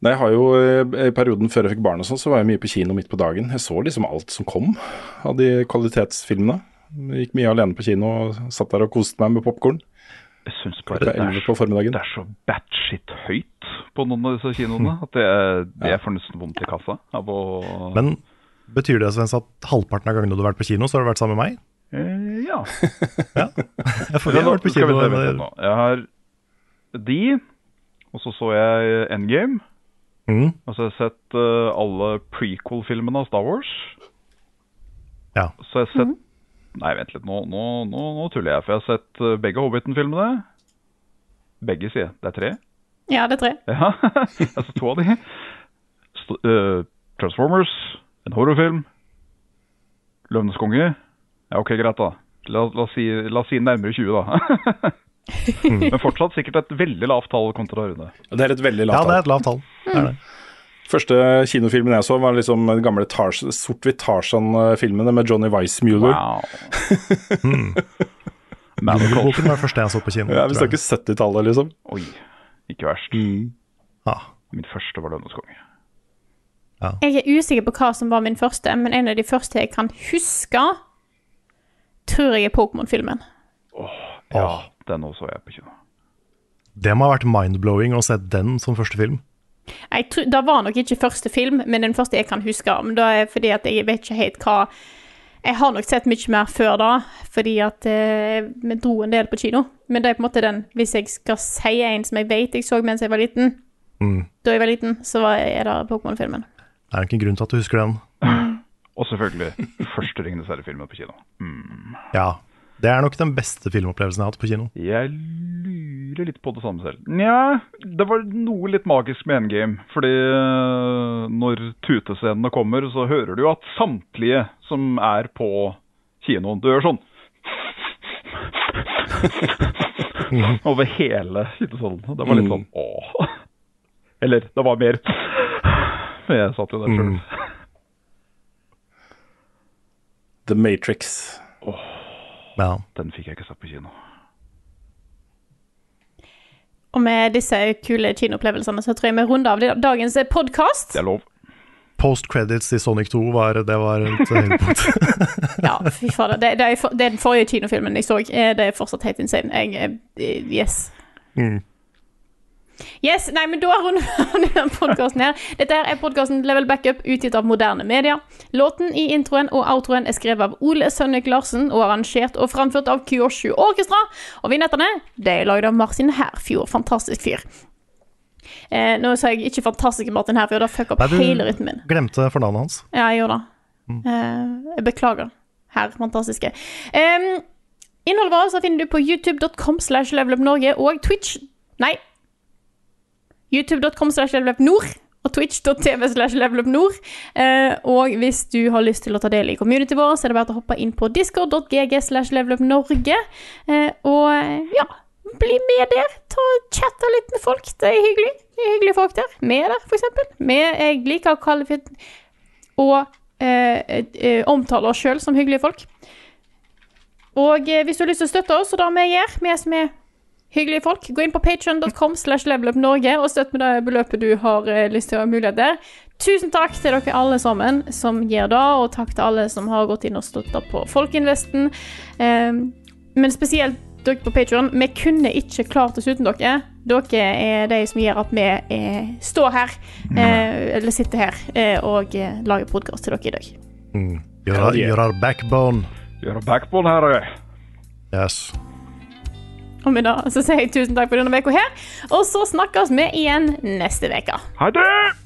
Nei, jeg har jo eh, I perioden før jeg fikk barn og sånn, så var jeg mye på kino midt på dagen. Jeg så liksom alt som kom av de kvalitetsfilmene. Jeg Gikk mye alene på kino og satt der og koste meg med popkorn. Jeg syns bare det er, på det er så batshit høyt på noen av disse kinoene at det, det jeg får nesten vondt i kassa av å Men betyr det Svens, at halvparten av gangene du har vært på kino, så har du vært sammen med meg? Eh, Ja. Jeg får har vært på kino. med- litt. Jeg har de, og så så jeg Endgame. Mm, Og så har jeg sett uh, alle prequel-filmene av Star Wars. ja. Så har jeg sett Nei, vent litt, nå, nå, nå, nå tuller jeg. For jeg har sett uh, begge Hobbiten-filmene. Begge, sier jeg. Det er tre? Ja, det er tre. Ja, altså to av de. St uh, Transformers, en horrorfilm. Løvenes konge. Ja, ok, greit, da. La, la, oss si, la oss si nærmere 20, da. Men fortsatt sikkert et veldig lavt tall kontra Rune. Det er et veldig lavt tall. ja, det er et lavt tall. Det er det. Første kinofilmen jeg så, var liksom den gamle Tars sort-hvitt Tarzan-filmene med Johnny Weissmuller. Wow. mm. var det første jeg så på kino. Ja, Vi snakker 70-tallet, liksom. Oi, ikke verst. Ja. Min første var 'Lønnes konge. Jeg er usikker på hva som var min første, men en av de første jeg kan huske, tror jeg er Pokémon-filmen. Ja, den også er jeg på kino. Det må ha vært mind-blowing å se den som første film. Jeg tror, Det var nok ikke første film, men den første jeg kan huske. Men det er fordi at jeg vet ikke helt hva Jeg har nok sett mye mer før da, fordi at eh, vi dro en del på kino. Men det er på en måte den Hvis jeg skal si en som jeg vet jeg så mens jeg var liten, da jeg var liten, så var, er det Pokémon-filmen. Det er nok en grunn til at du husker den. Og selvfølgelig første Ringenes herre-filmen på kino. Mm. Ja. Det er nok den beste filmopplevelsen jeg har hatt på kino. Jeg lurer litt på det samme selv. Nja, det var noe litt magisk med Endgame. Fordi øh, når tutescenene kommer, så hører du jo at samtlige som er på kinoen, dør sånn. Over hele kinosalen. Det var litt sånn åh. Eller, det var mer. Men jeg satt jo der sjøl. Mm. The Matrix. Ja. Den fikk jeg ikke sett på kino. Og med disse kule kinoopplevelsene så tror jeg vi runder av dagens podkast. Det er lov. Post credits i Sonic 2 var, det var et høydepunkt. Ja, fy fader. Det, er, det er den forrige kinofilmen jeg så. Eh, Det er fortsatt helt insane. Jeg, eh, yes. Mm. Yes, nei, men da runder vi denne podkasten her. Dette her er podkasten Level Backup, utgitt av moderne media. Låten i introen og outroen er skrevet av Ole Sønnik Larsen og arrangert og framført av Kyoshu Orkestra. Og vignettene de er lagd av Martin Herfjord. Fantastisk fyr. Eh, nå sa jeg ikke fantastisk Martin Herfjord, da fucka opp hele rytmen min. Glemte fornavnet hans. Ja, jeg gjorde det. Eh, jeg beklager, herr fantastiske. Eh, innholdet vårt finner du på youtube.com slash levelupnorge og Twitch Nei. youtube.com slash levelupnord og twitch.tv slash levelupnord. Uh, og hvis du har lyst til å ta del i community vår, så er det bare å hoppe inn på discord.gg slash levelupnorge. Uh, og eh, ja, bli med der. Ta og Chatte litt med folk. Det er hyggelig. Det er hyggelige folk der. Er der, for eksempel. Vi, jeg liker å kalle fit- og eh, omtale oss sjøl som hyggelige folk. Og eh, hvis du har lyst til å støtte oss, og det vi gjør, vi som er hyggelige folk, gå inn på patreon.com slash levelupnorge og støtt med det beløpet du har eh, lyst til å ha mulighet til. Tusen takk til dere alle sammen som gir det, og takk til alle som har gått inn og støtta på Folkeinvesten. Eh, men spesielt dere på Patreon. Vi kunne ikke klart oss uten dere. Dere er de som gjør at vi eh, står her, eh, eller sitter her, eh, og lager podkast til dere i dag. Mm. You're, our- you're our backbone. Gjør backbone her, eh. Yes. Og så sier jeg tusen takk for denne uka her, og så snakkes vi igjen neste uke. Ha det!